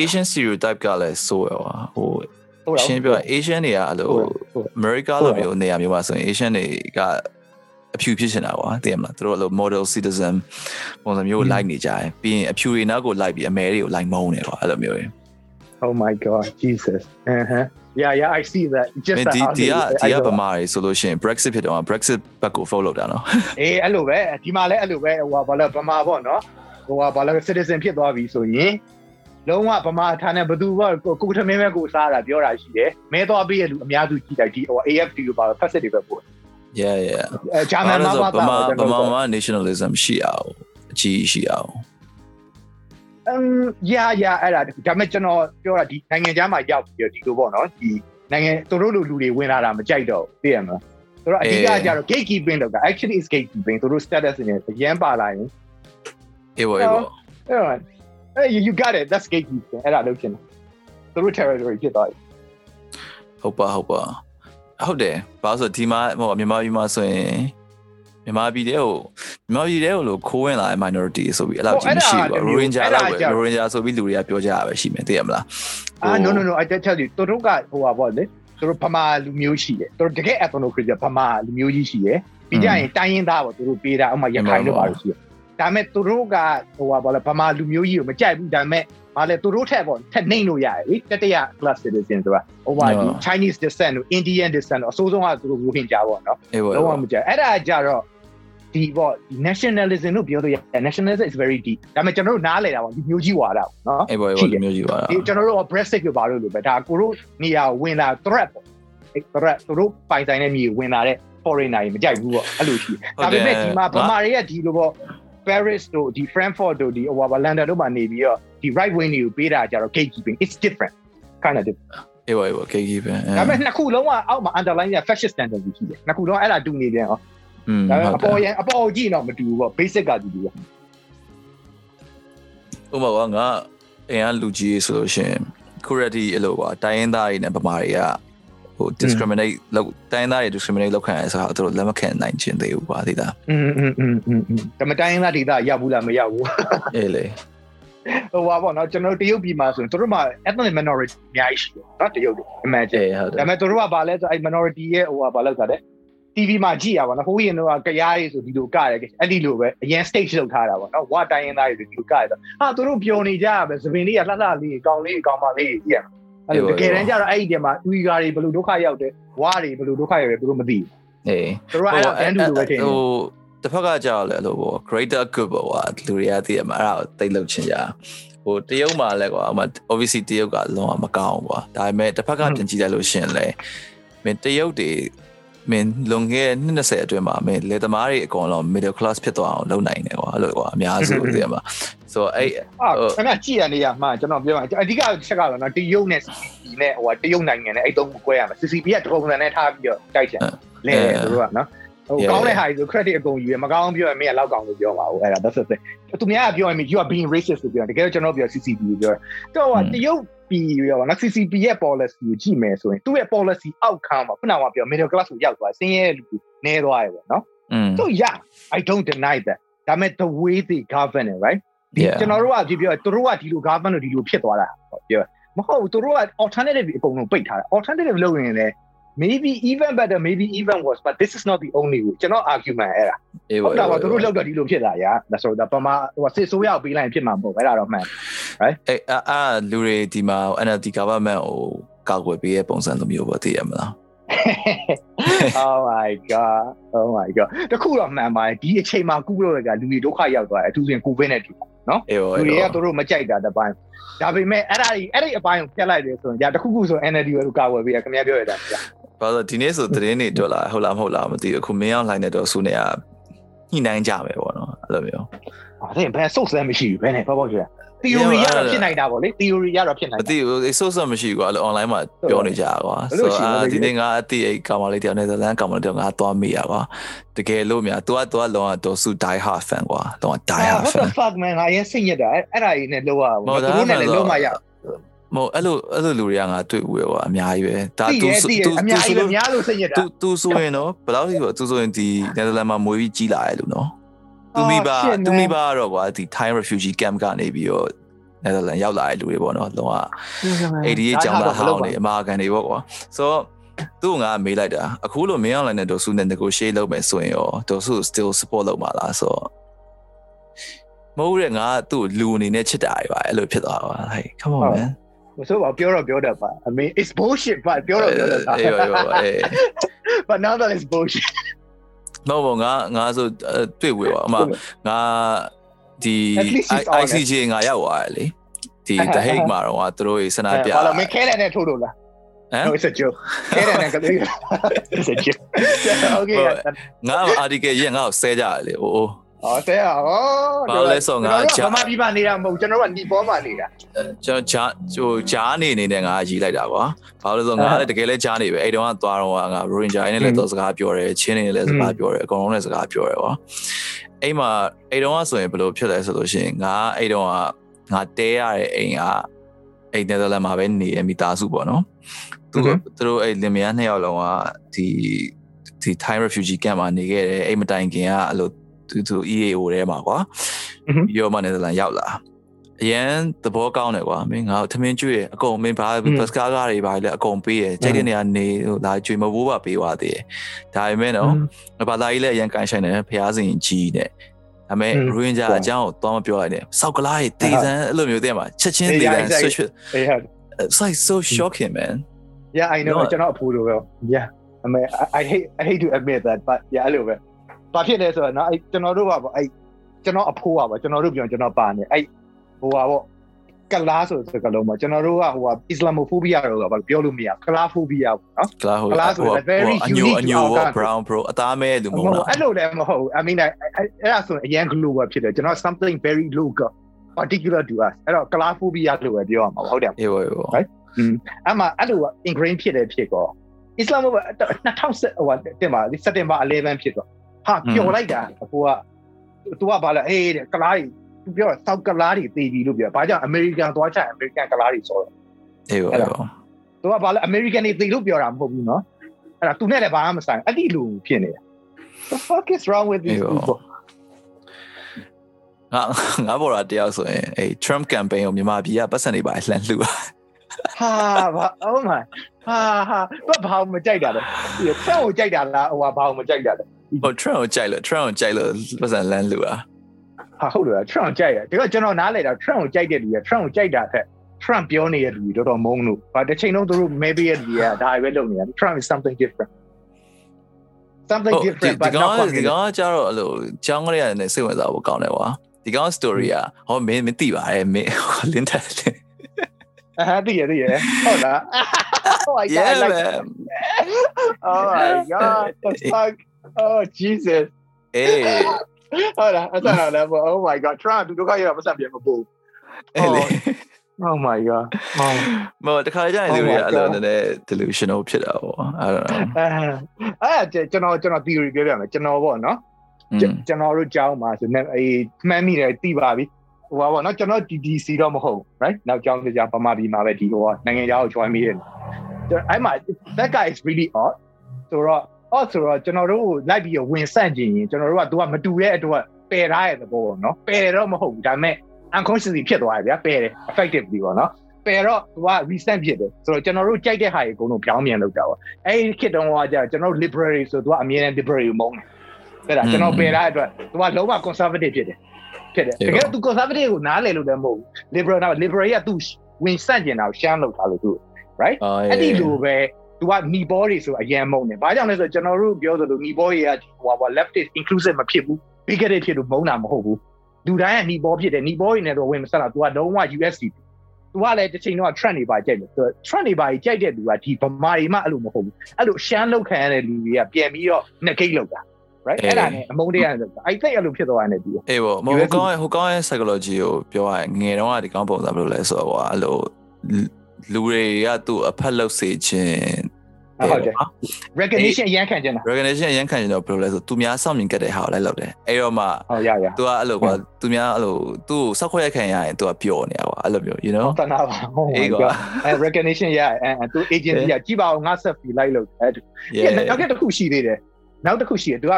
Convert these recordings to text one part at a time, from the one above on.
Asian stereotype ကလည်းဆိုရပါဟိုဟုတ်လားရှင်းပြောရင် Asian တွေကအဲ့လိုဟုတ်ဟုတ် America လိုမျိုးနေရာမျိုးမှာဆိုရင် Asian တွေကအဖြူဖြစ်နေတာကွာသိရမလားသူတို့အဲ့လို model citizen ပုံစံမျိုးကို like နေကြတယ်ပြီးရင်အဖြူတွေနောက်ကို like ပြီးအမဲတွေကို like မုန်းတယ်ကွာအဲ့လိုမျိုးတွေ Oh my god Jesus uh-huh yeah yeah I see that just မင်း that ဒီ how ဒီ they- က I ဒီက know. ဗမာတွေဆိုလို့ရှိရင် Brexit ဖြစ်တော့ Brexit ဘက်ကို follow လုပ်တာနော်အေးအဲ့လိုပဲဒီမှာလည်းအဲ့လိုပဲဟိုဘာလဲဗမာပေါ့နော်ဟိုဘာလဲ citizen ဖြစ်သွားပြီဆိုရင် လုံးဝဗမာထားနဲ့ဘသူကကိုကိုထမင်းပဲကိုစားတာပြောတာရှိတယ်မဲသွားပြီးရလူအများစုကြည့်တယ်ဒီဟို AFD လို့ပါဖက်စစ်တွေပဲပို့ yeah yeah အဲဂျာမန်မှာပါဗတာမာကျွန်ဗတော်မာမှာ nationalism ရှိအောင်အကြီးရှိအောင်အမ် yeah yeah အဲ့ဒါဒါမဲ့ကျွန်တော်ပြောတာဒီနိုင်ငံခြားမှာရောက်ပြီးတော့ဒီလိုပေါ့နော်ဒီနိုင်ငံသူတို့လူလူတွေဝင်လာတာမကြိုက်တော့သိရမလားသူတို့အဓိကကျတော့ gatekeeping လုပ်တာ actually is gatekeeping သူတို့ status နဲ့ရမ်းပါလာရင်အေးဘောအေးဘောအဲ့တော့ hey you you got it that's gatekeeping အဲ့ဒါလုပ်ချင်တယ်သူတို့ territory ဖြစ်သွားပြီဟုတ်ပါဟုတ်ပါဟုတ်တယ်ဘာလို့ဆိုဒီမှာဟိုမြန်မာပြည်မှာဆိုရင်မြန်မာပြည်တဲ့ဟိုမြန်မာပြည်တဲ့ဟိုလို့ခိုးဝင်လာတဲ့ minority ဆိုပြီးအဲ့လောက်ကြီးမရှိဘူး Rohingya လောက်ပဲ Rohingya ဆိုပြီးလူတွေကပြောကြရပဲရှိမယ်သိရမလားအာ no no no I tell you သူတို့ကဟိုပါပေါ့လေသူတို့ဗမာလူမျိုးရှိတယ်သူတို့တကယ် ethnic ဗမာလူမျိုးကြီးရှိတယ်ပြီးကြရင်တိုင်းရင်းသားပေါ့သူတို့ပေးတာဥမာရခိုင်တို့ပါလို့ရှိတယ် ဒါမဲ့သူတို့ကဟိုပါပေါ့လေဗမာလူမျိုးကြီးကိုမကြိုက်ဘူးဒါမဲ့ဘာလဲသူတို့ထက်ပေါ့ထက်နှိမ့်လို့ရတယ်လေတတရ class citizen ဆိုတာဟိုပါဒီ Chinese descent တို့ Indian descent တို့အစိုးဆုံးကသူတို့ဝင်းကြပေါ့နော်အေးဘောလုံးဝမကြိုက်အဲ့ဒါကြတော့ဒီပေါ့ဒီ nationalism လို့ပြောလို့ရ nationalism is very deep ဒါပေမဲ့ကျွန်တော်တို့နားလည်တာပေါ့ဒီမျိုးကြီးဝါဒပေါ့နော်အေးဘောအေးဘောမျိုးကြီးပါလားဒီကျွန်တော်တို့က Brexit ကိုပါလို့လို့ပဲဒါကိုတို့နေရာဝင်လာ threat ပေါ့အဲ့ threat သူတို့ပိုင်ဆိုင်တဲ့မြေဝင်လာတဲ့ foreigner တွေမကြိုက်ဘူးပေါ့အဲ့လိုရှိဒါပေမဲ့ဒီမှာဗမာတွေကဒီလိုပေါ့ Paris တို့ဒီ Frankfurt တို့ဒီဟိုပါ London တို့မှာနေပြီးတော့ဒီ right wing တွေကိုပေးတာကြတော့ gatekeeping it's different kind of different အေးဘောအေးဘော KK ပဲဒါပေမဲ့နှစ်ခုလုံးကအောက်မှာ underline က fascist tendency ရှိတယ်နှစ်ခုလုံးအဲ့ဒါတူနေပြန်ဟောอืมဒါပေဟုမဲ့တ်အတယ်ပေါ်ရန်အပေါ်ကြည့်တော့မတူဘူးပေါ့ basic ကတူတူပဲဥပမာကငါအင်အားလူကြီးဆိုလို့ရှိရင် currently အဲ့လိုပါတိုင်းရင်းသားတွေနဲ့ဗမာတွေကဟိုdiscriminate လောက်တိုင်းရင်းသားတွေ discriminate လောက်ခံရဆိုတော့သူတို့လက်မခံနိုင်ခြင်းသေးဘူးပါသိလား อืมอืมอืมอืมဒါပေမဲ့တိုင်းရင်းသားဒေသရောက်ဘူးလားမရောက်ဘူး အေးလေ ဟိုပါပေါ့နော်ကျွန်တော်တို့တရုတ်ပြည်မှာဆိုရင်တို့မှာ ethnic minority အများကြီးရှိတယ်နော်တရုတ်တို့ imagine အေးဟုတ်တယ် ဒါပေမဲ့တို့ကဘာလဲဆိုအဲ့ minority ရဲ့ဟိုပါလောက်တာတဲ့ TV မှာကြည့်ရပါတော့ဟိုရင်တော့ကြရားရေးဆိုဒီလိုကရတယ်အဲ့ဒီလိုပဲအရင် stage လောက်ထားတာပေါ့နော်ဝါတိုင်းရင်းသားတွေဒီလိုကရတော့ဟာတို့ပျော်နေကြရပဲသပင်လေးကလှလှလေးကောင်းလေးကောင်းပါလေးကြည့်ရ အဲ့လိုတကယ်တမ်းကျတော့အဲ့ဒီတည်းမှာဦဂါတွေဘယ်လိုဒုက္ခရောက်တယ်ဝါတွေဘယ်လိုဒုက္ခရောက်တယ်သူတို့မသိဘူးအေးတို့ကအဲ့ဒါအန်ဒူလိုပဲထင်တယ်ဟိုတစ်ဖက်ကကြောက်လဲလို့ပေါ့ greater good ပေါ့ကွာလူတွေကသိရမှာအဲ့ဒါကိုတိတ်လုပ်ချင်ကြဟိုတရုတ်မှာလဲကွာအမ obviously တရုတ်ကလုံးဝမကောင်းဘူးကွာဒါပေမဲ့တစ်ဖက်ကပြန်ကြည့်လိုက်လို့ရှရင်လဲမင်းတရုတ်တွေ မင်းလွန်ခဲ့တဲ့20အတွင်းမှာမင်းလေသမားတွေအကုန်လုံး middle class ဖြစ်သွားအောင်လုပ်နိုင်တယ်ကွာအဲ့လိုကွာအများစုသိရမှာဆိုတော့အဲ့အာခဏကြည့်ရနေရမှာကျွန်တော်ပြောမှာအဓိကချက်ကတော့နော်တရုတ်နဲ့ CCP နဲ့ဟိုတရုတ်နိုင်ငံနဲ့အဲ့တုံးကို꿰ရမှာ CCP ကတပုံစံနဲ့ထားပြီးတော့တိုက်ချင်လဲသူတို့ကနော်ဟိုကောင်းတဲ့ဟာကြီးဆို credit အကုန်ယူရမကောင်းပြောရင်မင်းကလောက်ကောင်းလို့ပြောပါဦးအဲ့ဒါ that's the thing သူများကပြောရင် you are being racist လို့ပြောတယ်တကယ်တော့ကျွန်တော်ပြော CCP ကိုပြောတော့ဟိုတရုတ် ပြည်ရောနော် CCP ရဲ့ policy ကိုကြည့်မယ်ဆိုရင်သူ့ရဲ့ policy outcome မှာခုနကပြော middle class ကိုရောက်သွားစင်းရဲလူနေသွားရပဲနော်อืม so yeah i don't deny that ဒါပေမဲ့ the way they govern it right ဒီ Yeah. ကျွန်တော်တို့ကကြည့်ပြောသူတို့ကဒီလို government လို့ဒီလိုဖြစ်သွားတာပေါ့ပြောမဟုတ်ဘူးသူတို့က alternative အကုန်လုံးပိတ်ထားတာ alternative လုပ်ရင်လည်း maybe even better maybe even worse but this is not the only way ကျွန်တော် argument အဲ့ဒါအေးဟုတ်တာပါပါသူတို့လောက်တော့ဒီလိုဖြစ်တာရာဒါဆိုတော့ပမာဟိုစစ်ဆိုးရောက်ပေးလိုက်ရင်ဖြစ်မှာမဟုတ်ဘူးအဲ့ဒါတော့မှန်အဲ့အာအာလူတွေဒီမှာ NLD government ကိုကောက်ွယ်ပေးတဲ့ပုံစံလိုမျိုးပေါ့သိရမလား oh my god oh my god တခုတော့မှန်ပါတယ်ဒီအချိန်မှာကုလို့ရကလူတွေဒုက္ခရောက်သွားတယ်အထူးသဖြင့်ကိုဗစ်နဲ့တူအေးပါလူအေးတွေကပါသူတို့မကြိုက်တာတစ်ပိုင်းဒါပေမဲ့အဲ့ဒါကြီးအဲ့ဒီအပိုင်းကိုပြတ်လိုက်တယ်ဆိုရင်ညာတစ်ခုခုဆို NLD ကိုကာဝယ်ပေးရခင်ဗျားပြောရတာကြာ ဘာလို့ဒီနေ့ဆိုသတင်းတွေတွေ့လာဟုတ်လားမဟုတ်လားမသိဘူးအခုမင်းအောင်လိုင်းနဲ့တော့ဆူနေရညှိနှိုင်းကြမယ်ပေါ့နော်အဲ့လိုမျိုးအဲ့ဒါဘယ်ဆုတ်စမ်းမရှိဘူးဘယ်နဲ့ပေါ့ပေါ့ကြာ theory ရတော့ဖြစ်နိုင်တာပေါ့လေ theory ရတော့ဖြစ်နိုင်မတာသိဘူးအေးဆိုးစမရှိကွာအဲ့လို online မှာပြောနေကြကွာဘယ်လိုဆိုရှိလဲတော့အာဒီနေ့ငါအတိတ်ကောင်မလေးတယောက်နဲ့ဇလန်ကောင်မလေးတယောက်ငါသွားမိရကွာတကယ်လို့များ तू က तू ကလောကတော်စု die hard fan ကွာတော့ die hard what fan the fuck man ငါရင်စိတ်ညစ်တာအဲ့အဲ့ဒါကြီးနဲ့လောက်ရမဟုတ်ဘူးဒါသူတို့နဲ့လည်းလုံးမရ မဟုတ်အဲ့လိုအဲ့လိုလူတွေကငါတွေ့ဦးရပါအများကြီးပဲဒါသူသူအများကြီးပဲများလို့စိတ်ညစ်တာသူသူဆိုရင်တော့ဘယ်လောက်ကြီးပေါ့သူဆိုရင်ဒီနယ်သာလန်မှာမွေးပြီးကြီးလာရဲ့လူနော်သူမိဘသူမိဘကတော့ကွာဒီ time refugee camp ကနေပြီးတော့နယ်သာလန်ရောက်လာတဲ့လူတွေပေါ့နော်လုံးဝ88ကျောင်းသားဟောင်းတွေအမာခံတွေပေါ့ကွာဆိုတော့သူ့ငါမေးလိုက်တာအခုလိုမင်းအောင်လိုင်းနဲ့ဒေါ်စုနဲ့ negotiate လုပ်မယ်ဆိုရင်ရောဒေါ်စု still support လုပ်မှာလားဆိုတော့မဟုတ်ရဲငါသူ့လူအနေနဲ့ချစ်တာတွေပါအဲ့လိုဖြစ်သွားတာပါဟဲ့ come on man မဆိုပါပြောတော့ပြောတတ်ပါ I mean it's bullshit but ပြောတော့ပြောတတ်ပါအေးအေးအေး but now that is bullshit တော့ဘောငါငါဆိုတွေ့ဝေပါအမငါဒီ ICJ ငါရောက်သွားတယ်လေဒီ The Hague မှာတော့သူတို့ရေးစနာပြဘာလို့မခဲတယ်နဲ့ထိုးလို့လား No, it's a joke. ခဲတယ်နဲ့ကလေး It's a joke. Okay. ငါ article ရေးငါ့ကိုဆဲကြတယ်လေ။အိုး။ အော်ဆဲอ่ะ။ဩဘာလဲဆိုငါဂျာမပြပနေတာမဟုတ်ကျွန်တော်တို့ကဒီပေါ်မှာနေတာ။ကျွန်တော်ဂျာဟိုဂျာနေနေနဲ့ငါရေးလိုက်တာကွာ။ဘာလို့လဲဆိုငါလည်းတကယ်လည်းဂျာနေပဲ။အဲ့တုန်းကသွားတော့ငါ Ranger နဲ့လည်းတော့စကားပြောတယ်။ချင်းနေလည်းစကားပြောတယ်။အကုန်လုံးလည်းစကားပြောတယ်ကွာ။အဲ့မှာအဲ့တုန်းကဆိုရင်ဘယ်လိုဖြစ်လဲဆိုလို့ရှိရင်ငါအဲ့တုန်းကငါတဲရတဲ့အိမ်ကအဲ့နယ်သာလန်မှာပဲနေရမိသားစုပေါ့နော်သူတို့သူတို့အဲ့လင်မယားနှစ်ယောက်လုံးကဒီဒီ Thai refugee camp မှာနေခဲ့တယ်အဲ့မတိုင်ခင်ကအဲ့လို သူသူ EAO ထဲမှာကွာပြီးတော့မှနယ်သာလန်ရောက်လာအရန်သဘောကောင်းတယ်ကွာမင်းငါထမင်းကျွေးအကုန်မင်းဘာဘတ်စကားကားတွေဘာလဲအကုန်ပေးရကြိုက်တဲ့နေရာနေလာကျွေးမဘိုးပါပေးသွားသေးတယ်ဒါပေမဲ့နော်ဘာသာကြီးလည်းအရန်ကန်ဆိုင်တယ်ဖះစင်ကြီးနဲ့ဒါပေမဲ့ရိုဟင်ဂျာအကြောင်းကိုသွားမပြောလိုက်နဲ့စောက်ကလားရေးတေးစံအဲ့လိုမျိုးတည်းမှာချက်ချင်းတေးစံ switch it's like so shocking man yeah i know ကျွန်တော်အဖိုးလိုပဲ yeah i mean i hate i hate to admit that but yeah အဲ့လိုပဲ ဘာဖြစ်လဲဆိုတော့နော်အဲ့ကျွန်တော်တို့ကပေါ့အဲ့ကျွန်တော်အဖိုးပါပေါ့ကျွန်တော်တို့ပြောကျွန်တော်ပါနေအဲ့ဟိုပါပေါ့ကလားဆိုစကလုံးမှာကျွန်တော်တို့ကဟိုကအစ္စလာမိုဖိုဘီယာတော့ဘာပြောလို့မရကလားဖိုဘီယာပေါ့နော်ကလားဟိုကလားဆို very unique အညို brown bro အသားမဲလူမဟုတ်လားအဲ့လိုလည်းမဟုတ် I mean အဲ့ဒါဆိုအရင် global ဖြစ်တယ်ကျွန်တော် something very local particular to us အဲ့တော့ကလားဖိုဘီယာလို့ပဲပြောရမှာဟုတ်တယ်အေးဟုတ် right အမှအဲ့လို ingrain ဖြစ်တယ်ဖြစ်ကောအစ္စလာမ်ဘ2010ဟိုတင်ပါစက်တင်ဘာ11ဖြစ်တော့ ဟာပျော်လိုက်တာဟိုက तू ကဘာလဲအေးကလားကြီးသူပြောတာစောက်ကလားတွေသေပြီလို့ပြောဘာကြောင့်အမေရိကန်သွားချင်အမေရိကန်ကလားတွေဆိုတော့အေးပါသူကဘာလဲအမေရိကန်တွေသေလို့ပြောတာမဟုတ်ဘူးနော်အဲ့ဒါသူနဲ့လည်းဘာမှမဆိုင်အဲ့ဒီလူဖြစ်နေတာ the fuck is wrong with these people ငါငါဘော်ရာတယောက်ဆိုရင်အဲ Trump campaign ကိုမြန်မာပြည်ကပတ်စံတွေပါလှန်လှူပါဟာဘာ oh my ဟာဟာဘာဘာမကြိုက်တာလဲဒီ Trump ကိုကြိုက်တာလားဟိုဘာဘာမကြိုက်တာလဲ ဟို Trump ကိုကြိုက်လို့ Trump ကိုကြိုက်လို့ပတ်စံလှန်လှူပါဟာဟုတ်တယ် Trump ကြိုက်တယ်ဒါကကျွန်တော်နားလဲတာ Trump ကိုကြိုက်တဲ့လူက Trump ကိုကြိုက်တာထက် Trump ပြောနေတဲ့လူတွေတော်တော်မုန်းလို့ဘာတစ်ချိန်လုံးသူတို့ maybe ရဲ့လူကဒါပဲလုပ်နေတာ Trump is something different something different but not ဒီကောင်ကျတော့အဲ့လိုကျောင်းကလေးကနေစိတ်ဝင်စားဖို့ကောင်းတယ်ကွာဒီကောင် story อ่ะဟောမင်းမသိပါတယ်မင်းလင်းတယ်အာတည်ရတည်ရဟုတ်လား Oh my god yeah, man. Oh my god the fuck Oh Jesus အေးဟုတ်လားအဆန်တော့လည်း oh my god Trump ဒုက္ခရတော့မဆက်ပြန်မပို့အဲ့လေ Oh my god မဟုတ်တခါကျရင်လူတွေအဲ့လိုနည်းနည်း delusional ဖြစ်တာပေါ့ I don't know အဲကျွန်တော်ကျွန်တော် theory ပြောပြမယ်ကျွန်တော်ပေါ့နော်ကျွန်တော်တို့ကြောင်းမှာဆိုနေအေးမှန်းမိတယ်သိပါပြီဟိုပါပေါ့နော်ကျွန်တော် DDC တော့မဟုတ် right နောက်ကြောင်းကြောင်းပမာပြည်မှာပဲဒီဟိုကနိုင်ငံခြားကို join မိတယ်အဲ့မှာ that guy is really odd ဆိုတော့ ဟောဆိုတော့ကျွန်တော်တို့လိုက်ပြီးဝင်ဆန့်ကျင်ရင်ကျွန်တော်တို့ကသူကမတူတဲ့အတွက်ပယ်ထားရတဲ့ဘောပေါ့နော်ပယ်တော့မဟုတ်ဘူးဒါပေမဲ့ unconsciously ဖြစ်သွားတယ်ဗျာပယ်တယ် effectively ပေါ့နော်ပယ်တော့သူက recent ဖြစ်တယ်ဆိုတော့ကျွန်တော်တို့ကြိုက်တဲ့ဟာတွေအကုန်လုံးပြောင်းပြန်လုပ်တာပေါ့အဲ့ဒီခေတ်တုန်းကကြာကျွန်တော်တို့ liberary ဆိုသူကအမြဲတမ်း liberary မုန်းတယ်ဒါကျွန်တော်ပယ်ထားတဲ့အတွက်သူကလုံးဝ conservative ဖြစ်တယ်ဖြစ်တယ်တကယ်သူ conservative ကိုနားလည်လို့လည်းမဟုတ်ဘူး liberal က liberal ကသူဝင်ဆန့်ကျင်တာကိုရှမ်းလုပ်တာလို့သူ right အဲ့ဒီလိုပဲ သူကနီဘောတွေဆိုအရန်မုံတယ်ဘာကြောင့်လဲဆိုတော့ကျွန်တော်တို့ပြောသလိုနီဘောတွေကဟိုဟာ leftist inclusive မဖြစ်ဘူး bigoted ဖြစ်လို့မုံတာမဟုတ်ဘူးလူတိုင်းကနီဘောဖြစ်တယ်နီဘောတွေနဲ့တော့ဝင်မဆက်လာသူကလုံးဝ USD သူကလည်းတစ်ချိန်တော့ trend တွေပါကြိုက်တယ်သူ trend တွေပါကြိုက်တဲ့သူကဒီဗမာတွေမှအဲ့လိုမဟုတ်ဘူးအဲ့လိုရှမ်းလောက်ခံရတဲ့လူတွေကပြန်ပြီးတော့နှစ်ကိတ်လောက်တာ right အဲ့ဒါနဲ့အမုန်းတရားလောက်တာ I think အဲ့လိုဖြစ်သွားတယ်တူအေးပေါ့ဟိုကောင်းရဲ့ဟိုကောင်းရဲ့ psychology ကိုပြောရရင်ငယ်တော့ကဒီကောင်းပုံစံဘယ်လိုလဲဆိုတော့ဟိုအဲ့လိုလူတွေကသူ့အဖက်လောက်စေခြင်း ဟုတ်တယ် recognition အရန်ခံကျင်တာ recognition အရန်ခံကျင်တော့ဘယ်လိုလဲဆိုသူများစောင့်မြင်ကြတဲ့ဟာကိုလည်းလုပ်တယ်အဲ့တော့မှဟုတ်ရရ तू ကအဲ့လိုကွာသူများအဲ့လိုသူ့ကိုစောက်ခွက်ခံရရင် तू ကပျော်နေတာကွာအဲ့လိုမျိုး you know တနာပါဟုတ်အေးကွာအဲ recognition ရအဲသူ agency ကကြည့်ပါအောင်ငါဆက်ပြီးလိုက်လို့အဲ့နောက်တစ်ခုရှိသေးတယ်နောက်တစ်ခုရှိတယ် तू က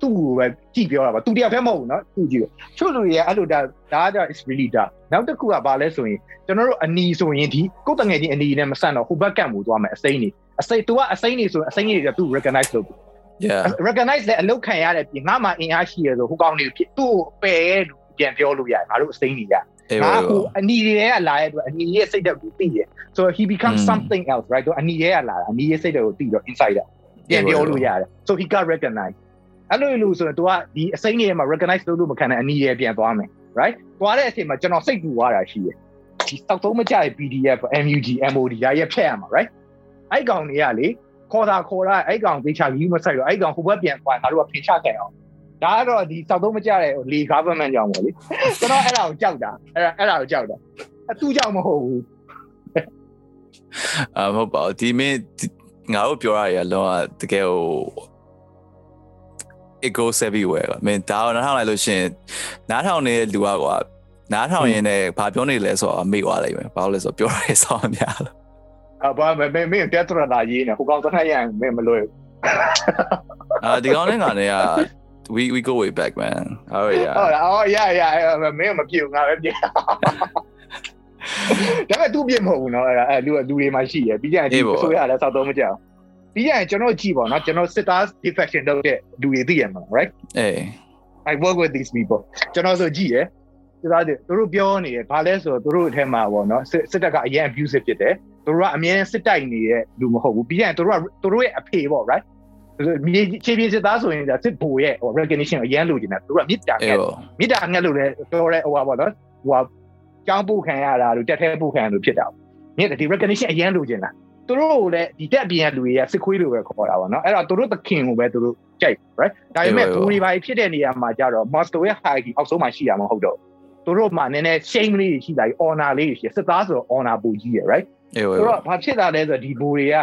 သူ့ကိုပဲကြည့်ပြောတာပါသူတရားဖဲမဟုတ်ဘူးเนาะသူ့ကြည့်ချို့လူတွေကအဲ့လိုဒါဒါက is really dark နောက်တစ်ခုကဘာလဲဆိုရင်ကျွန်တော်တို့အနီဆိုရင်ဒီကိုယ်တငယ်ချင်းအနီနဲ့မဆန့်တော့ဟိုဘက်ကံမှုသွားမယ်အစိမ့်နေအစိမ့် तू ကအစိမ့်နေဆိုအစိမ့်တွေကသူ့ recognize လုပ် yeah recognize တဲ့အလုပ်ခံရတဲ့ပြင်ငါမှအင်အားရှိရဆိုဟိုကောင်းနေဖြစ်သူ့ကိုပယ်ရဲ့လူပြန်ပြောလို့ရတယ်ငါတို့အစိမ့်နေရငါဟိုအနီတွေကလာရဲ့အတွက်အနီရဲ့စိတ်ဓာတ်ကိုသိတယ် so he becomes something else right တော့အနီရဲ့လာတာအနီရဲ့စိတ်ဓာတ်ကိုသိတော့ insider ပြန်ပြောလို့ရတယ် so he got recognize အဲ့လိုလို့ဆိုရင် तू ကဒီအစိမ့်နေမှာ recognize လုပ်လို့မခံတဲ့အနီရဲ့ပြန်သွားမယ် right သွားတဲ့အချိန်မှာကျွန်တော်စိတ်ပူသွားတာရှိတယ်ဒီစောက်သုံးမကြတဲ့ PDF MUG MOD ရရဖြတ်ရမှာ right အဲ့ကောင်တွေကလေခေါ်တာခေါ်တာအဲ့ကောင်သေချာကြီးမဆိုင်တော့အဲ့ကောင်ဟိုဘက်ပြန်သွားငါတို့ကဖင်ချခဲ့အောင်ဒါကတော့ဒီစောက်သုံးမကြတဲ့လေ government ကြောင့်ပေါ့လေကျွန်တော်အဲ့ဒါကိုကြောက်တာအဲ့ဒါအဲ့ဒါကိုကြောက်တာအတူကြောင့်မဟုတ်ဘူးအမဟုတ်ပါဘူးဒီမင်းငါတို့ပြောရရလောကတကယ်ဟို it goes everywhere မင်းဒါတော့နားထောင်လိုက်လို့ရှင်နားထောင်နေတဲ့လူကကွာနားထောင်ရင်လည်းဘာပြောနေလဲဆိုတော့မေ့သွားလိမ့်မယ်ဘာလို့လဲဆိုတော့ပြောရဲဆောင်းများလို့အဘမမင်းတက်ထရတာရေးနေဟိုကောင်သထိုင်ရရင်မင်းမလွယ်အာဒီကောင်နဲ့ကနေက we we go way back man oh yeah oh yeah yeah မင်းမပြေဘူးငါပဲပြေဒါပေမဲ့ तू ပြင်မဟုတ်ဘူးနော်အဲ့ဒါအဲ့လူကလူတွေမှရှိရပြီးကြရင်ဒီဆိုရလဲစောက်တော့မကြောက် ပြီးရရင်ကျွန်တော်ကြည့်ပါတော့ကျွန်တော်စစ်သား defection လုပ်တဲ့လူတွေသိရမှာ right အေး I work with these people ကျွန်တော်ဆိုကြည့်ရယ်စစ်သားတွေသူတို့ပြောနေတယ်ဘာလဲဆိုတော့သူတို့အထက်မှာပေါ့နော်စစ်တပ်ကအရင် abusive ဖြစ်တယ်သူတို့ကအမြဲစစ်တိုက်နေတဲ့လူမဟုတ်ဘူးပြီးရရင်သူတို့ကသူတို့ရဲ့အဖေပေါ့ right မြေခြေပြေစစ်သားဆိုရင်ဒါစစ်ဘိုရဲ့ recognition အရန်လိုချင်တာသူကမြစ်တာငက်မြစ်တာငက်လို့လည်းပြောတဲ့ဟိုပါပေါ့နော်ဟိုကကြောင်းပို့ခံရတာလို့တက်ထဲပို့ခံရလို့ဖြစ်တာမြစ်ဒီ recognition အရန်လိုချင်တာ သူတို့ကိုလည်းဒီတက်ပြင်ရလူတွေကစစ်ခွေးလိုပဲခေါ်တာပေါ့နော်အဲ့တော့သူတို့သခင်ကိုပဲသူတို့ကြိုက် right ဒါပေမဲ့ဘူရီဘာဖြစ်တဲ့နေရာမှာကြတော့ master ရဲ့ hierarchy အောက်ဆုံးမှာရှိရမှာဟုတ်တော့သူတို့မှနည်းနည်း shame လေးရှိတာ honor လေးရှိစစ်သားဆိုတော့ honor ပူကြီးရ right အေးဝေးဆိုတော့ဘာဖြစ်တာလဲဆိုတော့ဒီဘူတွေက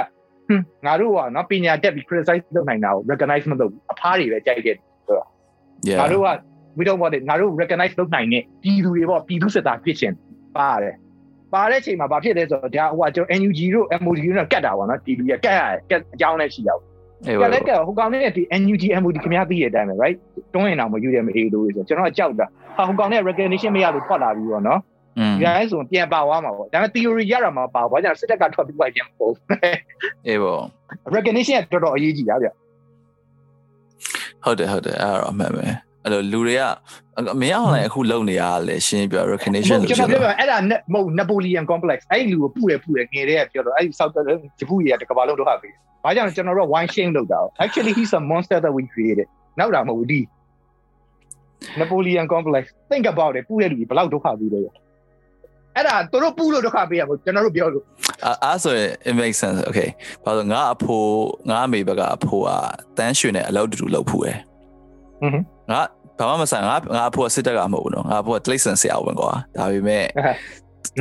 ငါတို့ကနော်ပညာတက်ပြီး criticize လုပ်နိုင်တာကို recognize မလုပ်ဘူးအဖားတွေပဲကြိုက်တယ်ဆိုတော့ yeah ငါတို့က we don't want it ငါတို့ recognize လုပ်နိုင်တဲ့ပြည်သူတွေပေါ့ပြည်သူစစ်သားဖြစ်ရှင်ပါတယ် ပါတဲ့အချိန်မှာဘာဖြစ်လဲဆိုတော့ဒါဟိုကကျွန်တော် NUG တို့ MOD တို့ကတ်တာပေါ့နော် TV ကကတ်ရတယ်ကတ်အကြောင်းနဲ့ရှိရောက်အေးကဝေးတ်လည်းကတ်ဟိုကောင်နဲ့ဒီ NUG MOD ခင်ဗျားသိရတဲ့အတိုင်းပဲ right တွန်းရင်တော့မယူတယ်မအေးလို့ဆိုတော့ကျွန်တော်ကကြောက်တာဟာဟိုကောင်နဲ့ recognition မရလို့ထွက်လာပြီးတော့နော်อืมဒီတိုင်းဆိုပြန်ပါသွားမှာပေါ့ဒါပေမဲ့ theory ရတာမှာပါဘာကြောင့်စစ်တပ်ကထွက်ပြီးပါပြန်ပေါ့အေးပေါ့ recognition ကတော်တော်အရေးကြီးတာဗျဟုတ်တယ်ဟုတ်တယ်အဲ့တော့အမှန်ပဲ အဲ့လိုလူတွေကမင်းအောင်လည်းအခုလုံနေရလဲရှင်းပြ recognition လို့ကျွန်ရှိတော်တပြောယ်ပြအဲ့ဒါမဟုတ် Napoleon complex အဲ့ဒီလူကိုပူတယ်ပူတယ်ငယ်တဲ့ကပြောတော့အဲ့ဒီ South ဂျပူကြီးကတကဘာလုံးတော့ဟာပြီဘာကြောင့်ကျွန်တော်တို့ wine shame လုပ်တာ actually he's a monster that we created နောက်တာမဟုတ်ဘူးဒီ Napoleon complex think about it ပူတဲ့လူကြီးဘယ်လောက်ဒုက္ခပေးလဲအဲ့ဒါသူတို့ပူလို့ဒုက္ခပေးရမို့ကျွန်တော်တို့ပြောလို့အဲ့ဆိုရင် it makes sense okay ဘာလို့ငါအဖိုးငါအမေဘက်ကအဖိုးကတန်းရွှေနဲ့အလုပ်တူတူလုပ်ဖူးတယ်ဟွန်းဟွန်း ငါဘာမှမဆိုင်ငါငါအဖိုးကစစ်တပ်ကမဟုတ်ဘူးနော်ငါအဖိုးက Tlayson ဆရာဝန်ကွာဒါပေမဲ့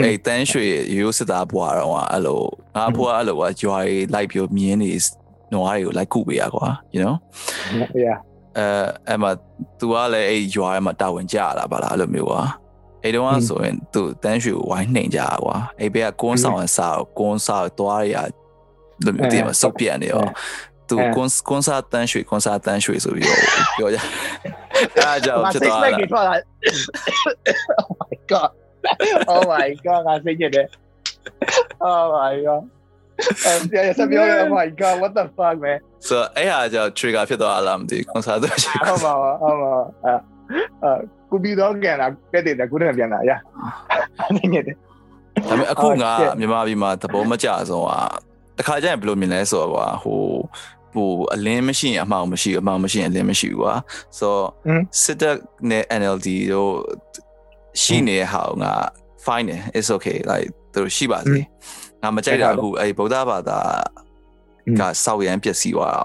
အဲ့တန်းရွှေရိုးစစ်သားဘွားတော့အဲ့လိုငါအဖိုးကအဲ့လိုကွာဂျွာရီလိုက်ပြီးမြင်းနေနွားတွေကိုလိုက်ကုပေးရကွာ you know yeah အဲအဲ့မှာ तू ကလည်းအဲ့ရွာထဲမှာတာဝန်ကြရတာပါလားအဲ့လိုမျိုးကွာအဲ့တုန်းကဆိုရင် तू တန်းရွှေကိုဝိုင်းနှိမ်ကြတာကွာအဲ့ဘက်ကကွန်းဆောင်ဆာကွန်းဆောင်သွားရလိုမျိုးတည်းမှာစုပ်ပြတ်နေရော သူကွန်ကွန်ဆာတန်းရွှေကွန်ဆာတန်းရွှေဆိုပြီးတော့ပြောကြအဲ့ကြောင့်ဖြစ်သွားတာထွက်လာ Oh my god Oh my god ငါစိတ်ညစ်တယ် Oh my god အဲ့ဆက်ပြောရ Oh my god what the fuck man ဆိုအဲ့ဟာကြောင့် trigger ဖြစ်သွားလားမသိကွန်ဆာတန်းရွှေဟုတ်ပါဘူးဟုတ်ပါဘူးအာကူပြီးတော့ကန်လာကဲတဲ့ကူနဲ့ပြန်လာရအဲ့ညစ်တယ်ဒါပေမဲ့အခုငါမြန်မာပြည်မှာသဘောမကျဆုံးอ่ะတခါကျရင်ဘယ်လိုမြင်လဲဆိုတော့ကွာဟို ဟိုအလင်းမရှိရင်အမှောင်မရှိဘူးအမှောင်မရှိရင်အလင်းမရှိဘူးကွာဆိုစစ်တပ်နဲ့ NLD တို့ရှိနေတဲ့ဟာကငါ fine တယ် it's okay like သူတို့ရှိပါစေငါမကြိုက်တာအခုအဲ့ဗုဒ္ဓဘာသာကစောက်ရမ်းပျက်စီးသွား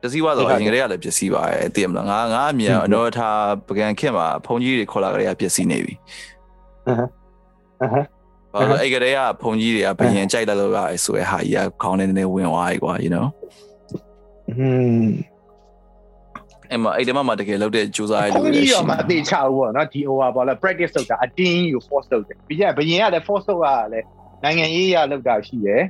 ပျက်စီးသွားတော့အရင်ကတည်းကလည်းပျက်စီးပါတယ်သိရမလားငါငါအမြင်အတော့ထားပကံခင်မှာဘုန်းကြီးတွေခေါ်လာကြတဲ့ပျက်စီးနေပြီအဟအဟဘာလို့အဲ့ကလေးကဘုံကြီးတွေကဘယင်ကြိုက်လာလို့ရတယ်ဆိုရဟာကြီးကခေါင်းနဲ့နည်းနည်းဝင်သွားပြီကွာ you know อืมအဲ့မှာအဲ့ဒီမှာမှတကယ်လောက်တဲ့ကြိုးစားရဘုလို့န်းလည်းကြီးရှိရောမသိချဘူးပေါ့နော်ဒီ over ပေါ့လား practice လုပ်တာအတင်းကို force လုပ်တယ်ပြီးရင်ဘယင်ကလည်း force လုပ်ရတာလည်းနိုင်ငံရေးရလုပ်တာရှိတယ်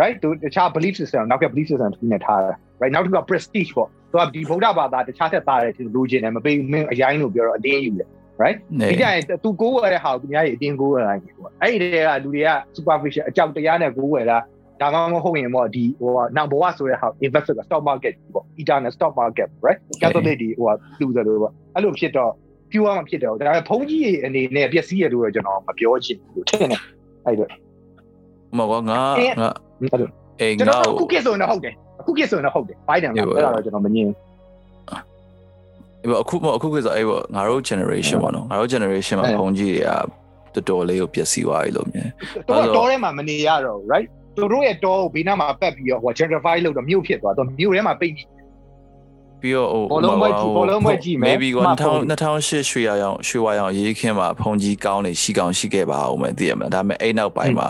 right သူတခြား belief system နောက်က belief system တစ်ခုနဲ့ထားတာ right နောက်တစ်ခုက prestige ပေါ့သူကဒီဗုဒ္ဓဘာသာတခြားသက်သားတယ်သူလိုချင်တယ်မပေးမင်းအရင်လို့ပြောတော့အတင်းယူတယ် right ဒီကြရင်သူကိုးဝယ်တဲ့ဟာကိုသူများကြီးအတင်းကိုးဝယ်လိုက်ပေါ့အဲ့ဒီတည်းကလူတွေက superficial အကြောက်တရားနဲ့ကိုးဝယ်တာ ဒါမှမဟုတ်ရင်ပေါ့ဒီဟိုနောက်ဘဝဆိုတဲ့ဟာ investor stock market ပေါ့ eternal stock market right capital ဒီဟိုလူတွေလို့ပေါ့အဲ့လိုဖြစ်တော့ pure မဖြစ်တော့ဒါပေမဲ့ဘုန်းကြီးအနေနဲ့ပျက်စီးရလို့ကျွန်တော်မပြောချင်ဘူးထင်တယ်အဲ့တော့မဟုတ်ငါငါအေးငါအခုကိဆိုရင်ဟုတ်တယ်အခုကိဆိုရင်ဟုတ်တယ်ဘိုင်ဒန်ကအဲ့ဒါတော့ကျွန်တော်မငြင်းအေးပေါ့အခုအခုကိဆိုအေးပေါ့ငါတို့ generation ပေါ့နော်ငါတို့ generation မှာဘုန်းကြီးတွေကတော်တော်လေးကိုပျက်စီးသွားပြီလို့မြင်တော်တော်ထဲမှာမနေရတော့ right သူတို့ရဲ့တောကိုဘေးနားမှာပတ်ပြီးတော့ဟို gentrify လုပ်တော့မြို့ဖြစ်သွားတော့မြို့ထဲမှာပိတ်ပြီးတော့ဟိုဘောလုံးပွဲကြည့်ဘောလုံးပွဲကြည့်မယ် maybe 2008ရွှေရအောင်ရွှေဝါရောင်ရေးခင်းမှာဖုန်ကြီးကောင်းနေရှိကောင်းရှိခဲ့ပါအောင်မယ်သိရမလားဒါပေမဲ့အဲ့နောက်ပိုင်းမှာ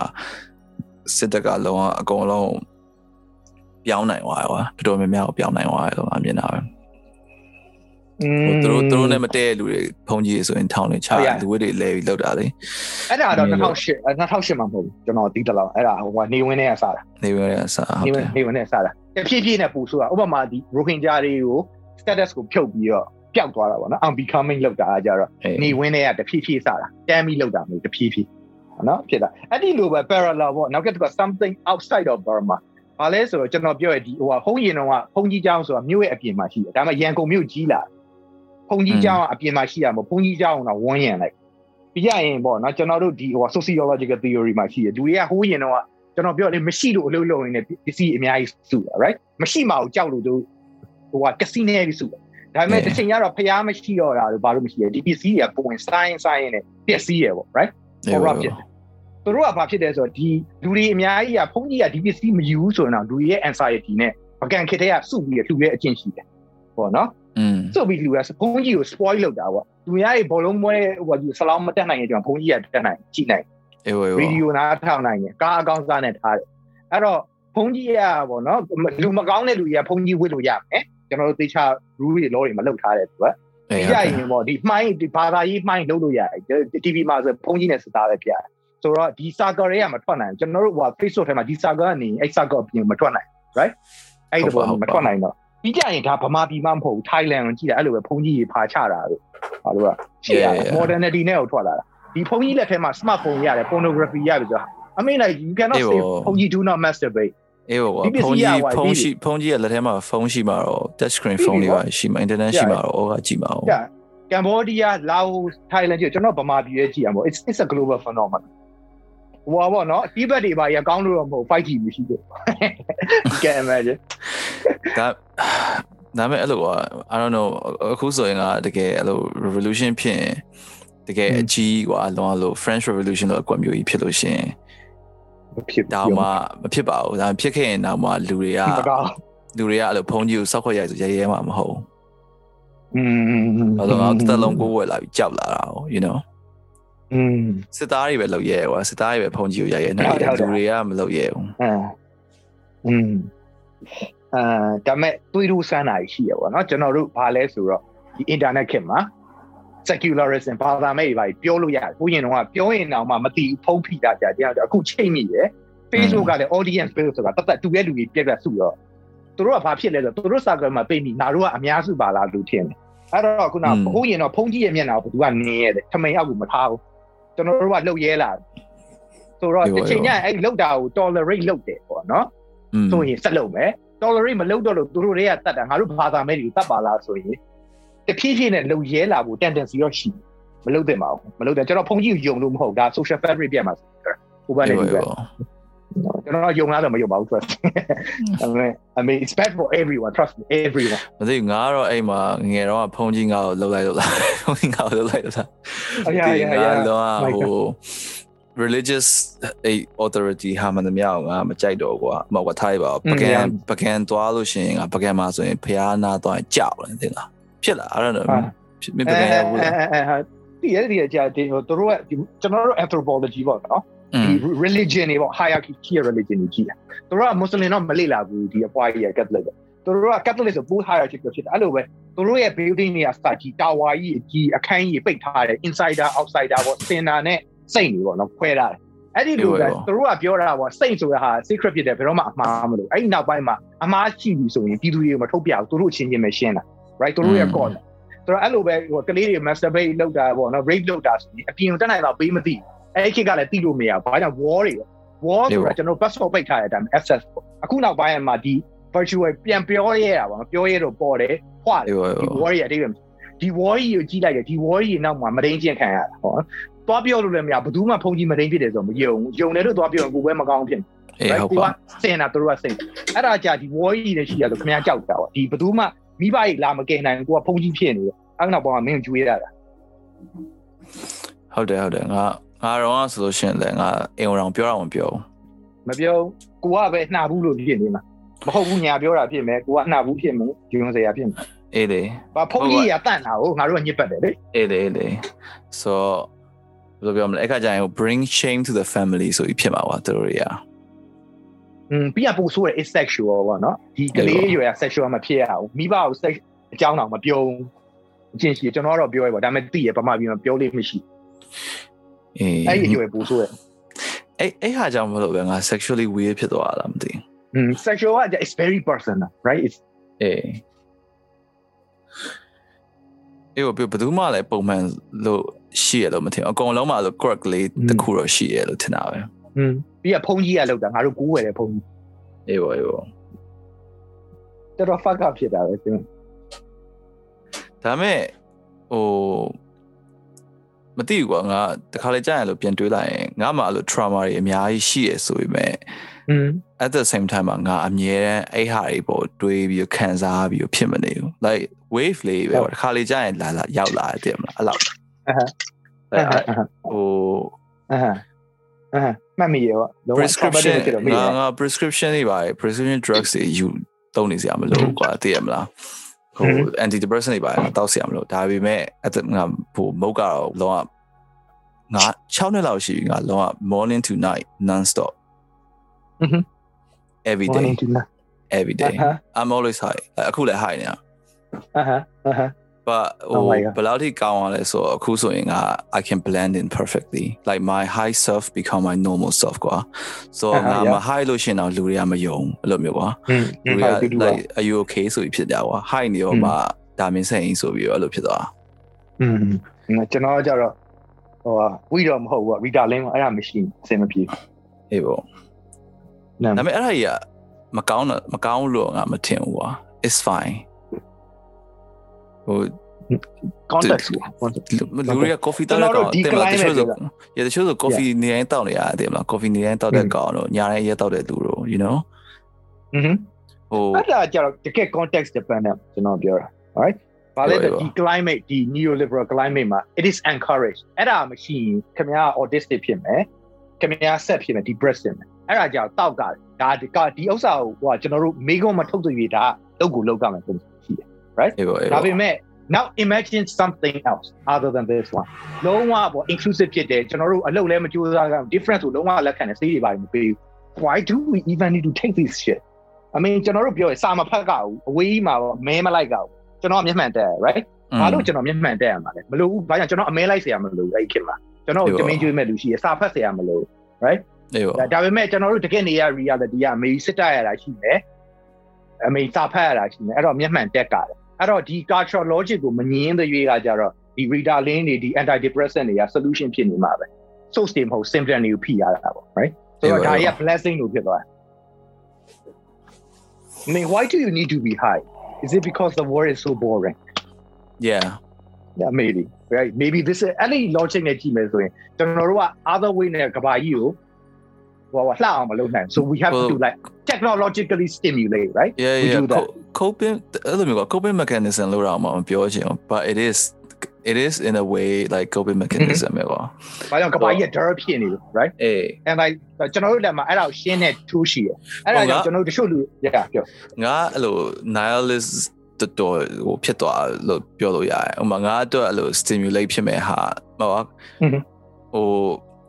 စစ်တပ်ကလုံးဝအကုန်လုံးပြောင်းနိုင်သွားရောတော်တော်များများကိုပြောင်းနိုင်သွားတယ်လို့အမြင်တာပဲ ဟိုသူတို့သူတို့နဲ့မတည့်လူတွေဖုန်ကြီးဆိုရင်ထောင်းနေချလူဝိတွေလဲပြီးလောက်တာလေအဲ့ဒါတော့2008 2008မှာမဟုတ်ဘူးကျွန်တော်တီးတလောက်အဲ့ဒါဟိုကနေဝင်းနဲ့အစားတာနေဝင်းနဲ့အစားနေဝင်းနေဝင်းနဲ့အစားတာတဖြည်းဖြည်းနဲ့ပူဆိုတာဥပမာဒီ Rohingya တွေကို status ကိုဖြုတ်ပြီးတော့ပျောက်သွားတာပေါ့နော် unbecoming လောက်တာကြတော့နေဝင်းနဲ့ကတဖြည်းဖြည်းစားတာတမ်းပြီးလောက်တာမျိုးတဖြည်းဖြည်းနော်ဖြစ်တာအဲ့ဒီလိုပဲ parallel ပေါ့နောက်ကတက something outside of Burma ဘာလဲဆိုတော့ကျွန်တော်ပြောရဒီဟိုဟာဖုန်းရင်တော့ဖုန်းကြီးเจ้าဆိုတာမြို့ရဲ့အပြင်မှာရှိတယ်ဒါမှရန်ကုန်မြို့ကြီးလာဖု န်ကြီးเจ้าအပြင်မှာရှိရမှာဖုန်ကြီးเจ้าကတော့ဝန်းရံလိုက်ပြရရင်ပေါ့နော်ကျွန်တော်တို့ဒီဟို sociological theory မှာရှိတယ်လူတွေကဟိုးရင်တော့ကျွန်တော်ပြောတယ်မရှိလို့အလုပ်လုပ်နေပစ္စည်းအများကြီးစုတာ right မရှိမှကိုကြောက်လို့တို့ဟိုကကစီနဲပြီးစုတာဒါပေမဲ့တစ်ချိန်ကျတော့ဖျားမရှိတော့တာလို့ဘာလို့မရှိရဒီပစ္စည်းတွေကပုံဝင်စိုင်းစိုင်းနဲ့ပျက်စီးရပေါ့ right corrupt ဖြစ်သူတို့ကဘာဖြစ်တယ်ဆိုတော့ဒီလူတွေအများကြီးကဖုန်းကြီးကဒီပစ္စည်းမယူဘူးဆိုတော့လူတွေရဲ့ anxiety နဲ့ပကံခစ်တဲ့ကစုပြီးလှူတဲ့အကျင့်ရှိတယ်ပေါ့နော် စုပ်ပြီးလူကဘုန်းကြီးကို spoil လုပ်တာပေါ့သူများရဲ့ဘောလုံးပွဲဟိုကဆလောင်းမတက်နိုင်ရင်ကျွန်တော်ဘုန်းကြီးကတက်နိုင်ကြည့်နိုင်အေးဝေးဗီဒီယိုနားထောင်နိုင်တယ်ကားအကောင်းစားနဲ့ထားတယ်အဲ့တော့ဘုန်းကြီးကပေါ့နော်လူမကောင်းတဲ့လူကြီးကဘုန်းကြီးဝစ်လို့ရမယ်ကျွန်တော်တို့သေချာ rule တွေ law တွေမလုပ်ထားတဲ့သူကဒီကြရင်ပေါ့ဒီမှိုင်းဒီဘာသာရေးမှိုင်းလုပ်လို့ရတယ် TV မှာဆိုဘုန်းကြီးနဲ့စသားပဲပြရတယ်ဆိုတော့ဒီ circle တွေကမထွက်နိုင်ကျွန်တော်တို့ဟို Facebook ထဲမှာဒီ circle ကနေအဲ့ circle အပြင်မထွက်နိုင် right အဲ့ဒီဘောမထွက်နိုင်တော့ ပြီးကြရင်ဒါဗမာပြည်မှမဟုတ်ဘူး Thailand ကိုကြည့်တယ်အဲ့လိုပဲဘုန်းကြီးတွေဖာချတာလို့ဟာလို့ကရှိရတယ် modernity နဲ့ကိုထွက်လာတာဒီဘုန်းကြီးလက်ထဲမှာ smartphone ရတယ် pornography ရတယ်ဆိုတော့ I mean like you cannot say ဘုန်းကြီး do not masturbate အေးပေါ့ဖုန်းကြီးဖုန်းရှိဖုန်းကြီးရဲ့လက်ထဲမှာဖုန်းရှိမှာတော့ touch screen ဖုန်းလေးပါရှိမှာ internet ရှိမှာတော့ဩကကြည့်မှာဟုတ်ကမ်ဘောဒီးယားလာအိုထိုင်လန်ကြည့်ကျွန်တော်ဗမာပြည်ရဲ့ကြည့်ရမှာ it's it's a global phenomenon ဟိုပါပေါ့နော်တိဘက်တွေပါရကောင်းလို့တော့မဟုတ် 5G မရှိဘူး you can imagine ဒါဒါပေမဲ့အဲ့လိုက I don't know အခုဆိုရင်ကတကယ်အဲ့လို revolution ဖြစ်ရင်တကယ်အကြီးกว่าလောလော French Revolution လို့အကွက်မျိုးကြီးဖြစ်လို့ရှင်မဖြစ်တော့မှမဖြစ်ပါဘူးဒါဖြစ်ခဲ့ရင်တော့မှလူတွေကလူတွေကအဲ့လိုဖုန်းကြီးကိုစောက်ခွက်ရိုက်ဆိုရဲရဲမှမဟုတ်อืมအဲ့တော့တက်လုံးကိုဝယ်လာပြီးကြောက်လာတာ you know อืมစစ်သားတွေပဲလုပ်ရဲကွာစစ်သားတွေပဲဖုန်းကြီးကိုရိုက်ရဲနေတယ်လူတွေကမလုပ်ရဲဘူးอืมအာဒါမဲ့တွေးလို့စမ်းတာရှိရပါတော့ကျွန်တော်တို့ဘာလဲဆိုတော့ဒီ internet ခေတ်မှာ secularism ဘာသာမဲ့တွေပြောလို့ရတယ်။ဘုရင်တော်ကပြောရင်တော့မှမသိဖုံးဖိတာကြတယ်။အခုချိန်မိရယ် Facebook ကလည်း audience base ဆိုတာတတ်တူရဲ့လူတွေပြက်ပြက်စုတော့သူတို့ကဘာဖြစ်လဲဆိုတော့သူတို့ circle မှာပိတ်ပြီးငါတို့ကအများစုပါလားလို့ထင်တယ်။အဲ့တော့ခုနဘုရင်တော်ဖုံးကြီးရဲ့မျက်နှာကိုဘယ်သူကနေရတယ်။ထမိန်အောက်ကိုမထားဘူး။ ကျွန်တော်တို့ကလှုပ်ရဲလာဆိုတော့တစ်ချိန်ညအဲ့လှုပ်တာကို tolerate လုပ်တယ်ပေါ့နော်။ဆိုရင်ဆက်လုပ်မယ်။ tolerate မလုပ်တော့လို့သူတို့တွေကတတ်တာငါတို့ဘာသာမဲတွေကိုတတ်ပါလားဆိုရင်တဖြည်းဖြည်းနဲ့လုံရဲလာဖို့ tendency ရောရှိမလုပ်သင့်ပါဘူးမလုပ်တယ်ကျွန်တော်ဖုန်းကြီးကိုယုံလို့မဟုတ်ဒါ social fabric ပြတ်မှာဟိုဘက်နဲ့ဒီဘ က်ကျွန်တော်ယုံလားတော့မယုံပါဘူး trust I mean I mean it's bad for everyone trust me everyone မသိငါတော့အိမ်မှာငယ်တော့ဖုန်းကြီးငါ့ကိုလှုပ်လိုက်လို့လားဖုန်းကြီးငါ့ကိုလှုပ်လိုက်လို့လားအရာရာရာတော့ဟို religious authority ဟာမှန်သမျှကိုငါမကြိုက်တော့ကွာမဟုတ်ထားရပါဘူးပကံပကံသွားလို့ရှိရင်ငါပကံမှာဆိုရင်ဖျားနာသွားရင်ကြောက်တယ်သိလားဖြစ်လား I don't know မပကံရဘူးလားဒီရဒီကြာတင်တို့တို့ကကျွန်တော်တို့ anthropology ပေါ့နော် ဒီ religion တွေပေါ့ hierarchy ကြီး religion တွေကြီးတာတို့က muslim တော့မလေ့လာဘူးဒီအပွားကြီးရ catholic ပဲတို့က catholic ဆို full hierarchy ဖြစ်တယ်အဲ့လိုပဲတို့ရဲ့ building တွေက start ကြီး tower ကြီးအကြီးအခန်းကြီးပိတ်ထားတယ် insider outsider ပေါ့ center နဲ့စိတ်နေပေါ့နော်ခွဲထားတယ်အဲ့ဒီလိုပဲသူတို့ကပြောတာပေါ့စိတ်ဆိုတာဟာ secret ဖြစ်တယ်ဘယ်တော့မှအမှားမလို့အဲ့ဒီနောက်ပိုင်းမှာအမှားရှိပြီဆိုရင်ပြည်သူတွေကိုမထုတ်ပြဘူးသူတို့ချင်းချင်းပဲရှင်းတာ right သူတို့ရဲ့ call ဆိုတော့အဲ့လိုပဲဟိုကလေးတွေ masturbate လုပ်တာပေါ့နော် rape လုပ်တာဆိုရင်အပြင်တက်နိုင်တော့ပေးမသိ အဲ့ဒီခေတ်ကလည်းသိလို့မရဘူးဘာကြောင့် war တွေ war ဆိုတာကျွန်တော် passport ပိတ်ထားတဲ့အတိုင်း access ပေါ့အခုနောက်ပိုင်းမှာဒီ virtual ပြန်ပြောရတာပေါ့နော်ပြောရတော့ပေါ်တယ်ဖွာတယ်ဒီ war ရဲ့အတိတ်ဒီ war ကြီးကိုကြီးလိုက်တယ်ဒီ war ကြီးနောက်မှာမတိန်ကျင်ခံရတာဟောသွားပြောလို့လည်းမရဘယ်သူမှဖုန်ကြီးမတိန်ဖြစ်တယ်ဆိုတော့မယုံယုံတယ်လို့သွားပြောရင်ကိုယ်ပဲမကောင်းဖြစ်အေးဟုတ်ပါစင်တာတို့ကစိတ်အဲ့ဒါကြာဒီ war ကြီးလည်းရှိရဆိုခင်ဗျားကြောက်တာပေါ့ဒီဘယ်သူမှမိဘကြီးလာမကင်နိုင်ကိုကဖုန်ကြီးဖြစ်နေတယ်အဲ့နောက်ပေါ်မှာမင်းကျွေးရတာဟုတ်တယ်ဟုတ်တယ်ငါ ငါတော့ဆိုလို့ရှိရင်လည်းငါအိမ်အောင်ပြောရအောင်ပြောမပြောကိုကပဲနှာဘူးလို့ဖြစ်နေမှာမဟုတ်ဘူးညာပြောတာဖြစ်မယ်ကိုကနှာဘူးဖြစ်မယ်ဂျုံစရာဖြစ်မယ်အေးလေဘာဖုန်းကြီးရတန့်တာကိုငါတို့ကညစ်ပတ်တယ်လေအေးလေအေးလေ so ဘယ်လိုပြောမလဲအခါကျရင် bring shame to the family ဆိုပြီးဖြစ်မှာပါသူတို့တွေကอืมပြီးရပို့ဆိုးရ is sexual ပေါ့နော်ဒီကလေးရွယ် sexual မဖြစ်ရအောင်မိဘကို sex အကြောင်းတော့မပြောအချင်းရှိကျွန်တော်တော့ပြောရပါဒါပေမဲ့သိရပမာပြီးမပြောလို့မရှိ အေးအဲ့ဒီအရွယ်ပူဆိုးရဲ့အဲ့အဲ့ဟာကြောင့်မလို့ပဲငါ sexually weird ဖြစ်သွားတာမသိဘူး sexual က is very personal right is အေးအေးဘယ်သူမှလည်းပုံမှန်လို့ရှိရလို့မထင်အကုန်လုံးမှာဆို crack လေးတစ်ခုတော့ရှိရလို့ထင်တာပဲอืมပြီးရဖုန်ကြီးကလောက်တာငါတို့ကူးဝယ်တယ်ဖုန်ကြီးအေးပေါ့အေးပေါ့တော်တော် fuck up ဖြစ်တာပဲဒါပေမဲ့ဟို မသိဘူးကွာငါတခါလေကြာရင်လို့ပြန်တွေးလိုက်ရင်ငါမှအဲ့လို trauma တွေအများကြီးရှိရဆိုပေမဲ့อืม at the same time မှာငါအမြဲတမ်းအဲ့ဟာတွေပေါ်တွေးပြီးခံစားပြီးဖြစ်မနေဘူး like wave လေးပဲတခါလေကြာရင်လာလာရောက်လာတယ်မလားအဲ့လောက်အဟဟိုအဟအဟမှတ်မိရော prescription ငါငါ prescription တွေပါ prescription drugs တွေယူသုံးနေစရာမလိုကွာသိရမလား ဟို antidepressant တွေပါတောက်စရာမလိုဒါပေမဲ့ငါဟိုမုတ်ကတော့လောကငါ6နှစ်လောက်ရှိပြီငါလောက morning to night non stop every day every day i'm always high အခုလည်း high နေတာ uh-huh uh-huh but ဟိုဘယ်လောက်ထိကောင်းအောင်လဲဆိုတော့အခုဆိုရင်က I can blend in perfectly like my high self become my normal self ကွာ so ငါမ high လို့ရှင်တော့လူတွေကမယုံအဲ့လိုမျိုးကွာလူတွေက like are you okay ဆိုပြီးဖြစ်ကြကွာ high နေရောမှဒါမင်းဆိုင်ဆိုပြီးတော့အဲ့လိုဖြစ်သွားอืมကျွန်တော်ကြတော့ဟိုဝီတော့မဟုတ်ဘူးရီတာလင်းအဲ့ဒါမရှိအဆင်မပြေအေးပေါ့ဒါပေမဲ့အဲ့ဒါကြီးကမကောင်းတော့မကောင်းလို့ငါမထင်ဘူးကွာ it's fine ဟို context လူတွေက coffee တောက်တဲ့ကောင်တင်မလားတချို့ဆိုရတချို့ဆို coffee နေတိုင်းတောက်နေရတယ်မလား coffee နေတိုင်းတောက်တဲ့ကောင်တော့ညာတိုင်းရဲတောက်တဲ့လူတို့ you know อือဟိုအဲ့ဒါကြတော့တကယ် context dependent ကျွန်တော်ပြောတာ alright ဘာလဲဒီ climate ဒီ neoliberal climate မှာ it is encouraged အဲ့ဒါမရှိရင်ခင်ဗျား autistic ဖြစ်မယ်ခင်ဗျား set ဖြစ်မယ် depressed ဖြစ်မယ်အဲ့ဒါကြောင့်တောက်ကဒါဒီဥစ္စာကိုဟိုကျွန်တော်တို့မိကုံးမထုတ်သွေးတာလောက်ကိုလောက်ကမယ်ပုံရှိတယ် right ဒါပေမဲ့ now imagine something else other than this one လုံးဝပေါ့ inclusive ဖြစ်တယ်ကျွန်တော်တို့အလုပ်လည်းမကြိုးစားကြဘူး different ဆိုလုံးဝလက်ခံတယ်စေးတွေပါမပေးဘူး why do we even need to take this shit I mean ကျွန်တော်တို့ပြောရစာမဖတ်ကြဘူးအဝေးကြီးမှာပေါ့မဲမလိုက်ကြဘူးကျွန်တော်မျက်မှန်တက် right ဘာလို့ကျွန်တော်မျက်မှန်တက်ရမှာလဲမလို့ဘူးဘာကြောင့်ကျွန်တော်အမဲလိုက်เสียမလို့အဲ့ခင်မှာကျွန်တော်တမင်းကျွေးမဲ့လူရှိရစာဖတ်เสียမလို့ right ဒါပေမဲ့ကျွန်တော်တို့တကယ်နေရ reality ကအမေစစ်တပ်ရတာရှိမယ်အမေစာဖတ်ရတာရှိမယ်အဲ့တော့မျက်မှန်တက်ကတယ် အဲ့တော့ဒီ cultural logic ကိုမငင်းတဲ့ရွေးကကြတော့ဒီ reader lane တွေဒီ anti depressant တွေက solution ဖြစ်နေမှာပဲ source တွေမဟုတ် symptom တွေကိုဖိရတာပေါ့ right ဆိုတော့ဒါကြီးက blessing လို့ဖြစ်သွားတယ် I mean why do you need to be high is it because the world is so boring yeah yeah maybe right maybe this အဲ့ဒီ logic နဲ့ကြည့်မယ်ဆိုရင်ကျွန်တော်တို့က other way နဲ့ကဘာကြီးကို ဟိုလှအောင်မလုပ်နိုင် so we have well, to like technologically stimulate right yeah we yeah do that. coping အဲ့လိုမျိုးက coping mechanism လို့တော့မပြောချင်ဘူး but it is it is in a way like coping mechanism ပဲကွာ။ဘာကြောင့်ကဘာကြီးက dirt ဖြစ်နေလို့ right အေး and like ကျွန်တော်တို့လက်မှာအဲ့ဒါကိုရှင်းတဲ့ tool ရှိတယ်။အဲ့ဒါကြောင့်ကျွန်တော်တို့တချို့လူရပြောငါအဲ့လို nihilist တော်တော်ဟိုဖြစ်သွားလို့ပြောလို့ရတယ်။ဥပမာငါအတွက်အဲ့လို stimulate ဖြစ်မဲ့ဟာဟောဟို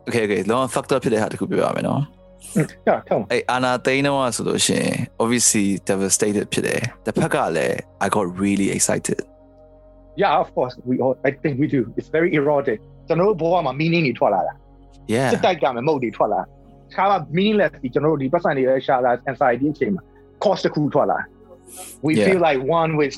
okay okay လော factor ဖြစ်တဲ့ဟာတခုပြောရမယ်နော်။ ဟုတ်ထုံးအဲ့အာနာသိန်းတော့ဆိုလို့ရှိရင် obviously devastated ဖြစ်တယ်တစ်ဖက်ကလည်း I got really excited yeah of course we all I think we do it's very erotic ကျွန်တော်တို့ဘောမှာ meaning တွေထွက်လာတာ yeah စစ်တိုက်ကမယ်မဟုတ်တွေထွက်လာခါမှာ meaningless ဒီကျွန်တော်တို့ဒီပတ်စံတွေရဲ့ရှာလာ anxiety အချိန်မှာ cost တစ်ခုထွက်လာ we Yeah. feel like one with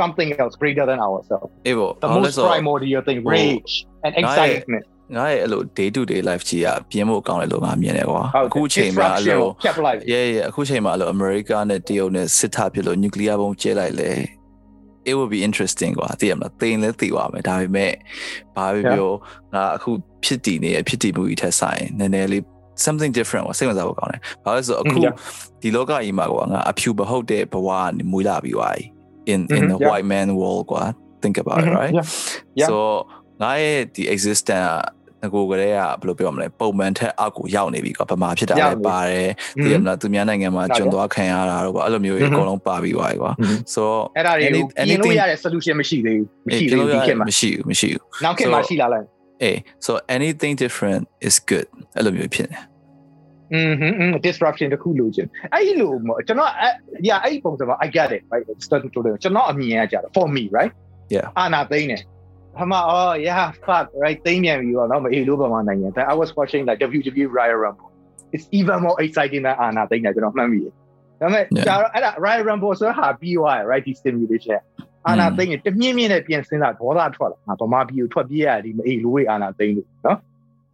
something else greater than ourselves အေးပေါ့ the ဘာလို့လဲ most ဆိုတော့ primordial thing ဟို rage and excitement ငါရဲ့အဲ့လို day to day life ကြီးอ่ะပြင်းဖို့ကောင်းတယ်လို့ငါမြင်တယ်ကွာဟုတ်တယ်အခုချိန်မှာအဲ့လို disruption kept life yeah yeah အခုချိန်မှာအဲ့လို America နဲ့တရုတ်နဲ့စစ်ထားဖြစ်လို့ nuclear ဘုံကျဲလိုက်လေ it would be interesting ကွာသိရမလားသိရင်လည်းသိသွားမယ်ဒါပေမဲ့ဘာပဲပြောငါအခုဖြစ်တည်နေရဖြစ်တည်မှုကြီးထက်ဆိုင်နည်းနည်းလေး something different ကွာစိတ်ဝင်စားဖို့ကောင်းတယ်ဘာလို့လဲဆိုတော့အခု Yeah. ဒီလောကကြီးမှာကွာငါအဖြူမဟုတ်တဲ့ဘဝကနေမွေးလာပြီးသွားပြီ in in Mhm, the yeah. white man world ကွာ think about it Mhm, right yeah. Yeah. so ငါရဲ့ဒီ existence ကငကိုကလေးကဘယ်လိုပြောမလဲပုံမှန်ထက်အောက်ကိုရောက်နေပြီကွာဗမာဖြစ်တာ ရောက် လည်း နေ ပါတယ် Mhm. သိရမလားသူများနိုင်ငံမှာ ဟုတ်တယ် ကျွန်းသွားခံရတာတော့ကွာအဲ့လိုမျိုးကြီးအ Mhm. ကုန်လုံးပါပြီးသွားပြီကွာ Mhm. so အဲ့ဒါတွေကို any- ပြင်လို့ anything- ရတဲ့ solution မရှိသေးဘူးမရှိ အေး သေးဘူးဒီ ကျွန် ခေတ် တော် မှာ မရှိဘူးမရှိဘူး နောက်ခေတ်မှာ So- ရှိလာလိုက် အေး so anything different is good အဲ့လိုမျိုးဖြစ်နေ อืมอืม disruption တခုလိုချင်အဲ့ဒီလိုမကျွန်တော်အဲ့ yeah အဲ့ဒီပုံစံမှာ I get it right it's starting to ကျွန်တော်အမြင်ရကြတယ် for me right Yeah. အာနာသိန်း တယ်ဟမအော် yeah fuck right သိန်းမြန်ပြီပေါ့နော်မအေးလို့ပါမနိုင်ရင် I was watching like WWE Royal Rumble it's even more exciting than အာနာသိန်းတယ်ကျွန်တော်မှတ်မိတယ်ဒါပေမဲ့ Yeah. ဒါတော့အဲ့ဒါ Royal Rumble ဆိုတော့ဟာပြီးသွားတယ် right ဒီ stimulation အာနာသိန်းရင်တမြင့်မြင့်နဲ့ပြန်စဉ်းစားဒေါသထွက်လာငါဗမာပြည်ကိုထွက်ပြေးရဒီမအေးလို့ဝေးအာနာသိန်းလို့နော်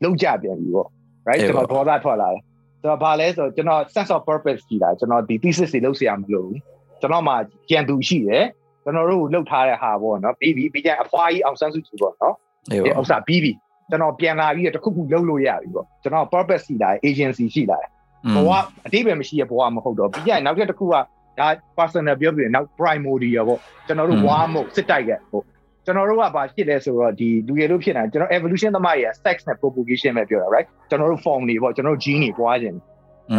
လုံးကြပြန်ပြီပေါ့ right အေး ကျွန် ပေါ့ တော်ဒေါသထွက်လာတယ်ဆိုတော့ဘာလဲဆိုတော့ကျွန်တော် sense of purpose ရှိတာကျွန်တော်ဒီ thesis တွေလုပ်เสียမလို့ဘူးကျွန်တော်မှကြံသူရှိတယ် ကျွန်တော်တို့လှုပ်ထားတဲ့ဟာပေါ့နော်ပြီးပြီပြီးကြအဖွားကြီးအောင်ဆန်းစုကြည်ပေါ့နော်အေးဒီပေါ့ဥစ္စာပြီးပြီကျွန်တော်ပြန်လာပြီးတော့တစ်ခုခုလုပ်လို့ရပြီပေါ့ကျွန်တော် purpose ရှိလာတယ် agency ရှိလာတယ်ဘဝအတိပ္ပယ်မရှိတဲ့ဘဝမဟုတ်တော့ပြီးကြနောက်ထပ်တစ်ခုကဒါ personal ပြောပြရင်နောက် primordial ပေါ့ကျွန်တော်တို့ Mm. ဝါမဟုတ်စစ်တိုက်ရဲ့ဟုတ်ကျွန်တော်တို့ကဘာဖြစ်လဲဆိုတော့ဒီလူရလို့ဖြစ်နေတာကျွန်တော် evolution သမားရဲ့ sex နဲ့ propagation ပဲပြောတာ right ကျွန်တော်တို့ form တွေပေါ့ကျွန်တော်တို့ gene တွေပွားခြင်း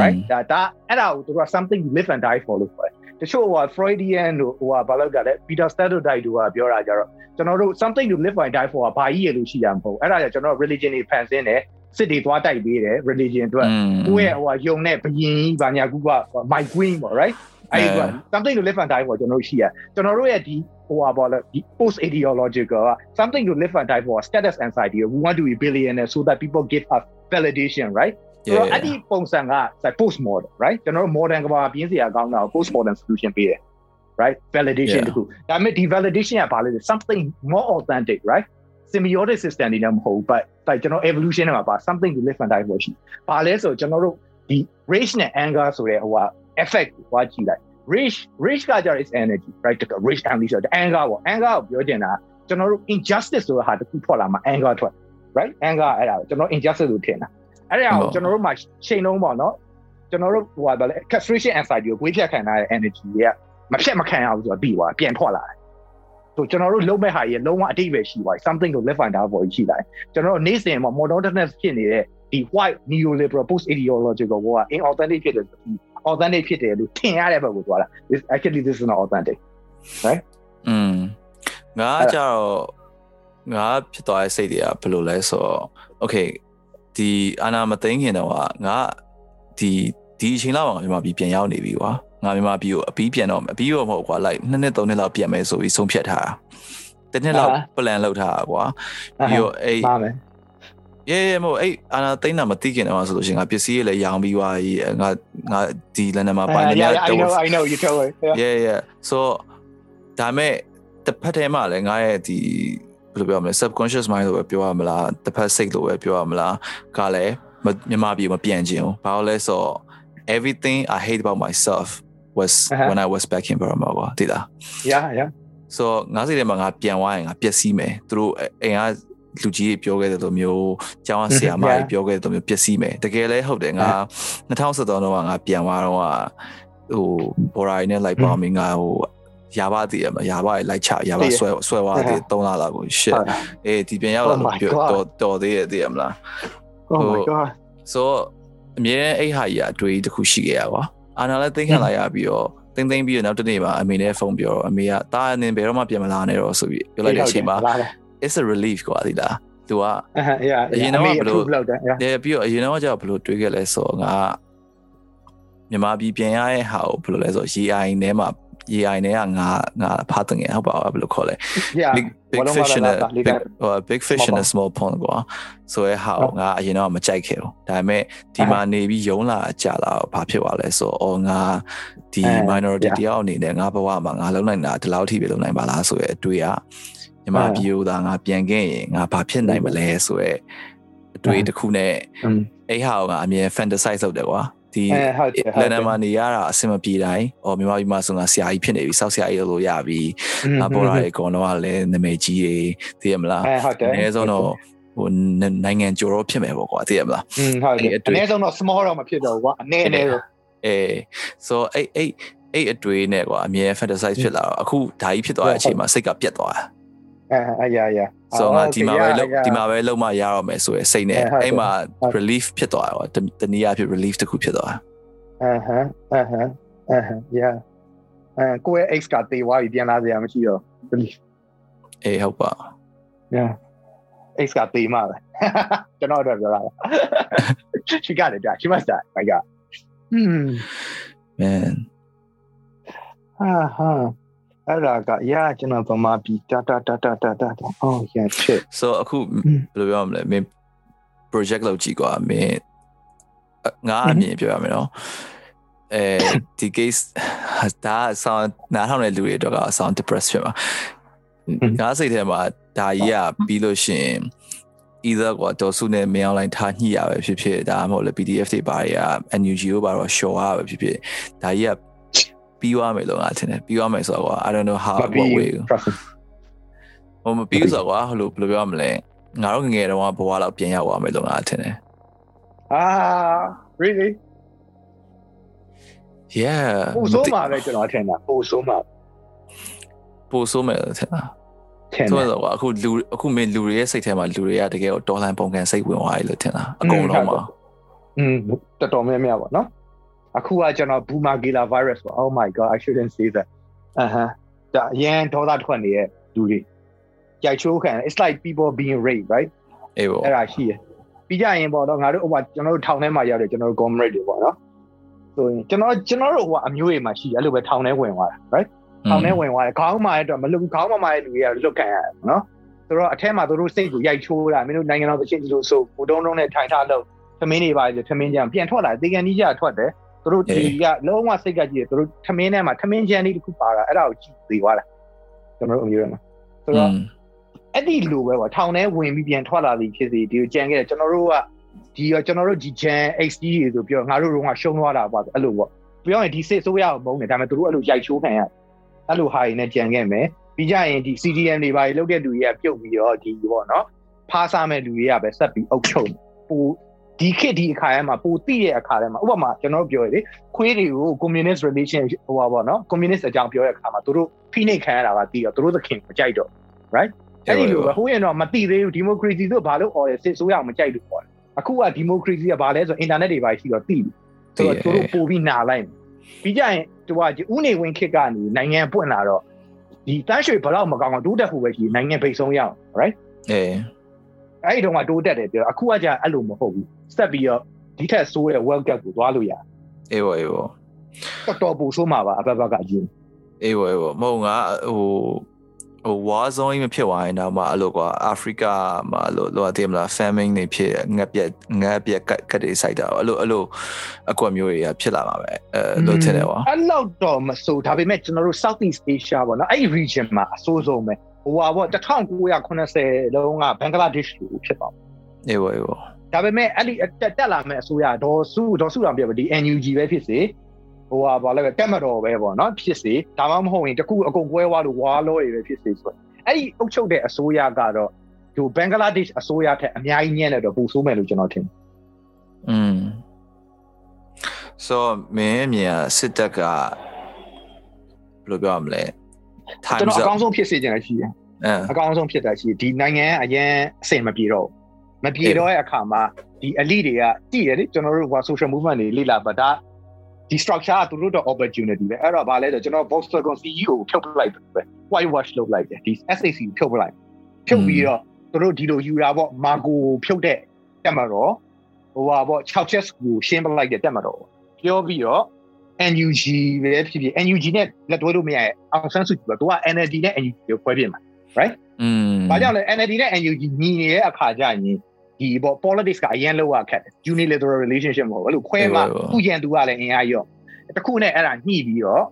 right ဒါဒါအဲ့ဒါကိုသူက something you live and die for လို့ခေါ်တယ် တချို့ဟို Freudian တို့ဟိုဘာလို့ကြလဲ Peter Stadodike တို့ကပြောတာကြတော့ကျွန်တော်တို့ something you live and die for ကဘာကြီးရလို့ရှိတာမဟုတ်အဲ့ဒါကြောင့်ကျွန်တော် religion တွေဖန်ဆင်းတယ်စစ်တွေသွားတိုက်ပေးတယ် religion အတွက်ကိုယ့်ရဲ့ဟိုယုံတဲ့ဘယင်ကြီးဘာညာကူက my queen ပေါ့ right အဲ့ဒီက something to live and die for ကျွန်တော်တို့ရှိရကျွန်တော်တို့ရဲ့ဒီဟိုဟာပေါ့လေဒီ post ideological က something to live and die for status anxiety we want to be billionaire so that people give us validation right ဆိုတော့အဲ့ဒီပုံစံက post modern right ကျွန်တော်တို့ modern ကဘာပြင်းစရာကောင်းတာ post modern solution ပေးတယ် right validation Yeah. တခုဒါပေမဲ့ဒီ validation ကဘာလဲ something more authentic right symbiotic system တွေလည်းမဟုတ်ဘူး but တိုက်ကျွန်တော် evolution ထဲမှာပါ something to live and die for ရှိဘာလဲဆိုတော့ကျွန်တော်တို့ဒီ rage နဲ့ anger ဆိုတဲ့ဟိုဟာ effect ကိုသွားကြည့်လိုက် rage rage ကကြတော့ is energy right တက rage and rage ဆိုတော့ anger ပေါ့ anger ကိုပြောချင်တာကျွန်တော်တို့ injustice ဆိုတဲ့ဟာတစ်ခုထွက်လာမှာ anger ထွက် right anger အဲ့ဒါကိုကျွန်တော် injustice လို့ထင်တာ အဲ့ဒါကိုကျွန်တော်တို့မှာချိန်လုံးပေါ့နော်ကျွန်တော်တို့ဟိုဟာဗာလဲ castration anxiety ကိုဝေးဖြတ်ခံထားတဲ့ energy တွေကမဖြတ်မခံရဘူးဆိုတော့ပြီးသွားပြန်ထွက်လာတယ်ဆိုကျွန်တော်တို့လုံးမဲ့ဟာကြီးလုံးဝအတိတ်ပဲရှိသွား something to live and die for ရှိလာတယ်ကျွန်တော်တို့နေ့စဉ်မှာ modernist ဖြစ်နေတဲ့ဒီ white neoliberal post ideological ဘောက inauthentic ဖြစ်တယ် authentic ဖြစ်တယ်လို့ထင်ရတဲ့ဘက်ကိုသွားတာ this actually this is not authentic อืมငါကြတော့ငါဖြစ်သွားတဲ့စိတ်တွေကဘယ်လိုလဲဆိုတော့ okay ဒီအာနာမသိငခင်တော့ကငါဒီဒီအချိန်လောက်မှာမြန်မာပြည်ပြန်ရောက်နေပြီကွာငါမြန်မာပြည်ကိုအပြီးပြန်တော့မယ်အပြီးတော့မဟုတ်ကွာ like နှစ်နှစ်သုံးနှစ်လောက်ပြန်မယ်ဆိုပြီးဆုံးဖြတ်ထားတာတစ်နှစ်လောက် plan လုပ်ထားတာကွာပြီးတော့အဲ့မှားမယ်ရဲရဲမို့အဲ့အာနာသိန်းတာမသိခင်တော့ဆိုလို့ရှိရင်ငါပစ္စည်းတွေလည်းရောင်းပြီးသွားပြီငါငါဒီလန်နယ်မှာပိုင်နေ yeah တယ် I know I know you told me yeah yeah yeah so ဒါမဲ့တစ်ဖက်ထဲမှာလည်းငါရဲ့ဒီ ဘယ်လိုပြောမလဲ subconscious mind လို့ပဲပြောရမလားတစ်ဖက်စိတ်လို့ပဲပြောရမလားကလည်းမမြန်မာပြည်မပြန်ချင်ဘူးဘာလို့လဲဆိုတော့ everything i hate about myself was Uh-huh. when i was back in Burma ကွာတိလား yeah yeah so ငါစိတ်ထဲမှာငါပြန်သွားရင်ငါပျက်စီးမယ်သူတို့အိမ်ကလူကြီးတွေပြောခဲ့တဲ့လိုမျိုးကျောင်းဆရာမတွေပြောခဲ့တဲ့လိုမျိုးပျက်စီးမယ်တကယ်လဲဟုတ်တယ်ငါ2013တော့ငါပြန်သွားတော့ဟိုဘော်ရိုင်းနဲ့လိုက်ပါမင်းငါဟို ရာဘတည်ရမှာရာဘတွေလိုက်ချရာဘဆွဲဆွဲသွားတယ်3လလောက်ကို shit အေးဒီပြန်ရောက်လာလို့တော်တော်သေးရဲ့တည်ရမလား oh my god so အမြဲအဲ့ဟာကြီးအတွေ့အကြုံတစ်ခုရှိခဲ့ရပါအာနာလည်းသိခံလိုက်ရပြီးတော့တင်းသိမ့်ပြီးတော့နောက်တစ်နေ့မှာအမေနဲ့ဖုန်းပြောတော့အမေကတာအနေဘယ်တော့မှပြန်မလာနဲ့တော့ဆိုပြီးပြောလိုက်တဲ့အချိန်မှာ it's a relief ကွာဒီလားသူက yeah အရင်တော့ဘယ်လိုလောက်တယ် yeah တယ်ပြီးတော့အရင်တော့ကျတော့ဘယ်လိုတွေးခဲ့လဲဆိုတော့ငါမြန်မာပြည်ပြန်ရတဲ့ဟာကိုဘယ်လိုလဲဆိုတော့ AI ထဲမှာ AI နဲ့ကငါငါဖားတင်ငယ်ဟုတ်ပါဘူးဘယ်လိုခေါ်လဲ yeah big big fish in a big uh, big fish in a small pond ကွာဆိုရဲဟာငါအရင်တော့မကြိုက်ခဲ့ဘူးဒါပေမဲ့ဒီမှာနေပြီးယုံလာကြလာဘာဖြစ်သွားလဲဆိုတော့ငါဒီ minority တယောက်အနေနဲ့ငါဘဝမှာငါလုံးနိုင်တာဒီလောက်ထိပဲလုံးနိုင်ပါလားဆိုရဲအတွေ့အညီမဗီဒီယိုသားငါပြန်ခဲ့ရင်ငါဘာဖြစ်နိုင်မလဲဆိုရဲအတွေ့တစ်ခုနဲ့အဲ့ဟာကိုငါအမြဲ fantasize လုပ်တယ်ကွာ ဒီလန်ဒန်မှာနေရတာအဆင်မပြေတိုင်းအော်မြန်မာပြည်မှာဆိုငါဆရာကြီးဖြစ်နေပြီစောက်ဆရာကြီးလို့ရပြီငါပေါ်လာတဲ့ကောတော့ကလည်းနာမည်ကြီးတွေသိရမလားဟုတ်တယ်အနည်းဆုံးတော့ဟိုနိုင်ငံကျော်တော့ဖြစ်မယ်ပေါ့ကွာသိရမလားอืมဟုတ်တယ်အနည်းဆုံးတော့ small တော့မဖြစ်တော့ဘူးကွာအနည်းအနည်းတော့အေး so အဲ့အဲ့အဲ့အတွေ့နဲ့ကွာအမြဲ fantasize ဖြစ်လာတော့အခုဓာကြီးဖြစ်သွားတဲ့အချိန်မှာစိတ်ကပြတ်သွားတာ အဲအရာရာဆိုငါဒီမှာပဲဒီမှာပဲလုံးမရတော့မယ်ဆိုရယ်စိတ်နဲ့အဲ့မှာ relief ဖြစ်သွားတယ်ကွာတနည်းအားဖြင့် relief တစ်ခုဖြစ်သွားတယ်အဟမ်းအဟမ်းအဟမ်း yeah အဲကိုယ့်ရဲ့ X ကတေးသွားပြီပြန်လာစရာမရှိတော့ relief အေးဟုတ်ပါ yeah X ကတေးမှာပဲကျွန်တော်တော့ပြောတာ she got it she must die my god hmm man ဟာဟာ အဲ့ဒါကရကျွန်တော်ဗမာပြည်တာတာတာတာတာတာ oh yeah shit so အခုဘယ်လိုပြောမလဲမင်း project လုပ်ကြည့်ကွာမင်းငါအမြင်ပြောရမယ်နော်အဲဒီ case ဒါဆောင်းနားထောင်တဲ့လူတွေတော့ကဆောင်း depressed ဖြစ်မှာငါစိတ်ထဲမှာဒါကြီးကပြီးလို့ရှိရင် either ကွာဒေါ်စုနဲ့မင်းအောင်လိုင်းထားညှိရပဲဖြစ်ဖြစ်ဒါမှမဟုတ်လေ PDF တွေပါတွေက NUG ကိုပါတော့ show ရပဲဖြစ်ဖြစ်ဒါကြီးက ပြီးသွားမယ်လို့ငါထင်တယ်ပြီးသွားမယ်ဆိုတော့ကွာ I don't know how what way ဟိုမပြီးဆိုတော့ကွာဟိုလိုဘယ်လိုပြောမလဲငါတို့ငငယ်တုန်းကဘဝလောက်ပြန်ရောက်သွားမယ်လို့ငါထင်တယ်အာ really yeah ပိုဆိုးမှာပဲကျွန်တော်ထင်တာပိုဆိုးမှာပိုဆိုးမယ်ထင်တာဆိုတော့အခုလူအခုမင်းလူတွေရဲ့စိတ်ထဲမှာလူတွေကတကယ်တော့ဒေါ်လာပုံကန်စိတ်ဝင်သွားပြီလို့ထင်တာအကုန်လုံးမှာอืมတော်တော်များများပါเนาะ အခုကကျွန်တော် boomer gila virus ပေါ့ oh my god i shouldn't say that အဟမ်းဒါအရင်ဒေါသထွက်နေတဲ့လူတွေကြိုက်ချိုးခံ it's like people being raped right အေးပေါ့အဲ့ဒါရှိရပြီးကြရင်ပေါ့တော့ငါတို့ဟိုကျွန်တော်တို့ထောင်ထဲမှာရောက်တယ်ကျွန်တော်တို့ comrade တွေပေါ့နော်ဆိုရင်ကျွန်တော်ကျွန်တော်တို့ဟိုအမျိုးတွေမှာရှိတယ်အဲ့လိုပဲထောင်ထဲဝင်သွားတာ right ထောင်ထဲဝင်သွားတယ်ခေါင်းမာတဲ့အတွက်မလွတ်ခေါင်းမမာတဲ့လူတွေကလွတ်ခံရတယ်နော်ဆိုတော့အထက်မှာတို့စိတ်ကိုရိုက်ချိုးတာမင်းတို့နိုင်ငံတော်သချင်းဒီလိုဆိုဘူတုံးတုံးနဲ့ထိုင်ထားလို့သမင်းတွေပါလေသမင်းကြံပြန်ထွက်လာတေကန်ကြီးကြထွက်တယ် တို့ဒီကလုံးဝစိတ်ကကြည့်တယ်တို့သမင်းထဲမှာသမင်းချမ်းလေးတစ်ခုပါတာအဲ့ဒါကိုကြည့်သေးသွားတာကျွန်တော်တို့အမျိုးတွေမှာဆိုတော့အဲ့ဒီလိုပဲပေါ့ထောင်ထဲဝင်ပြီးပြန်ထွက်လာသည်ဖြစ်စီဒီကိုကြံခဲ့တယ်ကျွန်တော်တို့ကဒီရောကျွန်တော်တို့ဒီ Gen XD တွေဆိုပြောငါတို့တော့ရှုံးသွားတာပေါ့အဲ့လိုပေါ့ပြောရင်ဒီစစ်ဆိုးရအောင်မုန်းတယ်ဒါပေမဲ့တို့အဲ့လိုရိုက်ချိုးခံရအဲ့လိုဟာတွေနဲ့ကြံခဲ့မယ်ပြီးကြရင်ဒီ CDM တွေပါလောက်တဲ့လူတွေကပြုတ်ပြီးတော့ဒီပေါ့နော်ဖားစားမဲ့လူတွေကပဲဆက်ပြီးအုပ်ချုပ်ပူ ဒီခေတ်ဒီအခါထဲမှာပိုတိတဲ့အခါထဲမှာဥပမာကျွန်တော်ပြောရလေခွေးတွေကို communist relation ဟိုပါပေါ့နော် communist အကြောင်းပြောတဲ့အခါမှာသူတို့ဖိနှိပ်ခံရတာပါတီးတော့သူတို့သခင်မကြိုက်တော့ right အဲ့ဒီလိုပဲဟိုရင်တော့မတိသေးဘူး democracy ဆိုဘာလို့អော်ရစစ်ဆိုးရအောင်မကြိုက်လို့ပေါ့အခုက democracy ကဘာလဲဆို internet တွေပါရှိတော့တိပြီဆိုတော့သူတို့ပို့ပြီးနာလိုက်ပြီးကြရင်သူကဥနေဝင်ခေတ်ကနေနိုင်ငံပွင့်လာတော့ဒီတန်းရွှေဘလောက်မကောင်းအောင်တိုးတက်ဖို့ပဲရှိနိုင်ငံပိတ်ဆုံးရအောင် right အေးအဲ့ဒီတော့ကတိုးတက်တယ်ပြောအခုကကြာအဲ့လိုမဟုတ်ဘူး ဆက်ပြီးတော့ဒီထက်ဆိုးတဲ့ World Cup ကိုသွားလို့ရအေးပါအေးပါတော်တော်ပူဆိုးမှာပါအဘဘကအရင်အေးပါအေးပါမဟုတ်ငါဟိုဟို war zone မဖြစ်သွားရင်တော့မှအဲ့လိုကွာအာဖရိကမှာအဲ့လိုလောတည်မလား famine တွေဖြစ်ငက်ပြက်ငက်ပြက်ကတ်ကတ်တွေစိုက်တာအဲ့လိုအဲ့လိုအကွက်မျိုးတွေကဖြစ်လာမှာပဲအဲလို့ထင်တယ်ကွာအဲ့လောက်တော့မဆိုးဒါပေမဲ့ကျွန်တော်တို့ Southeast Asia ပေါ့နော်အဲ့ဒီ region မှာအဆိုးဆုံးပဲဟိုဟာပေါ့1980လုံးကဘင်္ဂလားဒေ့ရှ်လိုဖြစ်သွားအေးပါအေးပါ ဒါပေမဲ့အဲ့ဒီတက်တက်လာမဲ့အစိုးရဒေါ်စုဒေါ်စုတော်ပြပါဒီ NUG ပဲဖြစ်စေဟိုဟာဘာလဲတက်မတော်ပဲပေါ့နော်ဖြစ်စေဒါမှမဟုတ်ရင်တခုအကုန်ကွဲသွားလို့ဝါလောတွေပဲဖြစ်စေဆိုအဲ့ဒီအုပ်ချုပ်တဲ့အစိုးရကတော့ဒီဘင်္ဂလားဒေ့ရှ်အစိုးရထက်အများကြီးညံ့တဲ့တော့ပူဆိုးမယ်လို့ကျွန်တော်ထင်อืม so မင်းမြင်စစ်တပ်ကဘယ်လိုပြောရမလဲကျွန်တော်အကောင်းဆုံးဖြစ်စေချင်တာရှိတယ်အကောင်းဆုံးဖြစ်တာရှိဒီနိုင်ငံအရင်အဆင်မပြေတော့ မပြေတော့တဲ့အခါမှာဒီ elite တွေကတည်ရတယ်ကျွန်တော်တို့က social movement တွေလေ့လာပါဒါဒီ structure ကသူတို့တော့ opportunity ပဲအဲ့တော့ဗာလဲဆိုကျွန်တော် Volkswagen CEO ကိုဖြုတ်ပလိုက်ပဲ white wash လုပ်လိုက်တယ်ဒီ SAC ကိုဖြုတ်ပလိုက်ဖြုတ်ပြီးတော့သူတို့ဒီလိုယူတာပေါ့မာကိုဖြုတ်တဲ့တက်မှာတော့ဟိုဟာပေါ့6ချက်ကိုရှင်းပလိုက်တဲ့တက်မှာတော့ပြောပြီးတော့ NUG ပဲဖြစ်ဖြစ် NUG နဲ့လက်တွဲလို့မရရဲ့အောင်ဆန်းစုကြည်ပဲသူက NLD နဲ့ NUG ကိုခွဲပြင်မှာ right อืมဘာကြောင့်လဲ NLD နဲ့ NUG ညီနေတဲ့အခါကျရင် ဒီပေါ့ politics ကအရင်လောက်ရခက်တယ် unilateral relationship မဟုတ်ဘူးအဲ့လိုခွဲမှာသူ့ရန်သူကလည်းအင်အားရော့တခုနဲ့အဲ့ဒါညှိပြီးတော့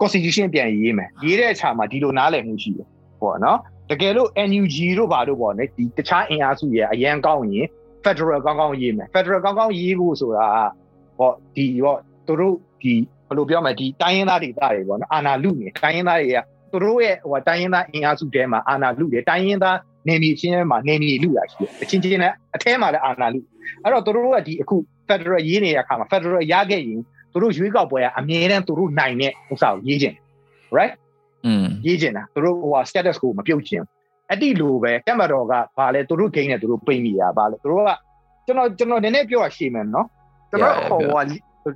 constitution ပြန်ရေးမယ်ရေးတဲ့အခါမှာဒီလိုနားလည်မှုရှိတယ်ပေါ့နော်တကယ်လို့ NUG တို့ဘာတို့ပေါ့ねဒီတခြားအင်အားစုရဲ့အရန်ကောင်းရင် federal ကောင်းကောင်းရေးမယ် federal ကောင်းကောင်းရေးဖို့ဆိုတာပေါ့ဒီပေါ့သူတို့ဒီဘယ်လိုပြောမလဲဒီတိုင်းရင်းသားဒေသတွေပေါ့နော်အာနာလူနေတိုင်းရင်းသားတွေကသူတို့ရဲ့ဟိုတိုင်းရင်းသားအင်အားစုတဲမှာအာနာလူတယ်တိုင်းရင်းသား နေမီချင်းမှာနေမီလူရရှိတယ်အချင်းချင်းနဲ့အထဲမှာလည်းအာနာလူအဲ့တော့သူတို့ကဒီအခု federal ရေးနေတဲ့အခါမှာ federal ရခဲ့ရင်သူတို့ရွေးကောက်ပွဲကအမြဲတမ်းသူတို့နိုင်တဲ့ဥစ္စာကိုရေးခြင်း right อืมရေးခြင်းတာသူတို့ဟို status ကိုမပြုတ်ခြင်းအဲ့ဒီလိုပဲတက်မတော်ကဘာလဲသူတို့ဂိမ်းနဲ့သူတို့ပိတ်မိတာဘာလဲသူတို့ကကျွန်တော်ကျွန်တော်နည်းနည်းပြောရရှေ့မယ်နော်ကျွန်တော်ဟိုက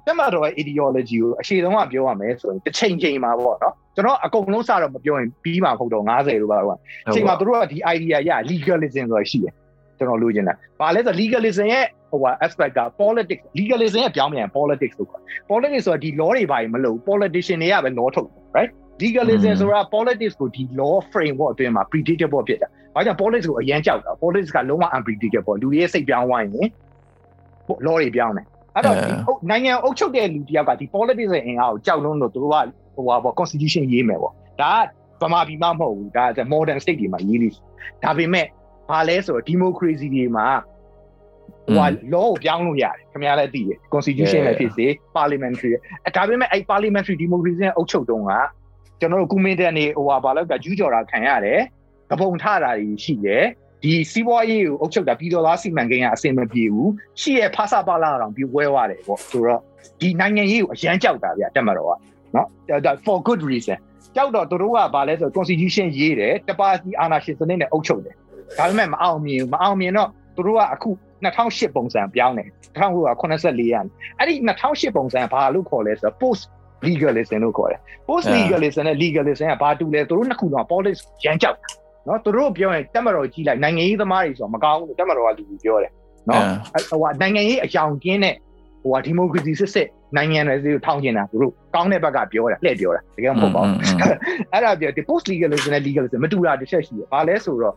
တက်မတော်ရဲ့ ideology ကိုအရှိတုန်းကပြောရမယ်ဆိုရင်တစ်ချိန်ချိန်မှာပေါ့နော်ကျွန်တော်အကုန်လုံးစတော့မပြောရင်ပြီးမှာမဟုတ်တော့90လို့ပါတော့အချိန်မှာသူတို့ကဒီ idea ရ legalism ဆိုတာရှိတယ်ကျွန်တော်လိုချင်တာဘာလဲဆို legalism ရဲ့ဟိုက aspect က politics legalism ရဲ့ပြောင်းပြန် politics လို့ခေါ် politics ဆိုတာဒီ law တွေဘာတွေမလုပ် politician တွေကပဲ law ထုတ် right legalism ဆိုတာ politics ကိုဒီ law framework အတွင်းမှာ predictable ဖြစ်တာ။ဘာကြောင့် politics ကိုအရင်ကြောက်တာ politics ကလုံးဝ unpredictable လူတွေရဲ့စိတ်ပြောင်းသွားရင် law တွေပြောင်းတယ်။ အဲ့တော့ဒီနိုင်ငံအုပ်ချုပ်တဲ့လူတယောက်ကဒီ politics ရဲ့အင်အားကိုကြောက်လုံးလို့သူတို့ကဟိုပါပေါ့ constitution ရေးမယ်ပေါ့။ဒါကဗမာပြည်မှာမဟုတ်ဘူး။ဒါက modern state တွေမှာရေးလို့ဒါပေမဲ့ဘာလဲဆိုတော့ democracy တွေမှာဟို law ကိုပြောင်းလို့ရတယ်ခင်ဗျားလည်းသိတယ် constitution လည်းဖြစ်စေ parliamentary အဲဒါပေမဲ့အဲ့ parliamentary democracy နဲ့အုပ်ချုပ်တုန်းကကျွန်တော်တို့ကုမင်းတဲ့နေဟိုဟာဘာလို့ကကျူးကျော်တာခံရတယ်ကပုံထတာတွေရှိတယ် ဒီစီးပွားရေးကိုအုပ်ချုပ်တာပြီးတော့သားစီမံကိန်းကအဆင်မပြေဘူးရှိရဖာစာပါလာတော့ပြီးဝဲသွားတယ်ပေါ့ဆိုတော့ဒီနိုင်ငံရေးကိုအရန်ကြောက်တာဗျတက်မတော်ကနော်ဒါ for good reason ကြောက်တော့သူတို့ကဘာလဲဆို constitution ရေးတယ်တပါတီအာဏာရှင်စနစ်နဲ့အုပ်ချုပ်တယ်ဒါပေမဲ့မအောင်မြင်မအောင်မြင်တော့သူတို့ကအခု2008ပုံစံပြောင်းတယ်1984ရအဲ့ဒီ2008ပုံစံဘာလို့ခေါ်လဲဆိုတော့ post legalism လို့ခေါ်တယ် post legalism နဲ့ legalism ကဘာတူလဲသူတို့နှစ်ခုတော့ politics ရမ်းကြောက် နော်သူတို့ပြောရင်တက်မတော်ကြီးလိုက်နိုင်ငံရေးသမားတွေဆိုတော့မကောင်းဘူးတက်မတော်ကလူကြီးပြောတယ်နော်ဟိုနိုင်ငံရေးအယောင်ကင်းတဲ့ဟိုဒီမိုကရေစီစစ်စစ်နိုင်ငံတွေစီကိုထောင်းကျင်တာသူတို့ကောင်းတဲ့ဘက်ကပြောတာလှည့်ပြောတာတကယ်မဟုတ်ပါဘူးအဲ့ဒါပြောဒီ post legalism နဲ့ legalism မတူတာတစ်ချက်ရှိတယ်ဘာလဲဆိုတော့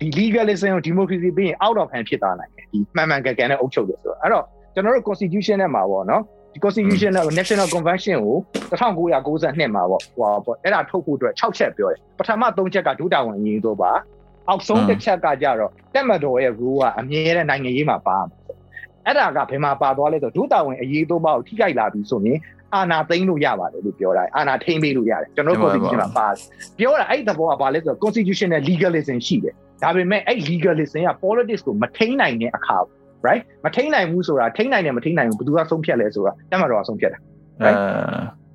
ဒီ legalism ကို democracy ပြီးရင် out of hand ဖြစ်သွားနိုင်တယ်ဒီမှန်မှန်ကန်ကန်နဲ့အုပ်ချုပ်တယ်ဆိုတော့အဲ့တော့ကျွန်တော်တို့ constitution နဲ့မှာပေါ့နော် ဒီ constitution နဲ့ national convention ကို1992မှာပေါ့ဟိုပေါ့အဲ့ဒါထုတ်ဖို့အတွက်6ချက်ပြောတယ်ပထမ3ချက်ကဒုတာဝန်ကြီးတို့ပါအောက်ဆုံးတစ်ချက်ကကြတော့တက်မတော်ရဲ့ rule ကအမြဲတမ်းနိုင်ငံရေးမှာပါအဲ့ဒါကဘယ်မှာပါသွားလဲဆိုဒုတာဝန်အရေးသုံးပါးကိုထိခိုက်လာပြီဆိုရင်အာနာသိမ်းလို့ရပါတယ်လို့ပြောတာအာနာထိမ့်ပေးလို့ရတယ်ကျွန်တော်တို့ constitution မှာပါတယ်ပြောတာအဲ့ဒီသဘောကဘာလဲဆိုတော့ constitution နဲ့ legalism ရှိတယ်ဒါပေမဲ့အဲ့ legalism က politics ကိုမထိန်းနိုင်တဲ့အခါ right မထိန်းနိုင်ဘူးဆိုတာထိန်းနိုင်တယ်မထိန်းနိုင်ဘူးဘယ်သူကဆုံးဖြတ်လဲဆိုတာတက်မှာတော့ဆုံးဖြတ်တာ right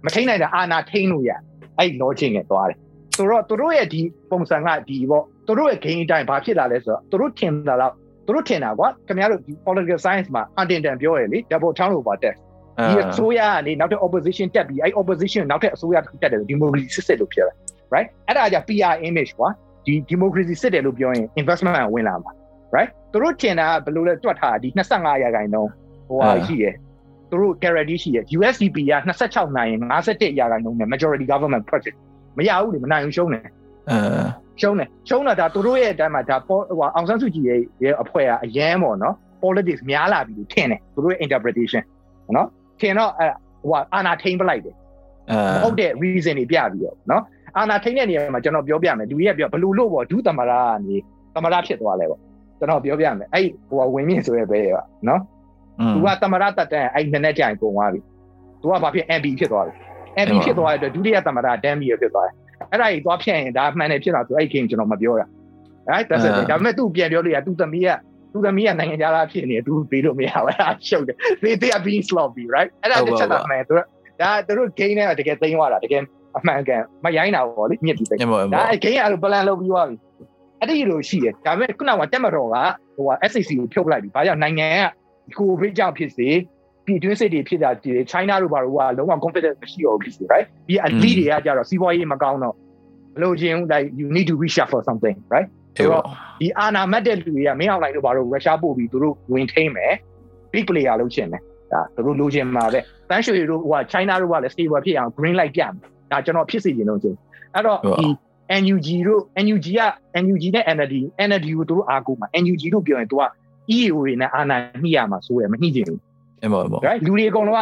မထိန်းနိုင်တာအာနာထိန်းလို့ရအဲ့ logic နဲ့သွားတယ်ဆိုတော့သူတို့ရဲ့ဒီပုံစံကဒီပေါ့သူတို့ရဲ့ game အတိုင်းဘာဖြစ်လာလဲဆိုတော့သူတို့ထင်တာတော့သူတို့ထင်တာကွာခင်ဗျားတို့ဒီ political science မှာ Huntington ပြောရလေ double turnover test ဒီအစိုးရကနေနောက်ထပ် opposition တက်ပြီးအဲ့ opposition နောက်ထပ်အစိုးရတက်တယ် democracy စစ်စစ်လို့ပြောတယ် right အဲ့ဒါကြ PR image ကွာဒီ democracy စစ်တယ်လို့ပြောရင် investment ဝင်လာမှာ right သူတို့ထင်တာဘယ်လိုလဲတွက်ထားဒီ25ရာခိုင်နှုန်းဟိုဟာရှိရယ်သူတို့ guarantee ရှိရယ် USDP က26နိုင်ရင်51ရာခိုင်နှုန်းနဲ့ majority government project မရဘူးလေမနိုင်ဘူးရှုံးတယ်အဲရှုံးတယ်ရှုံးတာဒါသူတို့ရဲ့အတိုင်းမှာဒါဟိုအောင်ဆန်းစုကြည်ရဲ့ရဲ့အဖွဲ့ကအရန်ပေါ့နော် politics များလာပြီလို့ထင်တယ်သူတို့ရဲ့ interpretation နော်ထင်တော့အဲဟိုအာနာထိန်ပလိုက်တယ်အဲဟုတ်တဲ့ reason တွေပြပြီးတော့နော်အာနာထိန်တဲ့နေရာမှာကျွန်တော်ပြောပြမယ်လူကြီးကပြောဘလူလို့ပေါ့ဒုသမရကနေသမရဖြစ်သွားလဲပေါ့ ကျွန်တော်ပြောပြမယ်အဲ့ဟိုဝင်မြင့်ဆိုရဲပဲနော်သူကသမရတက်တဲ့အဲ့နည်းနည်းကြိုင်ကုန်သွားပြီသူကဘာဖြစ် MB ဖြစ်သွားပြီ MB ဖြစ်သွားတဲ့အတွက်ဒုတိယသမရဒမ်မီဖြစ်သွားတယ်အဲ့ဒါကြီးသွားဖြတ်ရင်ဒါမှန်တယ်ဖြစ်တာဆိုအဲ့ game ကျွန်တော်မပြောတာ right ဒါဆိုဒါပေမဲ့သူပြန်ပြောလို့ရသူသမီးကသူသမီးကနိုင်ငံခြားသားဖြစ်နေသူပေးလို့မရဘူးအဲ့ဒါရှုပ်တယ် they they are being sloppy right အဲ့ဒါတစ်ချက်တော့မှန်သူဒါသူတို့ game နဲ့တကယ်သိမ်းသွားတာတကယ်အမှန်ကန်မရိုင်းတာပေါ့လေမြင့်ပြီးသိမ်းဒါအဲ့ game ကအဲ့လို plan လုပ်ပြီးသွားပြီ အဲ့ဒီလိုရှိတယ်ဒါပေမဲ့ခုနကတက်မတော်ကဟိုက SCC ကိုဖြုတ်လိုက်ပြီဘာကြောင့်နိုင်ငံကကိုဗစ်ကြောင့်ဖြစ်စေပြည်တွင်းစစ်တွေဖြစ်တာဒီ China တို့ဘာလို့ကလုံးဝ confidence မရှိတော့ဘူးဖြစ်စေ right ဒီ elite တွေကကြတော့စီးပွားရေးမကောင်းတော့မလို့ချင်း like you need to reshuffle something right ဆိုတော့ဒီအာနာမတ်တဲ့လူတွေကမင်းအောင်လိုက်တို့ဘာလို့ရုရှားပို့ပြီးသူတို့ဝင်ထိန်မယ် big player လုပ်ချင်တယ်ဒါသူတို့လိုချင်မှာပဲတန်းရွှေတို့ဟို China တို့ကလည်း stable ဖြစ်အောင် green light ပြမယ်ဒါကျွန်တော်ဖြစ်စီရင်လို့ချင်းအဲ့တော့ဒီ NUG တို့ NUG က NUG နဲ့ NLD NLD ကိုတို့အားကိုမှာ NUG တို့ပြောရင်သူက EAO တွေနဲ့အာဏာညှိရမှာဆိုရမညှိချင်ဘူးအဲ့ပါပေါ့ right လူတွေအကုန်လုံးက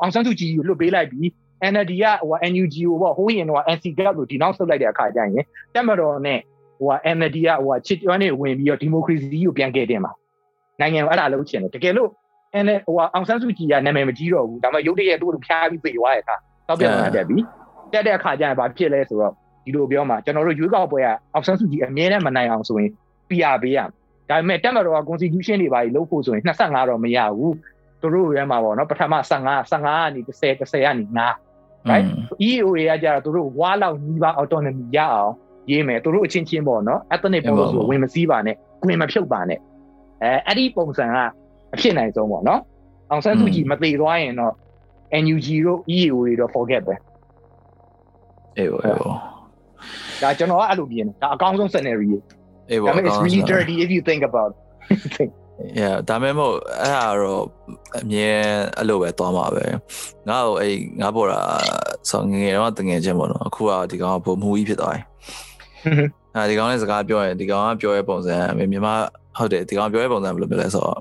အောင်ဆန်းစုကြည်ကိုလွတ်ပေးလိုက်ပြီး NLD ကဟို NUG ကိုပေါ့ဟိုးရင်တော့ NC gap လို့ဒီနောက်ဆုတ်လိုက်တဲ့အခါကျရင်တက်မတော်နဲ့ဟို NLD ကဟိုချစ်ကျွမ်းနေဝင်ပြီးတော့ဒီမိုကရေစီကိုပြန်ကယ်တင်မှာနိုင်ငံကိုအဲ့ဒါလုပ်ချင်တယ်တကယ်လို့ NL ဟိုအောင်ဆန်းစုကြည်ကနာမည်မကြီးတော့ဘူးဒါပေမဲ့ရုတ်တရက်တို့ဖျားပြီးပြေသွားတဲ့အခါတော့ပြန်လာတက်ပြီတက်တဲ့အခါကျရင်ဘာဖြစ်လဲဆိုတော့ ဒီလိုပြောမှာကျွန်တော်တို့ရွေးကောက်ပွဲကအောင်ဆန်းစုကြည်အမြဲတမ်းမနိုင်အောင်ဆိုရင် PR ပေးရဒါပေမဲ့တက်မတော်က constitution တွေပါလို့ဖို့ဆိုရင်25တော့မရဘူးသူတို့ရဲမှာပေါ့နော်ပထမ15 15ကနေ30 30ကနေ9 right EAO တွေကကြတော့သူတို့ဝါလောက်ညီးပါ autonomy ရအောင်ရေးမယ်သူတို့အချင်းချင်းပေါ့နော် ethnic ပေါ့ဆိုဝင်မစည်းပါနဲ့၊ဝင်မဖြုတ်ပါနဲ့အဲအဲ့ဒီပုံစံကအဖြစ်နိုင်ဆုံးပေါ့နော်အောင်ဆန်းစုကြည်မသေးသွားရင်တော့ NUG တို့ EAO တွေတော့ forget ပဲအေးပါအေးပါ ဒါကျွန်တော်ကအဲ့လိုမြင်တယ်ဒါအကောင်းဆုံး scenario အေးပါဒါပေမဲ့ it's really dirty if you think about yeah ဒါမဲ့မို့အဲ့ဒါတော့အမြဲအဲ့လိုပဲသွားမှာပဲငါ့ကိုအဲ့ငါပေါ်တာဆိုငငယ်တော့တငယ်ချင်းပေါ့နော်အခုကဒီကောင်ကဘုံမူကြီးဖြစ်သွားတယ်အဲဒီကောင်နဲ့စကားပြောရင်ဒီကောင်ကပြောရဲပုံစံမြန်မာဟုတ်တယ်ဒီကောင်ပြောရဲပုံစံဘယ်လိုပြောလဲဆိုတော့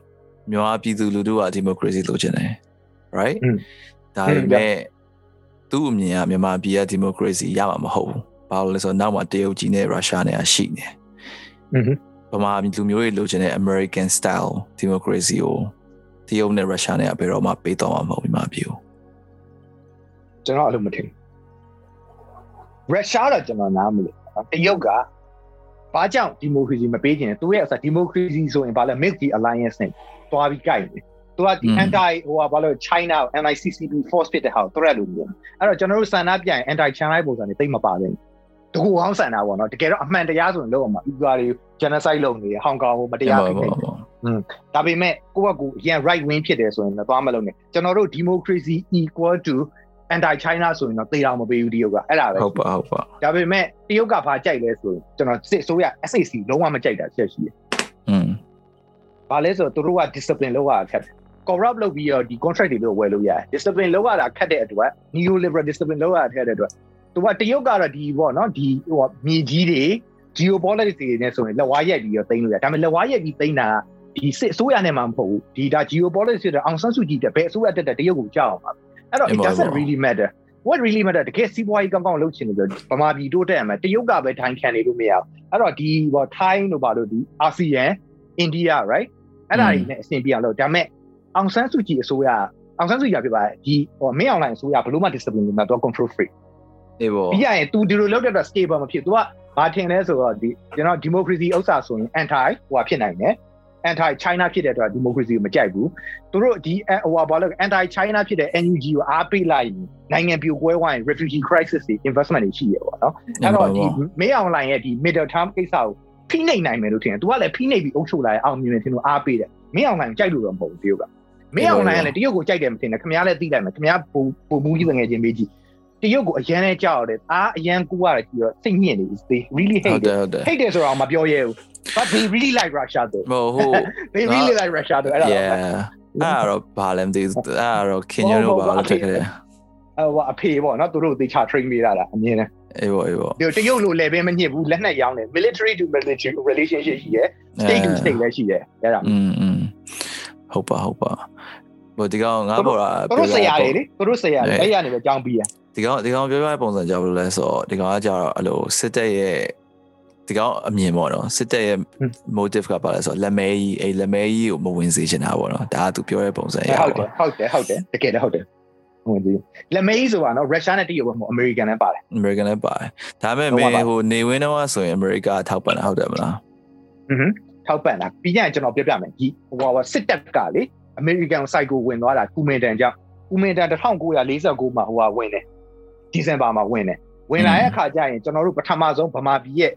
မြန်မာပြည်သူလူထုကဒီမိုကရေစီလိုချင်တယ် right ဒါပေမဲ့သူ့အမြင်ကမြန်မာပြည်ကဒီမိုကရေစီရမှာမဟုတ်ဘူး ဘာလို့လဲဆိုတော့နောက်မှာတရုတ်ကြီးနဲ့ရုရှားနဲ့ရှိနေဗမာလူမျိုးတွေလိုချင်တဲ့ American style democracy ကိုတရုတ်နဲ့ရုရှားနဲ့ဘယ်တော့မှပေးတော့မှာမဟုတ်ဘူးမြန်မာပြည်ကိုကျွန်တော်အဲ့လိုမထင်ရုရှားတော့ကျွန်တော်နားမလို့တရုတ်ကဘာကြောင့်ဒီမိုကရေစီမပေးချင်လဲသူရဲ့အစားဒီမိုကရေစီဆိုရင်ဘာလဲ Milk Tea Alliance နဲ့တွားပြီးကြိုက်တယ်သူကဒီ anti ဟိုဘာလို့ China NICCP force ဖြစ်တဲ့ဟာ threat လို့ပြောအဲ့တော့ကျွန်တော်တို့စံနာပြန် anti China ပုံစံတွေတိတ်မပါဘူး တကူအောင်ဆန်တာပေါ့နော်တကယ်တော့အမှန်တရားဆိုရင်လောက်အောင်မှာဥပဒေ genocide လုပ်နေဟောင်ကောင်ကိုမတရားဖိနေတယ်อืมဒါပေမဲ့ကိုယ့်ဘက်ကရန် right wing ဖြစ်တယ်ဆိုရင်တော့သွားမလုပ်နဲ့ကျွန်တော်တို့ democracy equal to anti china ဆိုရင်တော့သေအောင်မပေးဘူးတရုတ်ကအဲ့ဒါပဲဟုတ်ပါဟုတ်ပါဒါပေမဲ့တရုတ်ကဘာကြိုက်လဲဆိုရင်ကျွန်တော်စစ်ဆိုရ SAC လုံးဝမကြိုက်တာဆက်ရှိတယ်อืมဘာလဲဆိုတော့သူတို့က discipline လောက်ရခက်တယ် corrupt လုပ်ပြီးတော့ဒီ contract တွေလို့ဝယ်လို့ရတယ် discipline လောက်ရတာခက်တဲ့အတွက် neo liberal discipline လောက်ရတာခက်တဲ့အတွက် သူကတရုတ်ကတော့ဒီပေါ့နော်ဒီဟိုမြေကြီးတွေ geopolitics တွေနဲ့ဆိုရင်လက်ဝါးရက်ပြီးတော့သိမ်းလို့ရဒါပေမဲ့လက်ဝါးရက်ပြီးသိမ်းတာဒီစစ်အစိုးရနဲ့မှမဟုတ်ဘူးဒီဒါ geopolitics တွေအောင်ဆန်းစုကြည်တဲ့ဘယ်အစိုးရတက်တဲ့တရုတ်ကိုကြောက်အောင်ပါအဲ့တော့ it doesn't really matter what really matter တကယ်စီးပွားရေးကောင်းကောင်းလုပ်ချင်တယ်ဆိုဗမာပြည်တိုးတက်ရမယ်တရုတ်ကပဲထိုင်ခံနေလို့မရဘူးအဲ့တော့ဒီဟို Thai တို့ပါလို့ဒီ ASEAN India right အဲ့ဒါတွေနဲ့အဆင်ပြေအောင်လုပ်ဒါပေမဲ့အောင်ဆန်းစုကြည်အစိုးရအောင်ဆန်းစုကြည်ပြပါဒီဟိုမင်းအွန်လိုင်းအစိုးရဘလို့မှ discipline မှာတော့ control free အေးပေါ့ပြီးရရင် तू ဒီလိုလုပ်တဲ့အတွက် stable မဖြစ် तू ကဘာထင်လဲဆိုတော့ဒီကျွန်တော် democracy ဥစ္စာဆိုရင် anti ဟိုဖြစ်နိုင်တယ် anti China ဖြစ်တဲ့အတွက် democracy ကိုမကြိုက်ဘူးသူတို့ဒီဟိုဘာလို့ anti China ဖြစ်တဲ့ NUG ကိုအားပေးလိုက်နိုင်ငံပြိုကွဲသွားရင် refugee crisis တွေ investment တွေရှိရပေါ့နော်အဲ့တော့ဒီမေးအောင်လိုင်းရဲ့ဒီ middle term ကိစ္စကိုဖိနှိပ်နိုင်မယ်လို့ထင်တယ် तू ကလည်းဖိနှိပ်ပြီးအုပ်ချုပ်လာအောင်မြင်နေတယ်လို့အားပေးတယ်မင်းအောင်လိုင်းကြိုက်လို့တော့မဟုတ်ဘူးတရုတ်ကမင်းအောင်လိုင်းကလည်းတရုတ်ကိုကြိုက်တယ်မထင်နဲ့ခင်ဗျားလည်းသိလိုက်မယ်ခင်ဗျားပုံပုံမူကြီးငယ်ချင်းမေးကြည့် တရုတ်ကိုအရန်နဲ့ကြောက်တယ်အားအရန်ကူရတယ်ပြီးတော့စိတ်ညစ်နေပြီ they really hate it hate တယ်ဆိုတော့မပြောရဲဘူး but they really like russia though ဟို they really like russia though အဲ့ဒါအဲ့တော့ဘာလဲမသိဘူးအဲ့တော့ခင်ရတော့ဘာလို့တက်ခဲ့လဲအဲ့ဟိုအဖေပေါ့နော်သူတို့သေချာ train ပေးတာလားအမြင်နဲ့အေးပေါ့အေးပေါ့ဒီတရုတ်လိုလည်းပဲမညစ်ဘူးလက်နက်ရောင်းတယ် military to military relationship ရှိရယ် state to state လည်းရှိရယ်အဲ့ဒါอืมဟုတ်ပါဟုတ်ပါဟိုဒီကောင်ငါပေါ်တာသူတို့ဆရာတွေလေသူတို့ဆရာတွေအဲ့ရနေပဲကြောင်းပြီးရ ဒီကောင်ဒီကောင်ပြောပြတဲ့ပုံစံကြောင့်ဘယ်လိုလဲဆိုတော့ဒီကောင်ကကြတော့အဲ့လိုစစ်တပ်ရဲ့ဒီကောင်အမြင်ပေါ့နော်စစ်တပ်ရဲ့ motive ကပါလဲဆိုတော့လက်မဲကြီးအဲ့လက်မဲကြီးကိုမဝင်စေချင်တာပေါ့နော်ဒါကသူပြောတဲ့ပုံစံရဟုတ်တယ်ဟုတ်တယ်ဟုတ်တယ်တကယ်တော့ဟုတ်တယ်ဝင်ဒီလက်မေးဆိုတာနော်ရုရှားနဲ့တရုတ်ပဲမဟုတ်အမေရိကန်နဲ့ပါတယ်အမေရိကန်နဲ့ပါတယ်ဒါပေမဲ့ဟိုနေဝင်းတော့ဆိုရင်အမေရိကထောက်ပံ့တာဟုတ်တယ်မလားอือထောက်ပံ့တာပြီးရင်ကျွန်တော်ပြောပြမယ်ဒီဟိုဟာစစ်တပ်ကလေအမေရိကန် site ကိုဝင်သွားတာကူမင်တန်ကြောင့်ကူမင်တန်1949မှာဟိုဟာဝင်တယ် ဒီဇင်ဘာမှာဝင်တယ်ဝင်လာတဲ့အခါကျရင်ကျွန်တော်တို့ပထမဆုံးဗမာပြည်ရဲ့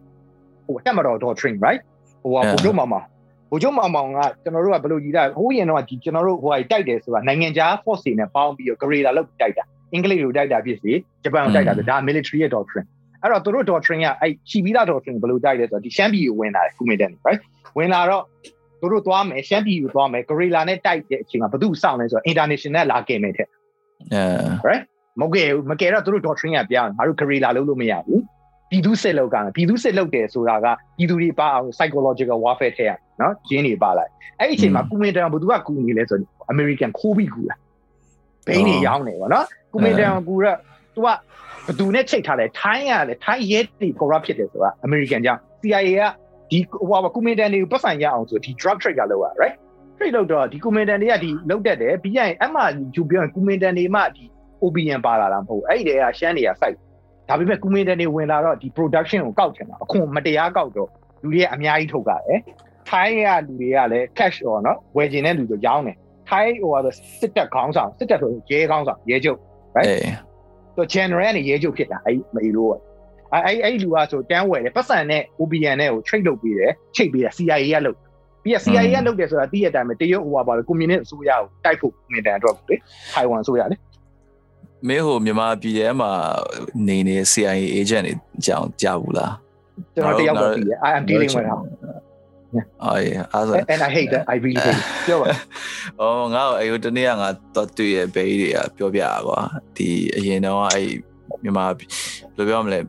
ဟိုတက်မတော် doctrine right ဟိုဟာဘုချုပ်မောင်မောင်ဘုချုပ်မောင်မောင်ကကျွန်တော်တို့ကဘယ်လိုကြည့်တာဟိုးရင်တော့ဒီကျွန်တော်တို့ဟိုဟာတိုက်တယ်ဆိုတာနိုင်ငံခြား force တွေနဲ့ပေါင်းပြီးတော့ grade လောက်တိုက်တာအင်္ဂလိပ်လိုတိုက်တာဖြစ်စီဂျပန်ကိုတိုက်တာဆိုဒါ military ရဲ့ doctrine အဲ့တော့သူတို့ doctrine ကအဲ့ချီပြီးသား doctrine ဘယ်လိုတိုက်လဲဆိုတော့ဒီရှမ်းပြည်ကိုဝင်လာတယ်ကူမင်တန် right ဝင်လာတော့သူသူတို့သွားမယ်ရှမ်းပြည်ကိုသွားမယ်ဂရီလာနဲ့တိုက်တဲ့အချိန်မှာဘယ်သူစောင့်လဲဆိုတော့ international လာကင်မယ်တဲ့အဲ right မကယ်မကယ်တော့သူတို့ doctrine ကပြောင်းငါတို့ဂရီလာလုပ်လို့မရဘူးပြည်သူစစ်လောက်ကပြည်သူစစ်လုပ်တယ်ဆိုတာကပြည်သူတွေပါအောင် psychological warfare ထဲရနော်ဂျင်းတွေပါလိုက်အဲ့ဒီအချိန်မှာကုမင်တန်ဘယ်သူကကူနေလဲဆိုတော့ American ခိုးပြီးကူလာဘိန်းတွေရောင်းနေပါနော်ကုမင်တန်ကူရသူကဘသူနဲ့ချိတ်ထားတယ်ထိုင်းရတယ်ထိုင်းရဲတွေ corrupt ဖြစ်တယ်ဆိုတာ American ကြောင့် CIA ကဒီဟိုကုမင်တန်တွေကိုပတ်ဆိုင်ရအောင်ဆိုဒီ drug trade ကလောက်ရ right trade လောက်တော့ဒီကုမင်တန်တွေကဒီလောက်တက်တယ်ပြီးရင်အမှယူပြောရင်ကုမင်တန်တွေမှဒီ OBN ပါလာတာမဟုတ်အဲ့ဒီတည်းကရှမ်းတွေက site ဒါပေမဲ့ကုမင်တန်တွေဝင်လာတော့ဒီ production ကိုကောက်ချင်တာအခွန်မတရားကောက်တော့လူတွေကအများကြီးထုတ်ကြတယ်ထိုင်းကလူတွေကလည်း cash ရောနော်ဝယ်ကျင်တဲ့လူတွေရောင်းတယ်ထိုင်းဟိုကတော့စစ်တပ်ခေါင်းဆောင်စစ်တပ်ဆိုရဲခေါင်းဆောင်ရဲချုပ် right သူ general နဲ့ရဲချုပ်ဖြစ်တာအဲ့မေလို့အဲ့အဲ့အဲ့လူကဆိုတန်းဝယ်တယ်ပတ်စံနဲ့ OBN နဲ့ကို trade လုပ်ပြီးတယ်ချိန်ပြီးတယ် CIA ကလုပ်ပြီးရ CIA ကလုပ်တယ်ဆိုတာသိရတဲ့အတိုင်းပဲတရုတ်ဟိုပါပါကွန်မြူနစ်အစိုးရကိုတိုက်ဖို့မင်တန်အတွက်လေထိုင်ဝမ်အစိုးရလေ မင်းဟိုမြန်မာပြည်ထဲမှာနေနေ CIA agent တွေအကြောင်းကြားဘူးလားကျွန်တော်တယောက်တော့သိတယ် I am dealing with her အော်အဲ့ဒါ and I hate that I really hate ပြောပါအော်ငါ့အဲ့ဟိုတနေ့ကငါတော့တွေ့ရဘေးတွေကပြောပြရကွာဒီအရင်တော့အဲ့မြန်မာဘယ်လိုပြောမလဲ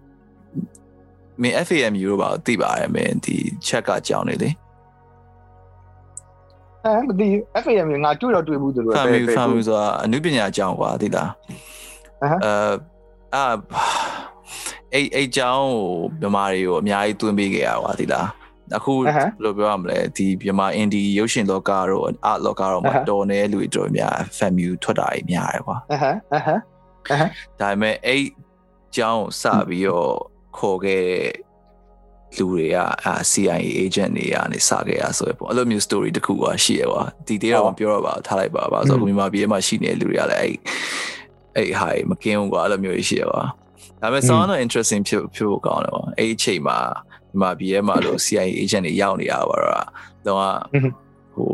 မင်း FAMU လို့ပါသိပါတယ်မင်းဒီ check ကကြောင်းနေလေ အဲဒီ FAM ငါတွေ့တော့တွေ့ဘူးသူတို့ FAMU FAMU ဆိုတာအနုပညာအကြောင်းကွာသိလားအဟအဲအာအဲ့အဲ့ကြောင်းကိုမြန်မာတွေကိုအများကြီးတွင်းပေးခဲ့ရကွာသိလားအခုဘယ်လိုပြောရမလဲဒီမြန်မာအင်ဒီရုပ်ရှင်လောကတို့အာလောကတို့မှာတော်နေလူတွေတော်များ FAMU ထွက်တာကြီးများတယ်ကွာအဟအဟဒါပေမဲ့အဲ့ကြောင်းစပြီးတော့ခေါ်ခဲ့တဲ့ လူတွေကအာ CIA agent တွေကနေစခဲ့ရဆိုရပေါ့အဲ့လိုမျိုး story တခုကရှိရပါဒီတေးတော့မပြောတော့ပါဘူးထားလိုက်ပါပါဆိုတော့မြန်မာပြည်မှာရှိနေတဲ့လူတွေကလည်းအဲ့အဲ့ဟာမကင်းဘူးကွာအဲ့လိုမျိုးရှိရပါဒါပေမဲ့ sound တော့ interesting ဖြစ်ဖြစ်ဖို့ကောင်းတယ်ပေါ့အဲ့အချိန်မှာမြန်မာပြည်မှာလို့ CIA agent တွေရောက်နေရပါတော့တော့ဟို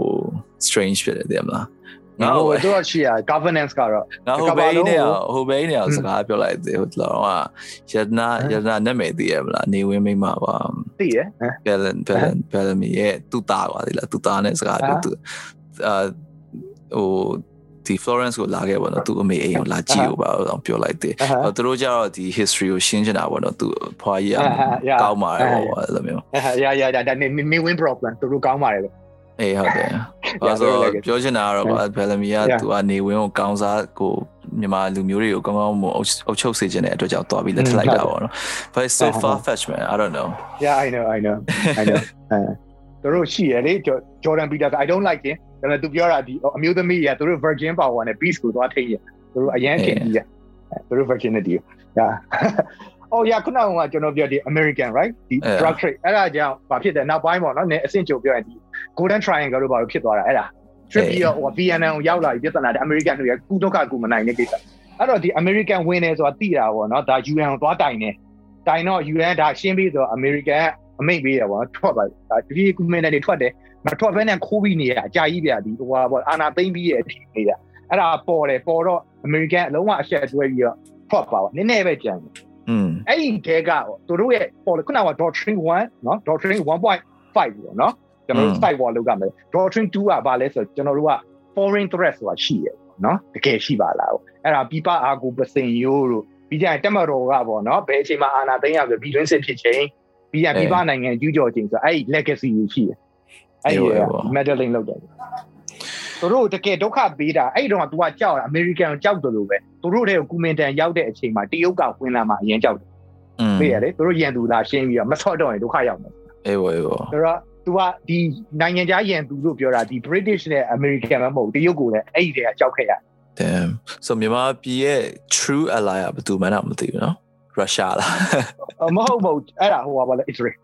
strange ဖြစ်တယ်တဲ့မလား ငါဟိုတော့ရှိရ governance ကတော့ငါဟိုဘေးနေဟိုဘေးနေစကားပြောလိုက်တယ်ဟိုတော့ကယဒနာယဒနာနာမည်သိရမလားနေဝင်းမိမပါသိရဘယ်လန်ဘယ်လန်ဘယ်လန်မီရဲ့သူ့သားပါလေလားသူ့သားနဲ့စကားပြောသူအာဟိုဒီ Florence ကိုလာခဲ့ပါတော့သူအမေအိမ်ကိုလာကြည့်ပါတော့ပြောလိုက်တယ်သူတို့ကျတော့ဒီ history ကိုရှင်းချင်တာပေါ့နော်သူဖွာကြီးကကောင်းပါတယ်ပေါ့အဲ့လိုမျိုးရရရဒါနေဝင်း problem သူတို့ကောင်းပါတယ်လို့အေးဟုတ်တယ်။ ဘာလို့ပြောချင်တာကတော့ဘယ်လမီကသူကနေဝင်းကိုကောင်းစားကိုမြန်မာလူမျိုးတွေကိုကောင်းကောင်းမအုပ်ချုပ်စေခြင်းတဲ့အတွက်ကြောင့်တွားပြီးလက်ထလိုက်တာပေါ့နော်။ But it's so far fetched man. I don't know. Yeah, I know, I know. I know. သူတို့ရှိရလေ Jordan Peters I don't like him. ဒါပေမဲ့သူပြောတာဒီအမျိုးသမီးကသူတို့ Virgin Power နဲ့ Beast ကိုသွားထိရသူတို့အရန်ခင်ကြီးရသူတို့ virginity ရ Oh yeah ခုနကကျွန်တော်ပြောဒီ American right ဒီ drug trade အဲ့ဒါကြောင့်ဘာဖြစ်တယ်နောက်ပိုင်းပေါ့နော်နည်းအဆင့်ကြုံပြောရင်ဒီ Golden Triangle လို့ဘာလို့ဖြစ်သွားတာအဲ့ဒါ trip ပြီးတော့ဟို VNN ကိုရောက်လာပြီးပြဿနာတဲ့ American တွေကုဒုက္ခကုမနိုင်တဲ့ကိစ္စအဲ့တော့ဒီ American ဝင်နေဆိုတာသိတာပေါ့နော်ဒါ UN ကိုသွားတိုင်နေတိုင်တော့ UN ဒါရှင်းပြီးဆို American အမိတ်ပေးတယ်ပေါ့ထွက်ပါဒါဒီကုမင်းတွေထွက်တယ်မထွက်ဘဲနဲ့ခိုးပြီးနေရအကြာကြီးပြဒီဟိုပါပေါ့အာနာသိမ့်ပြီးရဲ့အထိနေတာအဲ့ဒါပေါ်တယ်ပေါ်တော့ American အလုံးဝအဆက်တွဲပြီးတော့ထွက်ပါပေါ့နည်းနည်းပဲကြံတယ်อืม အဲ့ဒီတဲကသူတို့ရဲ့ပေါ်ခုနက doctrine 1เนาะ doctrine 1.5ပေါ့เนาะ ကျွန်တော်တို့ site wall လောက်ကမယ် doctrine 2ကဘာလဲဆိုတော့ကျွန်တော်တို့က foreign threat ဆိုတာရှိရယ်နော်တကယ်ရှိပါလားအဲ့ဒါပြပအာကိုပစင်ရိုးတို့ပြီးကြရင်တက်မတော်ကပေါ့နော်ဘယ်အချိန်မှအာနာသိမ်းရဆိုပြီးတွင်းစစ်ဖြစ်ချင်းပြီးရပြပနိုင်ငံကျူးကျော်ချင်းဆိုအဲ့ဒီ legacy ကြီးရှိရယ်အဲ့ဒီ meddling လောက်တယ်သူတို့တကယ်ဒုက္ခပေးတာအဲ့ဒီတော့က तू ကကြောက်တာအမေရိကန်ကိုကြောက်တယ်လို့ပဲသူတို့တဲ့ကူမင်တန်ရောက်တဲ့အချိန်မှာတရုတ်ကဝင်လာမှအရင်ကြောက်တယ်သိရတယ်သူတို့ရန်သူလာရှင်းပြီးတော့မဆော့တော့ရင်ဒုက္ခရောက်မယ်အေးဘောအေးဘောဆိုတော့ तू ကဒီနိုင်ငံခြားရန်သူလို့ပြောတာဒီ British နဲ့ American မဟုတ်တရုတ်ကိုလည်းအဲ့ဒီတည်းကကြောက်ခဲ့ရ။ Damn so မြန်မာပြည်ရဲ့ true ally ကဘယ်သူမှမသိဘူးနော်။ Russia လား။မဟုတ်ဘူးအဲ့ဒါဟိုပါလေ Israel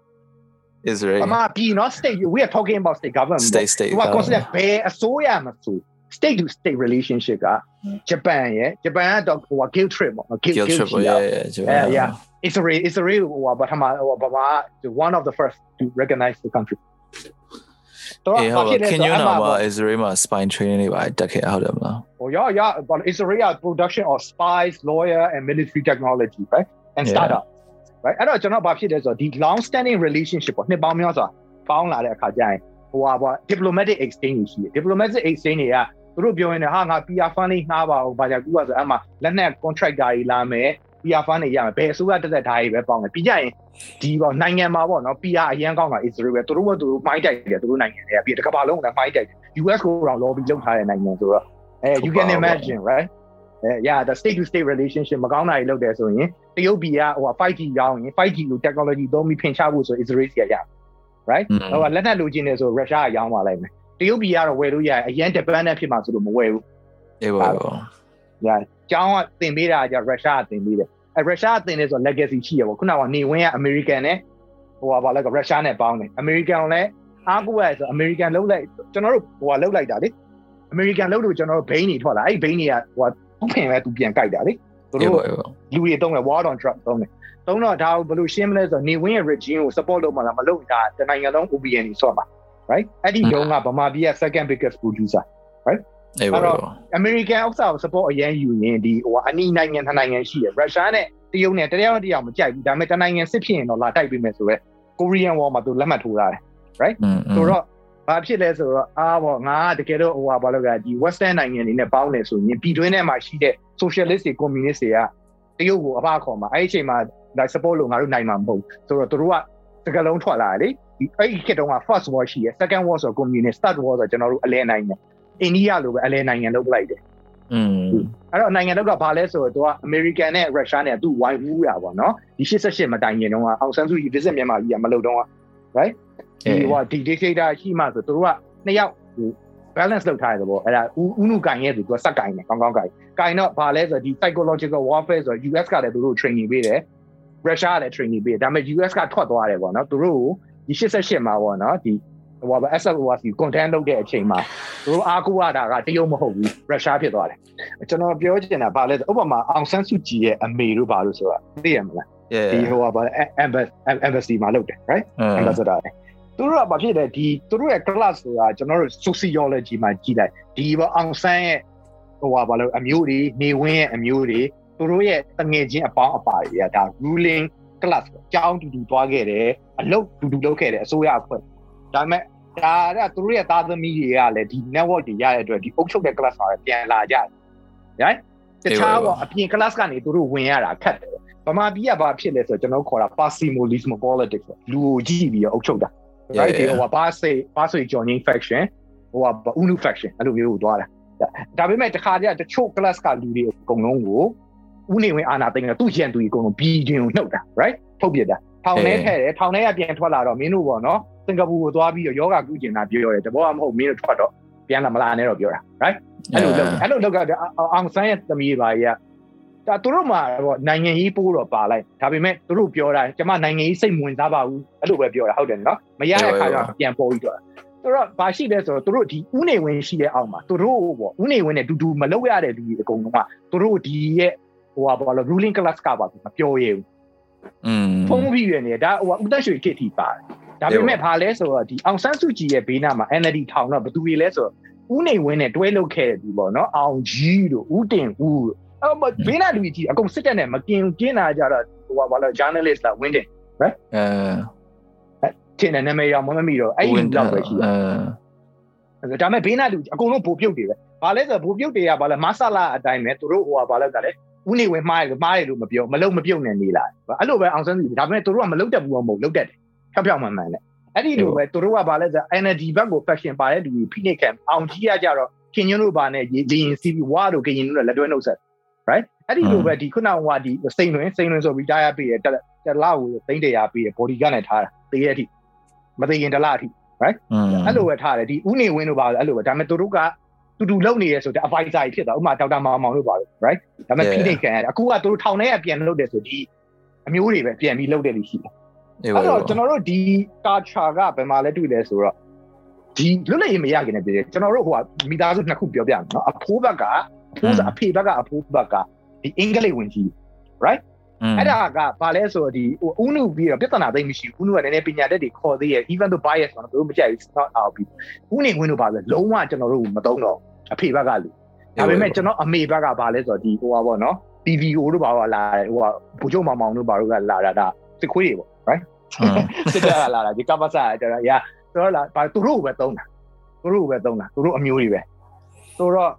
Israel အမပြည်နော် state we are talking about state government state state ဟိုက consider ဘယ်အစိုးရမှာဆို state to state relationship ကဂျပန်ရဲ့ဂျပန်ကတော့ဟို guilt trip ပေါ့ guilt trip ရဲ့ yeah yeah Israel Israel ဟိုဘာမှဟိုဘာမှ one of the first to recognize the country တော့ဘာဖြစ်လဲဆိုတော့ Israel မှာ spy training တွေပါတက်ခဲ့ဟုတ်တယ်မလားဟို yeah yeah but Israel production of spies lawyer and military technology right and startup right အဲ့တော့ကျွန်တော်ဘာဖြစ်လဲဆိုတော့ဒီ long standing relationship ပေါ့နှစ်ပေါင်းများစွာပေါင်းလာတဲ့အခါကျရင် ဟိုပါ diplomatic exchange ရှိတယ် diplomatic exchange တွေကသူတို့ပြောရင်ဟာငါ PR fund လေးငှားပါအောင်ဘာကြောင့်ကူကဆိုအဲ့မှာလက်နက် contractor တွေလာမယ် PR fund တွေရမယ်ဘယ်အစိုးရတက်တက်ထားရေးပဲပေါင်းတယ်ပြီးကြရင်ဒီပေါ့နိုင်ငံမှာပေါ့နော် PR အရန်ကောင်းတာ Israel ပဲသူတို့ကသူတို့မိုင်းတိုက်တယ်သူတို့နိုင်ငံတွေကပြီးတကဘာလုံးကမိုင်းတိုက်တယ် US ကိုတော့ lobby လုပ်ထားတဲ့နိုင်ငံဆိုတော့အဲ you can imagine right အဲ yeah the state to state relationship မကောင်းတာတွေလုပ်တယ်ဆိုရင်တရုတ်ပြည်ကဟို 5G ရောင်းရင် 5G ကို technology သုံးပြီးဖင်ချဖို့ဆို Israel စီရရ right ဟိုလက်နက်လိုချင်တယ်ဆို Russia ကရောင်းပါလိုက်မယ်တရုတ်ပြည်ကတော့ဝယ်လို့ရတယ်အရင် dependent ဖြစ်မှာဆိုလို့မဝယ်ဘူးအေးပါပါ yeah ကျောင်းကတင်ပေးတာက Russia ကတင်ပေးတယ်အဲ Russia ကတင်နေဆို legacy ရှိရပေါ့ခုနကနေဝင်းက American နဲ့ဟိုပါလဲ Russia နဲ့ပေါင်းတယ် American ကိုလည်းအားကိုးရဆို American လုံးလိုက်ကျွန်တော်တို့ဟိုကလုံးလိုက်တာလေ American လုံးလို့ကျွန်တော်တို့ဘိန်းတွေထွက်လာအဲ့ဘိန်းတွေကဟိုသူ့ဖင်ပဲသူပြန်ကြိုက်တာလေသူတို့လူတွေတုံးတယ် war on drug တုံးတယ်တုံးတော့ဒါကိုဘယ်လိုရှင်းမလဲဆိုတော့နေဝင်းရဲ့ regime ကို support လုပ်မှလားမလုပ်တာတနိုင်ငံလုံး OBN ကြီးဆော့ပါ right အဲ့ဒီတုံးကဗမာပြည်ရဲ့ second biggest producer right အဲ့တော့ American ဥစ္စာကို support အရင်ယူရင်ဒီဟိုအနီးနိုင်ငံတစ်နိုင်ငံရှိတယ် Russia နဲ့တရုတ်နဲ့တယောက်တယောက်မကြိုက်ဘူးဒါပေမဲ့တနိုင်ငံစစ်ဖြစ်ရင်တော့လာတိုက်ပေးမယ်ဆိုတော့ Korean War မှာသူလက်မှတ်ထိုးထားတယ် right ဆိုတော့ဘာဖြစ်လဲဆိုတော့အားပေါ့ငါတကယ်တော့ဟိုဟာဘာလို့ကဒီ western နိုင်ငံတွေနဲ့ပေါင်းနေဆိုရင်ပြည်တွင်းထဲမှာရှိတဲ့ socialist တွေ communist တွေကတရုတ်ကိုအဖခေါ်မှာအဲ့ဒီအချိန်မှာ like support လို့ငါတို့နိုင်မှာမဟုတ်ဆိုတော့တို့ကစကလုံးထွက်လာတယ်လေအဲ့ဒီခေတ်တုန်းက first war ရှိရယ် second war ဆို communist third war ဆိုကျွန်တော်တို့အလဲနိုင်တယ် အိန္ဒိယလိုပဲအလဲနိုင်ငံလုပ်လိုက်တယ်อืมအဲ့တော့နိုင်ငံလောက်ကဘာလဲဆိုတော့သူက American နဲ့ Russia နဲ့သူ့ဝိုင်းဝူးရပါတော့ဒီ88မတိုင်ခင်တုန်းကအောင်ဆန်းစုကြည် visit မြန်မာပြည်ကမလုပ်တော့ right ဒီဟိုဒီ dictator ရှိမှဆိုသူတို့ကနှစ်ယောက်ဟို balance လုပ်ထားရတဲ့ပေါ့အဲ့ဒါဥနုကန်ရဲ့သူကစက်ကင်တယ်ကောင်းကောင်းကင်ကင်တော့ဘာလဲဆိုတော့ဒီ psychological warfare ဆိုတော့ US ကလည်းသူတို့ training ပေးတယ် Russia ကလည်း training ပေးတယ်ဒါပေမဲ့ US ကထွက်သွားတယ်ပေါ့နော်သူတို့ဒီ88မှာပေါ့နော်ဒီ ဟိုပါ SLOC content လုပ်တဲ့အချိန်မှာသူတို့အားကိုးရတာကတရုတ်မဟုတ်ဘူးရုရှားဖြစ်သွားတယ်ကျွန်တော်ပြောချင်တာဗာလဲဥပမာအောင်ဆန်းစုကြည်ရဲ့အမေတို့ဗာလို့ဆိုတာသိရမလားဒီဟိုပါ embassy မှာလုပ်တယ် right ambassador သူတို့ကဘာဖြစ်လဲဒီသူတို့ရဲ့ class ဆိုတာကျွန်တော်တို့ sociology မှာကြည့်လိုက်ဒီပေါ့အောင်ဆန်းရဲ့ဟိုပါလို့အမျိုးတွေနေဝင်းရဲ့အမျိုးတွေသူတို့ရဲ့တငယ်ချင်းအပေါင်းအပါတွေကဒါ ruling class ပေါ့အကြောင်းတူတူသွားခဲ့တယ်အလုပ်တူတူလုပ်ခဲ့တယ်အစိုးရအဖွဲ့ ဒါပေမဲ့ဒါကသူတို့ရဲ့သားသမီးတွေကလည်းဒီ network တွေရတဲ့အတွက်ဒီအုပ်ချုပ်တဲ့ class မှာပြန်လာကြတယ်။ right တခြားပေါ့အပြင် class ကနေသူတို့ဝင်ရတာခက်တယ်။ဗမာပြည်ကဘာဖြစ်လဲဆိုတော့ကျွန်တော်ခေါ်တာ parsimonialism politics ပေါ့လူကိုကြည့်ပြီးတော့အုပ်ချုပ်တာ right ဒီဟိုဘာစေဘာစေ joining faction ဟိုက unu faction အဲ့လိုမျိုးကိုသွားတာဒါပေမဲ့တခါတည်းတချို့ class ကလူတွေအကုန်လုံးကိုဦးနေဝင်အာနာသိန်းကသူ့ကျန်သူကြီးအကုန်လုံးဘီဒင်ကိုနှုတ်တာ right ထုတ်ပြတာ ထောင်ထဲထဲတယ်ထောင်ထဲကပြန်ထွက်လာတော့မင်းတို့ပေါ့နော်စင်ကာပူကိုသွားပြီးတော့ယောဂကုကျင်တာပြောတယ်တဘောကမဟုတ်မင်းတို့ထွက်တော့ပြန်လာမလာနဲ့တော့ပြောတာ right အဲ့လိုလုပ်အဲ့လိုလုပ်ကအောင်ဆန်းရဲ့သမီးပါကြီးကဒါသူတို့မှာပေါ့နိုင်ငံရေးပိုးတော့ပါလိုက်ဒါပေမဲ့သူတို့ပြောတာကျမနိုင်ငံရေးစိတ်ဝင်စားပါဘူးအဲ့လိုပဲပြောတာဟုတ်တယ်နော်မရတဲ့ခါကျပြန်ပေါ်ပြီးတော့သူတို့ဘာရှိလဲဆိုတော့သူတို့ဒီဥနေဝင်ရှိတဲ့အောက်မှာသူတို့ပေါ့ဥနေဝင်နဲ့ဒူဒူမလုပ်ရတဲ့လူတွေအကုန်လုံးကသူတို့ဒီရဲ့ဟိုပါလို့ ruling class ကပါမပြောရဘူး อืมဖုံးပြီးရနေဒါဟိုဥဒ္ဒရွှေခေတ်ထိပါတယ်ဒါပေမဲ့ဘာလဲဆိုတော့ဒီအောင်ဆန်းစုကြည်ရဲ့ဘေးနားမှာ NLD ထောင်တော့ဘယ်သူတွေလဲဆိုတော့ဦးနေဝင်းနဲ့တွဲလုပ်ခဲ့တဲ့သူပေါ့နော်အောင်ကြီးတို့ဦးတင်ဦးတို့အဲ့ဘေးနားလူကြီးအကုန်စစ်တက်နဲ့မกินกินတာကြတော့ဟိုဘာလဲ journalist လာဝင်းတင် right အဲတင်တဲ့နာမည်ရောမမမီတော့အဲ့ဒီလောက်ပဲရှိတယ်အဲဒါမဲ့ဘေးနားလူအကုန်လုံးဘိုပြုတ်တွေပဲဘာလဲဆိုတော့ဘိုပြုတ်တွေကဘာလဲမဆလာအတိုင်းပဲသူတို့ဟိုဘာလဲကလည်း ဦးနေဝင်မှားတယ်မှားတယ်လို့မပြောမလုံမပြုတ်နဲ့နေလာအဲ့လိုပဲအောင်ဆန်းစုကြည်ဒါပေမဲ့သူတို့ကမလုံတတ်ဘူးမဟုတ်လုံတတ်တယ်ဖြောက်ဖြောက်မှန်မှန်နဲ့အဲ့ဒီလိုပဲသူတို့ကဗာလဲဆို NLD ဘက်ကို fashion ပါတဲ့လူကြီးဖိနှိပ်ခံအောင်ကြီးရကြတော့ခင်ညွန်းတို့ဗာနဲ့ရေရင်စီးပြီးဝါတို့ကရင်တို့လက်တွဲနှုတ်ဆက် right အဲ့ဒီလိုပဲဒီခုနကဒီစိန်တွင်စိန်တွင်ဆို retire ပေးတယ်တလားကိုသိန်းတရာပေးတယ် body ကနေထားတာတေးရအထိမသိရင်တလားအထိ right အဲ့လိုပဲထားတယ်ဒီဥနေဝင်းတို့ပါအဲ့လိုပဲဒါပေမဲ့သူတို့က တူတူလုံနေရဆိုတဲ့ advisor ဖြစ်သွားဥမာဒေါက်တာမောင်မောင်တို့ပါလို့ right ဒါပေမဲ့ဖိနှိပ်ခံရတယ်အခုကသူတို့ထောင်ထဲကပြန်လုပ်တယ်ဆိုဒီအမျိုးတွေပဲပြန်ပြီးလုပ်တယ်လို့ရှိတယ်အဲ့တော့ကျွန်တော်တို့ဒီ culture ကဘယ်မှာလဲတွေ့လဲဆိုတော့ဒီလွတ်လပ်ရေးမရခင်နဲ့ပြည်တယ်ကျွန်တော်တို့ဟိုကမိသားစုနှစ်ခုပြောပြမယ်နော်အဖိုးဘက်ကအဖိုးအဖေဘက်ကအဖိုးဘက်ကဒီအင်္ဂလိပ်ဝင်ကြီး right အဲ့ဒါကဘာလဲဆိုတော့ဒီဟိုဥနုပြီးတော့ပြဿနာသိမ့်မရှိဘူးဥနုကလည်းနည်းနည်းပညာတတ်တွေခေါ်သေးရဲ့ even though bias ဆိုတော့သူတို့မကြိုက်ဘူး not out ပြီးဥနေဝင်တို့ဘာလဲလုံးဝကျွန်တော်တို့မသုံးတော့ အဖေဘက်ကလူဒါပေမဲ့ကျွန်တော်အမေဘက်ကဘာလဲဆိုတော့ဒီဟိုပါပေါ့နော် TVO တို့ဘာပါလာဟိုကဘူချုံမောင်မောင်တို့ဘာတို့ကလာတာဒါစစ်ခွေးတွေပေါ့ right စစ်တပ်ကလာတာဒီကပ္ပစာကျတော့ရာဆိုတော့လာဘာသူတို့ပဲသုံးတာသူတို့ပဲသုံးတာသူတို့အမျိုးတွေပဲဆိုတော့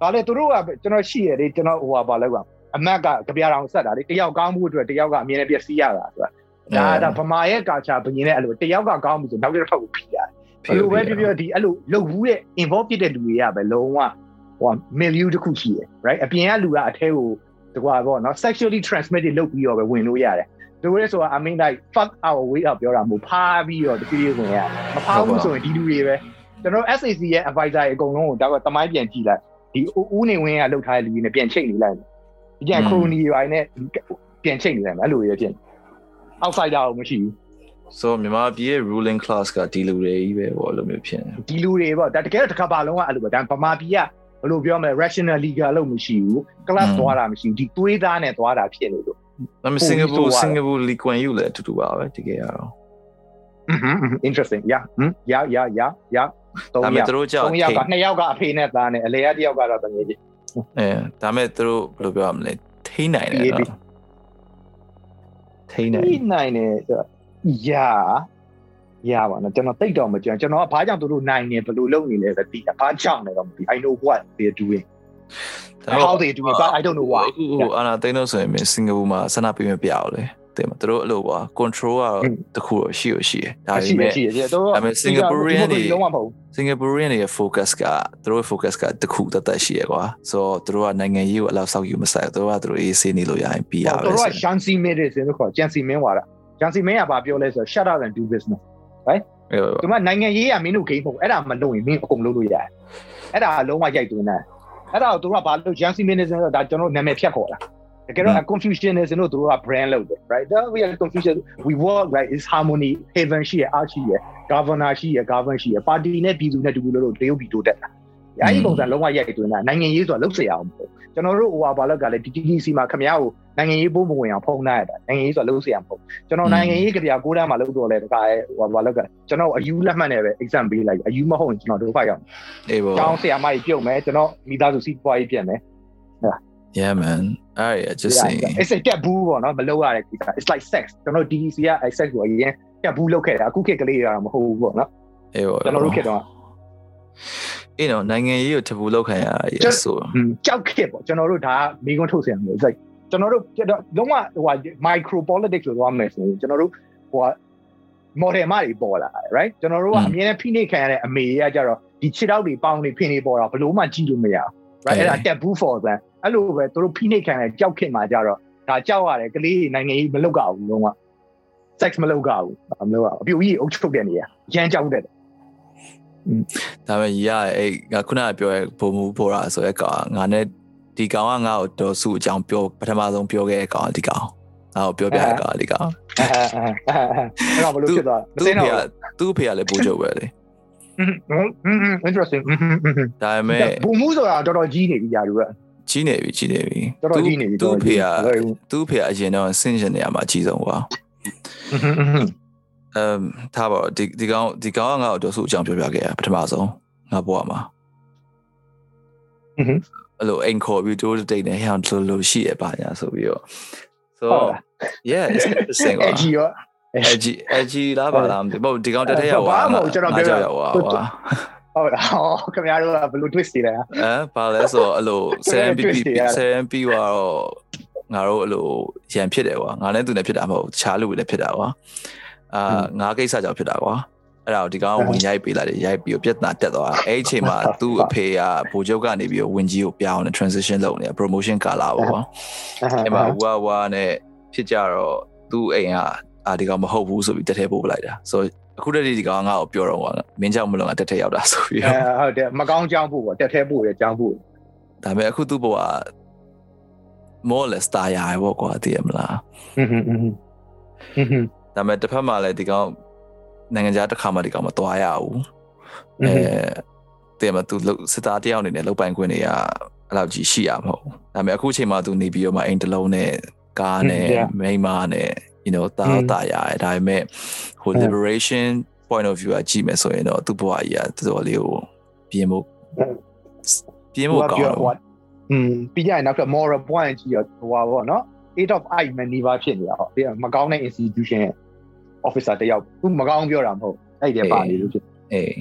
ဒါလေသူတို့ကကျွန်တော်ရှိရတယ်ကျွန်တော်ဟိုဟာဘာလဲကအမတ်ကကြပြားအောင်ဆက်တာလေတယောက်ကောင်းမှုအတွက်တယောက်ကအမြင်နဲ့ပြည့်စည်ရတာဆိုတာဒါဒါဗမာရဲ့ကာချာဘင်းနဲ့အဲ့လိုတယောက်ကကောင်းပြီဆိုနောက်တစ်ဖက်ကိုဖိရတယ် ဘယ်လိုပဲပြောပြောဒီအဲ့လိုလှုပ်ဘူးတဲ့ involve ဖြစ်တဲ့လူတွေကပဲလုံးဝဟို milieu တစ်ခုရှိတယ် right အပြင်ကလူကအထဲကိုတကွာပေါ့နော် sexually transmitted လုပ်ပြီးတော့ပဲဝင်လို့ရတယ်တို့ရဲဆိုတာ I mean like fuck our way up ပြောတာမဟုတ်ဖားပြီးတော့တပြေးဝင်ရမဖားဘူးဆိုရင်ဒီလူတွေပဲကျွန်တော် SAC ရဲ့ advisor အကုန်လုံးကိုဒါကတမိုင်းပြန်ကြည့်လိုက်ဒီဦးနေဝင်းကလှုပ်ထားတဲ့လူတွေနဲ့ပြန်ချိတ်နေလိုက်ပြန် crony ပိုင်းနဲ့ပြန်ချိတ်နေလိုက်မယ်အဲ့လိုရဖြစ် outsider ကိုမရှိဘူး so မြန်မာပြည်ရဲ့ ruling class ကဒီလူတွေကြီးပဲပေါ့လို့မျိုးဖြစ်နေဒီလူတွေပေါ့ဒါတကယ်တော့တစ်ခါပါလုံးကအဲ့လိုပဲဒါဗမာပြည်ကဘယ်လိုပြောမလဲ rational legal လို့မရှိဘူး class သွားတာမရှိဘူးဒီသွေးသားနဲ့သွားတာဖြစ်နေလို့ဒါပေမဲ့ Singapore Singapore Lee Kuan Yew လည်းအတူတူပါပဲတကယ်ကတော့ interesting yeah yeah yeah yeah yeah ဒါပေမဲ့တို့ကြောင့်3ယောက်က2ယောက်ကအဖေနဲ့သားနဲ့အလေက1ယောက်ကတော့တငယ်ချင်းအဲဒါပေမဲ့တို့ဘယ်လိုပြောရမလဲထိနိုင်တယ်နော်ထိနိုင်ထိနိုင်တယ် ရာရပါနော်ကျွန်တော်တိတ်တော့မကြံကျွန်တော်ကဘာကြောင့်သူတို့နိုင်နေဘယ်လိုလုပ်နေလဲဆိုတော့ဘာကြောင့်လဲတော့မသိ I know what they are doing how they do it but I don't know why ဟိုအာနာသိန်းလို့ဆိုရင်စင်ကာပူမှာဆန္ဒပေးမပြအောင်လေတယ်မှာသူတို့အဲ့လိုပါ control ကတော့တခုတော့ရှိရရှိတယ်ဒါပေမဲ့ဒါပေမဲ့ Singaporean တွေ Singaporean တွေရဲ့ focus ကသူတို့ focus ကတခုတသက်ရှိရကွာဆိုတော့သူတို့ကနိုင်ငံရေးကိုအလောက်စောက်ယူမဆိုင်သူတို့ကသူတို့အေးဆေးနေလို့ရရင်ပြီးရပါပဲသူတို့က Jansi Medicine လို့ခေါ် Jansi Min ွာတာ Jansi Min ကဘာပြောလဲဆိုတော့ shut up and do business right ဒီမှာနိုင်ငံရေးကမင်းတို့ game မဟုတ်အဲ့ဒါမလုပ်ရင်မင်းအကုန်လုပ်လို့ရတယ်အဲ့ဒါလုံးဝရိုက်သွင်းတယ်အဲ့ဒါကိုသူတို့ကဘာလို့ Jansi Medicine ဆိုတာဒါကျွန်တော်နာမည်ဖြတ်ခေါ်တာတကယ်တော့ confusion နဲ့ဆိုတော့သူတို့က brand လုပ်တယ် right that we are confusion we work right is harmony haven ရှိရ arch ရှိရ governor ရှိရ govern ရှိရ party နဲ့ပြည်သူနဲ့တူလို့လို့တရုတ်ပြည်တိုးတက်တာ အဲဒီပုံစံလုံးဝရိုက်တွင်းတာနိုင်ငံရေးဆိုတာလုံးစရာအောင်မဟုတ်ကျွန်တော်တို့ဟိုဟာဘာလောက်ကလည်း DTC မှာခမရကိုနိုင်ငံရေးပို့မဝင်အောင်ဖုံးထားရတာနိုင်ငံရေးဆိုတာလုံးစရာမဟုတ်ကျွန်တော်နိုင်ငံရေးကြပြကိုးတန်းမှာလုပ်တော့လဲတခါဟိုဘာလောက်ကကျွန်တော်အယူလက်မှတ်နဲ့ပဲ exam ပေးလိုက်အယူမဟုတ်ရင်ကျွန်တော်တို့ဖိုက်အောင်အေးပေါ့ကျောင်းဆရာမကြီးပြုတ်မယ်ကျွန်တော်မိသားစုစီးပွားရေးပြင်မယ် Yeah man အဲ့ရ just saying it's a taboo ပေါ့နော်မလုပ်ရတဲ့ကိစ္စ it's like sex ကျွန်တော် DDC က sex ကိုအရင် taboo လုပ်ခဲ့တာအခုခေတ်ကလေးရတာမဟုတ်ဘူးပေါ့နော်အေးပေါ့ကျွန်တော်တို့ခေတ်တော့ အေးနော်နိုင်ငံရေးကို taboo လုပ်ခံရရဆိုကြောက်ခေတ်ပေါ့ကျွန်တော်တို့ဒါမိကွန်းထုတ်စရာမလို it's like ကျွန်တော်တို့လုံးဝဟို micro politics လို့ပြောမယ်ဆိုရင်ကျွန်တော်တို့ဟို model မတွေပေါ်လာတယ် right ကျွန်တော်တို့ကအမြဲတမ်းဖိနှိပ်ခံရတဲ့အမေကကြတော့ဒီခြေထောက်တွေပေါင်းတွေဖိနှိပ်ပေါ်တာဘလို့မှကြည့်လို့မရဘူး right အဲ့ဒါ taboo for them အဲ့လိုပဲသူတို့ဖိနှိပ်ခံတဲ့ကြောက်ခင်မှာကြတော့ဒါကြောက်ရတယ်ကလေးနိုင်ငံကြီးမလောက်ကြဘူးလုံးဝ sex မလောက်ကြဘူးမလောက်အပြူကြီးအုပ်ချုပ်တဲ့နေရာရမ်းကြောက်တယ် ဒါပေမဲ့ရအဲ့ခုနကပြောရဲဘုံမူပေါ်တာဆိုရဲကောင်ငါနဲ့ဒီကောင်ကငါ့ကိုတော်စုအကြောင်းပြောပထမဆုံးပြောခဲ့တဲ့ကောင်ဒီကောင်ငါ့ကိုပြောပြတဲ့ကောင်ဒီကောင်အဲ့တော့ဘလို့ဖြစ်သွားသူ့ဖေကသူ့ဖေကလည်းပူချုပ်ပဲလေ interesting ဒါပေမဲ့ဘူမူဆိုတာတော်တော်ကြီးနေပြီညာလူကကြီးနေပြီကြီးနေပြီတော်တော်ကြီးနေပြီသူ့ဖေကသူ့ဖေကအရင်တော့ဆင့်ရှင်နေရမှာအကြီးဆုံးကွာ အမ်ထားပါဒီဒီကောင်ဒီကောင်ကငါ့ကိုတော့ဆိုအကြောင်းပြောပြခဲ့ရပထမဆုံးငါဘွားမှာအဲ့လိုအိမ်ခေါ်ပြီးတိုးတိတ်နေဟန်လိုလိုရှိရပါညာဆိုပြီးတော့ so yeah it's interesting အကြီးရောအကြီးအကြီးလားပါလားမသိဘူးဒီကောင်တက်ထက်ရောက်သွားဘာမှကျွန်တော်ပြောရောက်သွားဟုတ်လားဟောခင်ဗျားတို့ကဘယ်လို twist တွေလဲအဲဘာလဲဆိုတော့အဲ့လို 7PP 7P ကတော့ငါတို့အဲ့လိုရန်ဖြစ်တယ်ကွာငါနဲ့သူနဲ့ဖြစ်တာမဟုတ်တခြားလူတွေလည်းဖြစ်တာကွာ အာငါကိစ္စကြောင့်ဖြစ်တာကွာအဲ့ဒါကိုဒီကောင်ဝင်ရိုက်ပေးလိုက်တယ်ရိုက်ပြီးပြဿနာတက်သွားအဲ့အချိန်မှာသူ့အဖေကဗိုလ်ချုပ်ကနေပြီးဝင်ကြီးကိုပြောင်းနေ transition လုပ်နေ promotion ကာလာပေါ့ကွာအဲ့မှာဝါဝါနဲ့ဖြစ်ကြတော့သူ့အိမ်ကအာဒီကောင်မဟုတ်ဘူးဆိုပြီးတက်ထဲပို့လိုက်တာဆိုအခုတည်းဒီကောင်ငါ့ကိုပြောတော့ကွာမင်းကြောင့်မလို့ငါတက်ထဲရောက်တာဆိုပြီးဟုတ်တယ်မကောင်းကြောင်းပို့ပေါ့တက်ထဲပို့ရကြောင်းပို့ဒါပေမဲ့အခုသူ့ဘဝ more or less တာယာပဲပေါ့ကွာသိရမလားဟွန်းဟွန်းဟွန်းဟွန်း ဒါပေမဲ့တစ်ဖက်မှာလည်းဒီကောင်နိုင်ငံခြားတစ်ခါမှဒီကောင်မသွားရဘူးအဲတဲ့မှာသူစစ်သားတယောက်အနေနဲ့လောက်ပိုင်ခွင့်တွေကအဲ့လောက်ကြီးရှိရမဟုတ်ဒါပေမဲ့အခုချိန်မှာသူနေပြီးတော့မှအိမ်တလုံးနဲ့ကားနဲ့မိန်းမနဲ့ you know တာတာရတယ်ဒါပေမဲ့ဟို liberation point of view အကြည့်မယ်ဆိုရင်တော့သူ့ဘဝကြီးကတော်တော်လေးကိုပြင်းဖို့ပြင်းဖို့ကောင်းတော့อืมပြီးကြရင်နောက်က moral point ကြီးရောဟိုပါပေါ့နော်8 of i မနီးပါးဖြစ်နေတာဟုတ်မကောင်းတဲ့ institution ရဲ့ officer တယောက်သူမကောင်းပြောတာမဟုတ်အဲ့ဒီပါနေလို့ဖြစ်အေး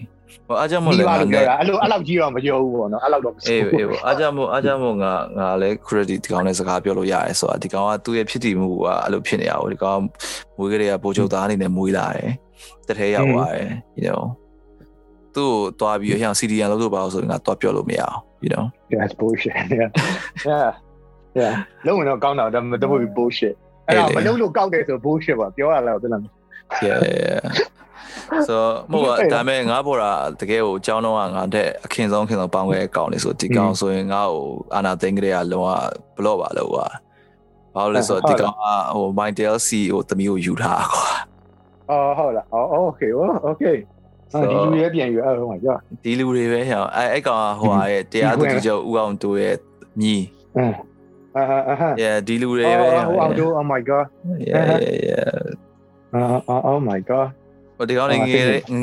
ဟိုအားကြောင့်မို့လဲငါငါလည်းနဲ့အဲ့လိုအဲ့လောက်ကြီးတော့မပြောဘူးပေါ့နော်အဲ့လောက်တော့မဆိုအေးဘူးအေးပေါ့အားကြောင့်မို့အားကြောင့်မို့ငါငါလည်း credit ဒီကောင်နဲ့စကားပြောလို့ရတယ်ဆိုတာဒီကောင်ကသူ့ရဲ့ဖြစ်တည်မှုကအဲ့လိုဖြစ်နေရအောင်ဒီကောင်မွေးကလေးကပိုးချုပ်သားအနေနဲ့မွေးလာတယ်တထဲရောက်သွားတယ် you know သူ့ကိုတွားပြီးဟို CDN လို့ဆိုပါအောင်ဆိုရင်ငါတွားပြောလို့မရအောင် you know that's bullshit yeah yeah yeah လုံးဝတော့ကောင်းတာဒါမှမဟုတ် bullshit အဲ့ဒါမလုံးလို့ကောက်တယ်ဆို bullshit ပါပြောရလားဘယ်လို yeah yeah so မို့ကဒါမဲ့ငါပေါ်တာတကယ်ကိုအကြောင်းတော့ငါတဲ့အခင်းဆုံးခင်ဆုံးပေါင်းခဲ့ကောင်းနေဆိုဒီကောင်ဆိုရင်ငါ့ကိုအာနာသိန်းကလေးကလုံးဝဘလော့ပါလို့ကွာဘာလို့လဲဆိုတော့ဒီကောင်ကဟို my DLC ဟိုသမီးကိုယူထားကွာအော်ဟုတ်လားအော် okay okay အာဒီလူရဲ့ပြန်ယူအဲ့ဟိုမှာကြောဒီလူတွေပဲဟောအဲအဲ့ကောင်ဟိုဟာရဲ့တရားသူကြီးချုပ်ဦးအောင်တူရဲ့ညီအင်းအာအာဟာ yeah ဒီလူတွေပဲဟိုအောင်တို့ oh my god yeah yeah yeah အာ oh my god ဟိုဒီကောင်ငယ်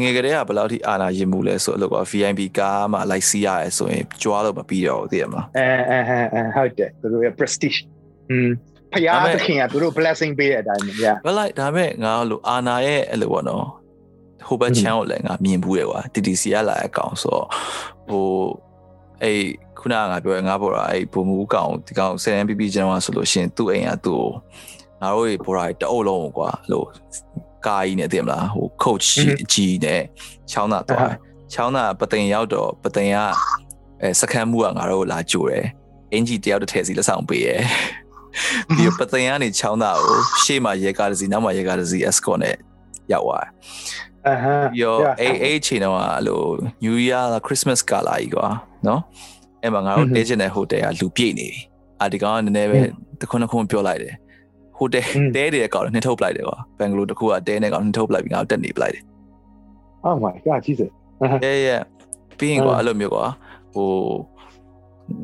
ငယ်ကလေးကဘယ်လောက်ထိအာနာရင်မှုလဲဆိုတော့ VIP ကားမှလိုက်စီးရဲဆိုရင်ကြွားလို့မပြီးတော့ဘူးသိရမလားအဲအဲအဲဟုတ်တယ်သူတို့ရဲ့ prestige อืมဖယားသခင်ကသူတို့ blessing ပေးတဲ့အတိုင်းပဲ yeah ဘယ်လိုက်ဒါမဲ့ငါလို့အာနာရဲ့အဲ့လိုပေါ့နော်ဟိုဘက်ချမ်းကိုလည်းငါမြင်ဘူးတယ်ကွာ TTC ကလာအကောင်ဆိုတော့ဟိုအဲ့ခုနကငါပြောရငါပေါ်တာအဲ့ဘုံမူကောင်ဒီကောင် 7MPP ကျန်သွားဆိုလို့ရှင်သူ့အိမ်ကသူ့ကို ငါတို့ပေါ်တာတအုပ်လုံးကွာအဲ့လိုကာကြီးနဲ့သိမလားဟို coach ကြီးနဲ့ချောင်းသားတော့ချောင်းသားပသိမ်ရောက်တော့ပသိမ်ကအဲစကန်မှုကငါတို့လာကြိုတယ်အင်ဂျီတယောက်တစ်ထည့်စီလက်ဆောင်ပေးရယ်ပြီးပသိမ်ကနေချောင်းသားကိုရှေ့မှာရေကားတစ်စီနောက်မှာရေကားတစ်စီ escort နဲ့ရောက်သွားအဟမ်းပြီးတော့အေးအေးချိန်တော့အဲ့လို New Year Christmas ကာလာကြီးကွာနော်အဲ့မှာငါတို့တဲချင်တဲ့ဟိုတယ်ကလူပြည့်နေပြီအာဒီကောင်ကနည်းနည်းပဲတခွန်းတခွန်းပြောလိုက်တယ် ဟိုတယ်တဲတွေကောင်နှင်ထုတ်ပလိုက်တယ်ကွာဘန်ဂလိုတခုကတဲနဲ့ကောင်နှင်ထုတ်ပလိုက်ပြီးငါတို့တက်နေပလိုက်တယ် oh my god jesus အဲရဲပြီးရင်ကွာအဲ့လိုမျိုးကွာဟို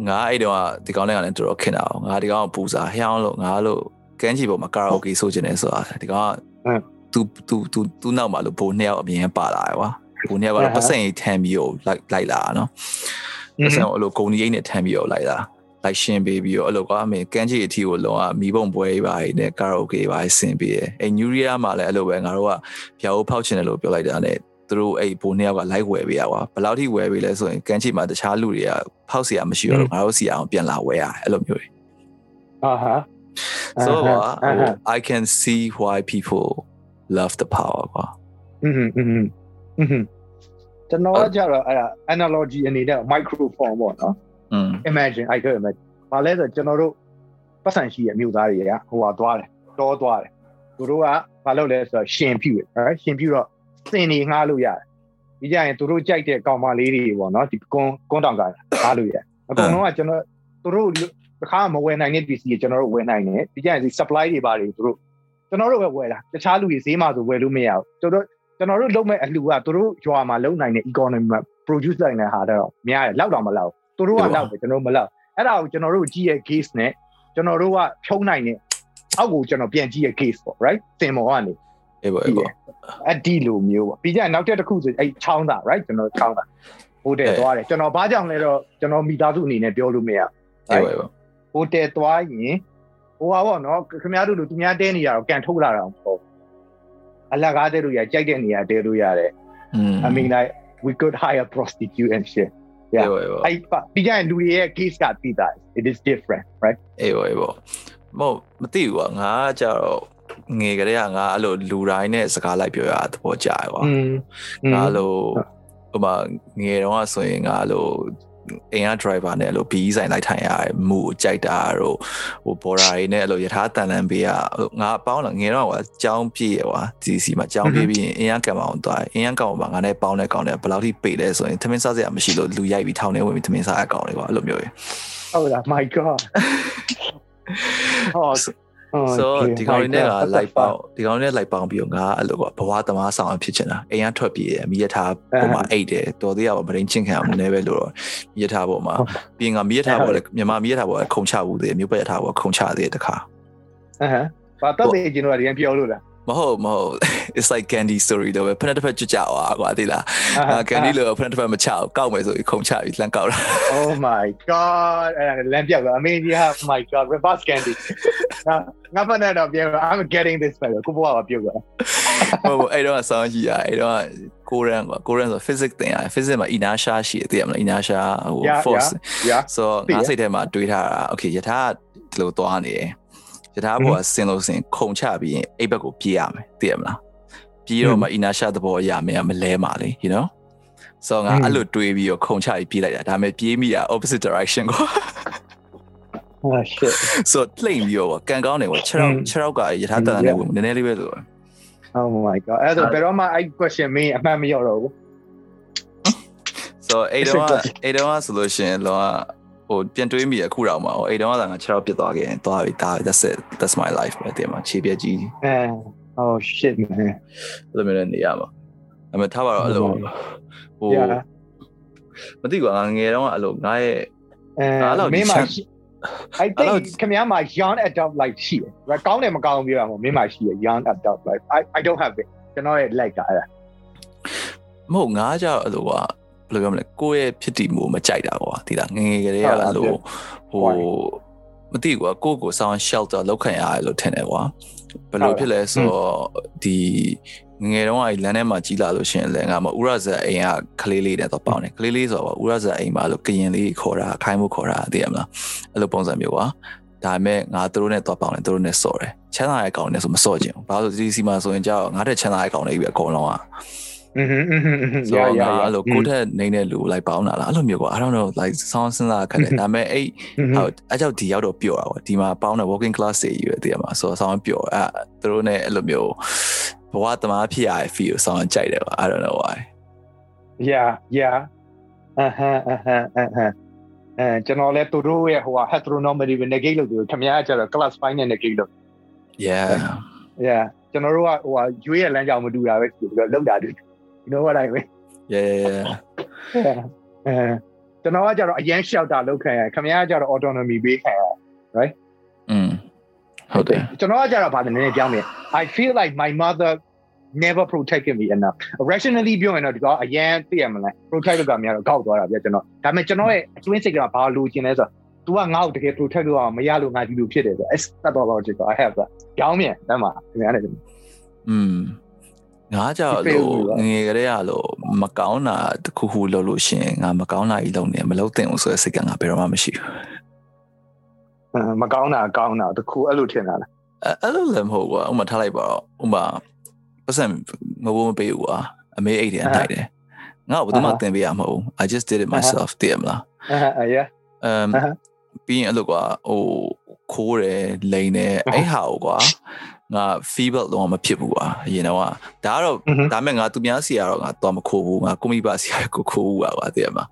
ငါအဲ့တော့ဒီကောင်နဲ့ကလည်းတော်တော်ခင်တာအောင်ငါဒီကောင်ကပူစာဟျောင်းလို့ငါလို့ကန်းချီပေါ်မှာကာရာအိုကေဆိုချင်တယ်ဆိုတာဒီကောင်ကသူသူသူသူနောက်မှာလို့ဘိုးနှစ်ယောက်အမြင်ပါလာတယ်ကွာဘိုးနှစ်ယောက်ကတော့ပတ်စံကြီးထမ်းပြီးတော့လိုက်လိုက်လာတာနော်ပတ်စံကိုအဲ့လိုဂုံကြီးနဲ့ထမ်းပြီးတော့လိုက်လာ လိုက်ရှင်းပေးပြီးတော့အဲ့လိုကွာအမေကန်းကြီးအထီကိုလုံးဝမီးပုံပွဲပါနဲ့ကာရာအိုကေပါဆင်ပေးတယ်အဲညူရီယာမှာလည်းအဲ့လိုပဲငါတို့ကဖြာအိုးဖောက်ချင်တယ်လို့ပြောလိုက်တာနဲ့သူတို့အဲ့ဘိုးနှစ်ယောက်ကလိုက်ဝယ်ပေးရကွာဘယ်လောက်ထိဝယ်ပေးလဲဆိုရင်ကန်းချီမှာတခြားလူတွေကဖောက်เสียမရှိတော့ငါတို့စီအောင်ပြန်လာဝယ်ရတယ်အဲ့လိုမျိုးတွေ အာဟာ so I can see why people love the power ကွာ อืมอืมอืมကျွန်တော်ကကြတော့အဲ့ဒါ analogy အနေနဲ့ microphone ပေါ့နော် อืม imagine i could imagine ဘာလဲဆိုကျွန်တော်တို့ပတ်စံရှိရဲ့မြို့သားတွေကဟိုဟာသွားတယ်တောသွားတယ်သူတို့ကဘာလုပ်လဲဆိုတော့ရှင်ပြူတယ် right ရှင်ပြူတော့စင်နေငှားလို့ရတယ်ဒီကြရင်သူတို့ကြိုက်တဲ့ကောင်မလေးတွေပေါ့နော်ဒီကွန်းကွန်းတောင်ကငှားလို့ရတယ်အကုန်လုံးကကျွန်တော်သူတို့တခါမဝယ်နိုင်တဲ့ပစ္စည်းကျွန်တော်တို့ဝယ်နိုင်တယ်ဒီကြရင်ဒီ supply တွေပါတွေသူတို့ကျွန်တော်တို့ပဲဝယ်တာတခြားလူတွေဈေးမှာဆိုဝယ်လို့မရဘူးသူတို့ကျွန်တော်တို့လုပ်မဲ့အလှူကသူတို့ရွာမှာလုပ်နိုင်တဲ့ economy မှာ produce နိုင်တဲ့ဟာတော့များတယ်လောက်တော့မလောက် သူတို့ကလောက်တယ်ကျွန်တော်မလောက်အဲ့ဒါကိုကျွန်တော်တို့ကြည့်ရဲ့ case နဲ့ကျွန်တော်တို့ကဖြုံးနိုင်တဲ့အောက်ကိုကျွန်တော်ပြန်ကြည့်ရဲ့ case ပေါ့ right စင်မော်ကနေအေးပါအေးပါအဒီလိုမျိုးပေါ့ပြီးကြရင်နောက်တစ်တစ်ခုဆိုအဲ့ချောင်းတာ right ကျွန်တော်ချောင်းတာဟိုတယ်သွားတယ်ကျွန်တော်ဘာကြောင့်လဲတော့ကျွန်တော်မိသားစုအနေနဲ့ပြောလို့မရအေးပါအေးပါဟိုတယ်သွားရင်ဟိုဟာပေါ့နော်ခင်ဗျားတို့လူသူများတဲနေရတော့ကန်ထုတ်လာတာမဟုတ်အလကားတဲ့လူရကြိုက်တဲ့နေရာတဲလို့ရတယ်อืม I mean like we could hire prostitute and shit အေးပါအေးပါအဲ့ပြီးကြရင်လူတွေရဲ့ case ကပြီးတာ it is different right အေးပါအေးပါမဟုတ်မသိဘူးကွာငါကကြတော့ငယ်ကလေးကငါအဲ့လိုလူတိုင်းနဲ့စကားလိုက်ပြောရတာသဘောကျတယ်ကွာอืมငါလိုဟိုမှာငယ်တော့ဆိုရင်ငါလို အင်အား driver နဲ့အဲ့လို BE ဆိုင်လိုက်ထိုင်ရတယ်မူကိုကြိုက်တာတို့ဟို border တွေနဲ့အဲ့လိုယထာတန်တန်ပေးရငါပေါင်းလာငယ်တော့ကွာကြောင်းပြည့်ရကွာ GC မှာကြောင်းပြည့်ပြီးရင်အင်အားကံမအောင်သွားအင်အားကံအောင်မှာငါနဲ့ပေါင်းတဲ့ကောင်တွေဘယ်လောက်ထိပေးလဲဆိုရင်သမင်းစားစရာမရှိလို့လူရိုက်ပြီးထောင်းနေဝင်ပြီးသမင်းစားရကောင်တွေကွာအဲ့လိုမျိုးကြီးဟုတ်လား my god ဟု တ်ဆိုဒီကောင်လေးနဲ့ကလိုက်ပေါင်းဒီကောင်လေးနဲ့လိုက်ပေါင်းပြီးတော့ငါအဲ့လိုကဘဝသမားဆောင်ဖြစ်ချင်တာအိမ်ကထွက်ပြေးတယ်မိရထားပုံမှာအိတ်တယ်တော်သေးရပါမရင်းချင်းခံအောင်နည်းပဲလို့တော့မိရထားပုံမှာပြီးရင်ကမိရထားပေါ်လေမြန်မာမိရထားပေါ်ခုံချဘူးသေးမြို့ပတ်ရထားပေါ်ခုံချသေးတယ်တခါအဟမ်းဘာတော့ဒီကျွန်တော်ကရန်ပြောလို့လား မဟုတ်မဟုတ် it's like candy story တော့ပဲဖက်တစ်ဖက်ကြွကြွာကွာသိလား candy လို့ဖက်တစ်ဖက်မချအောင်ကောက်မယ်ဆိုပြီးခုံချပြီးလမ်းကောက်တာ Oh my god အဲ့ဒါလမ်းပြောက်တော့အမေကြီးဟာ my god reverse candy ငါဖက်နေတော့ပြော I'm getting this ပဲကိုဘွားကပြောတာဟုတ်ဟုတ်အဲ့တော့ဆောင်းကြီးอ่ะအဲ့တော့ကိုရန်ကွာကိုရန်ဆို physics သင်ရတယ် physics မှာ inertia ရှိတယ်သိရမလား inertia ဟို force ဆိုငါစိတ်ထဲမှာတွေးထားတာ okay ယထာဒီလိုသွားနေတယ် ယထာဘောကဆင်းလို့ဆင်းခုံချပြီးရင်အိပ်ဘက်ကိုပြေးရမယ်သိရမလားပြေးတော့မှ inertia သဘောရမယ်မလဲပါလေ you know ဆိုငါအဲ့လိုတွေးပြီးတော့ခုံချပြီးပြေးလိုက်တာဒါပေမဲ့ပြေးမိတာ opposite direction ကို oh shit so လိမ့်ပြီးတော့ကန်ကောင်းတယ်ကွာ6ရောက်6ရောက်ကယထာတန်တယ်ဝင်နည်းနည်းလေးပဲဆို oh my god အဲ့တော့ဘယ်တော့မှအဲ့ question မင်းအမှန်မရောက်တော့ဘူး so အဲ့တော့အဲ့တော့ဆိုလို့ရှိရင်လောက ဟိုပြန်တွေးမိရခုတော့မှာဟိုအဲ့တော့ကငါ6ရောက်ပြစ်သွားခဲ့ရင်သွားပြီဒါ that's it that's my life ပဲတင်မှာခြေပြက်ကြီး oh shit man အဲ့လိုမျိုးနေရမှာအမေထားပါတော့အဲ့လိုဟိုမသိကွာငယ်တော့အဲ့လိုငါရဲ့အဲ့လိုမင်းမှာ I think ခင်ဗျားမှာ young adult life ရှိတယ်။ right ကောင်းတယ်မကောင်းပြောရမှာမင်းမှာရှိတယ် young adult life. I I don't have it. ကျွန်တော်ရဲ့ like ကအဲ့ဒါမဟုတ်ငါကြောက်အဲ့လိုက ဘယ်လိုပြောမလဲကိုယ့်ရဲ့ဖြစ်တည်မှုမကြိုက်တာကွာဒီလားငငယ်ကလေးကအဲ့လိုဟိုမသိကွာကိုယ့်ကိုဆောင်း shelter လောက်ခံရတယ်လို့ထင်တယ်ကွာဘယ်လိုဖြစ်လဲဆိုတော့ဒီငငယ်တုန်းကလမ်းထဲမှာကြီးလာလို့ရှင်လည်းငါမဥရဇက်အိမ်ကကလေးလေးနဲ့တော့ပေါင်းတယ်ကလေးလေးဆိုတော့ဥရဇက်အိမ်မှာလို့ကရင်လေးခေါ်တာခိုင်းမှုခေါ်တာသိရမလားအဲ့လိုပုံစံမျိုးကွာဒါပေမဲ့ငါတို့နဲ့တော့ပေါင်းတယ်တို့နဲ့စော်တယ်ချမ်းသာရဲ့ကောင်နဲ့ဆိုမစော်ချင်ဘူးဘာလို့ဒီစီမှာဆိုရင်ကြောက်ငါတဲ့ချမ်းသာရဲ့ကောင်တွေကြီးပဲအကုန်လုံးอ่ะ ဆိုတော့ငါအဲ့လိုကိုတက်နေတဲ့လူလိုက်ပေါင်းတာလားအဲ့လိုမျိုးကွာ I don't know like ဆောင်းစဉ်းစားခက်တယ်ဒါပေမဲ့အဲ့ဟုတ်အဲ့ကြောင့်ဒီရောက်တော့ပျော်တာကွာဒီမှာပေါင်းတဲ့ working class တွေယူရတည်ရမှာဆိုတော့ဆောင်းပျော်အဲ့သူတို့နဲ့အဲ့လိုမျိုးဘဝတမားဖြစ်ရတဲ့ feel ဆောင်းကြိုက်တယ်ကွာ I don't know why yeah yeah အဟမ်းအဟမ်းအဟမ်းအဲကျွန်တော်လည်းသူတို့ရဲ့ဟိုဟာ heteronormative negate လုပ်တယ်ခင်ဗျားကျတော့ class 5နဲ့ negate လုပ် yeah yeah ကျွန်တော်တို့ကဟိုဟာရွေးရဲ့လမ်းကြောင်မတူတာပဲဆိုပြီးတော့လောက်တာတူ you know what I mean yeah yeah yeah အဲကျွန်တော်ကကြတော့အရန် shelter လောက်ခံရခင်ဗျားကကြတော့ autonomy ပေးခံရ right อืมဟုတ်တယ်ကျွန်တော်ကကြတော့ဗာနည်းနည်းပြောင်းတယ် I feel like my mother never protected me enough rationally ပြောရင်တော့ဒီကအရန်သိရမလား protect လုပ်တာများတော့ကောက်သွားတာဗျကျွန်တော်ဒါပေမဲ့ကျွန်တော်ရဲ့အတွင်းစိတ်ကဘာလိုချင်လဲဆိုတော့ तू ကငါ့ကိုတကယ် protect လုပ်အောင်မရလို့ငါဒီလိုဖြစ်တယ်ဆိုတော့ it's not about logic I have that ကြောင်းမြန်တမ်းပါခင်ဗျားလည်းอืม ငါကြောက်လို့ငငယ်ကလေးကလို့မကောင်းတာတခုခုလုပ်လို့ရှင်ငါမကောင်းတာကြီးလုပ်နေမလုပ်သင့်ဘူးဆိုတဲ့စိတ်ကငါဘယ်တော့မှမရှိဘူးမကောင်းတာကောင်းတာတခုအဲ့လိုထင်တာလားအဲ့လိုလည်းမဟုတ်ဘူးဥမာထားလိုက်ပါတော့ဥမာပတ်စံမဘိုးမပေးဘူးကွာအမေအိတ်တယ်အတိုက်တယ်ငါ့ကိုဘယ်သူမှသင်ပေးရမဟုတ်ဘူး I just did it myself တည်မလားအာ yeah အမ်ပြီးရင်အဲ့လိုကွာဟိုခိုးတယ်လိန်တယ်အဲ့ဟာကိုကွာ ငါ feedback တော့မဖြစ်ဘူးကွာအရင်တော့ဒါကတော့ဒါမဲ့ငါသူများစီရတော့ငါတော့မခိုးဘူးငါကိုမိဘစီရကိုခိုးဘူးကွာတည်မလား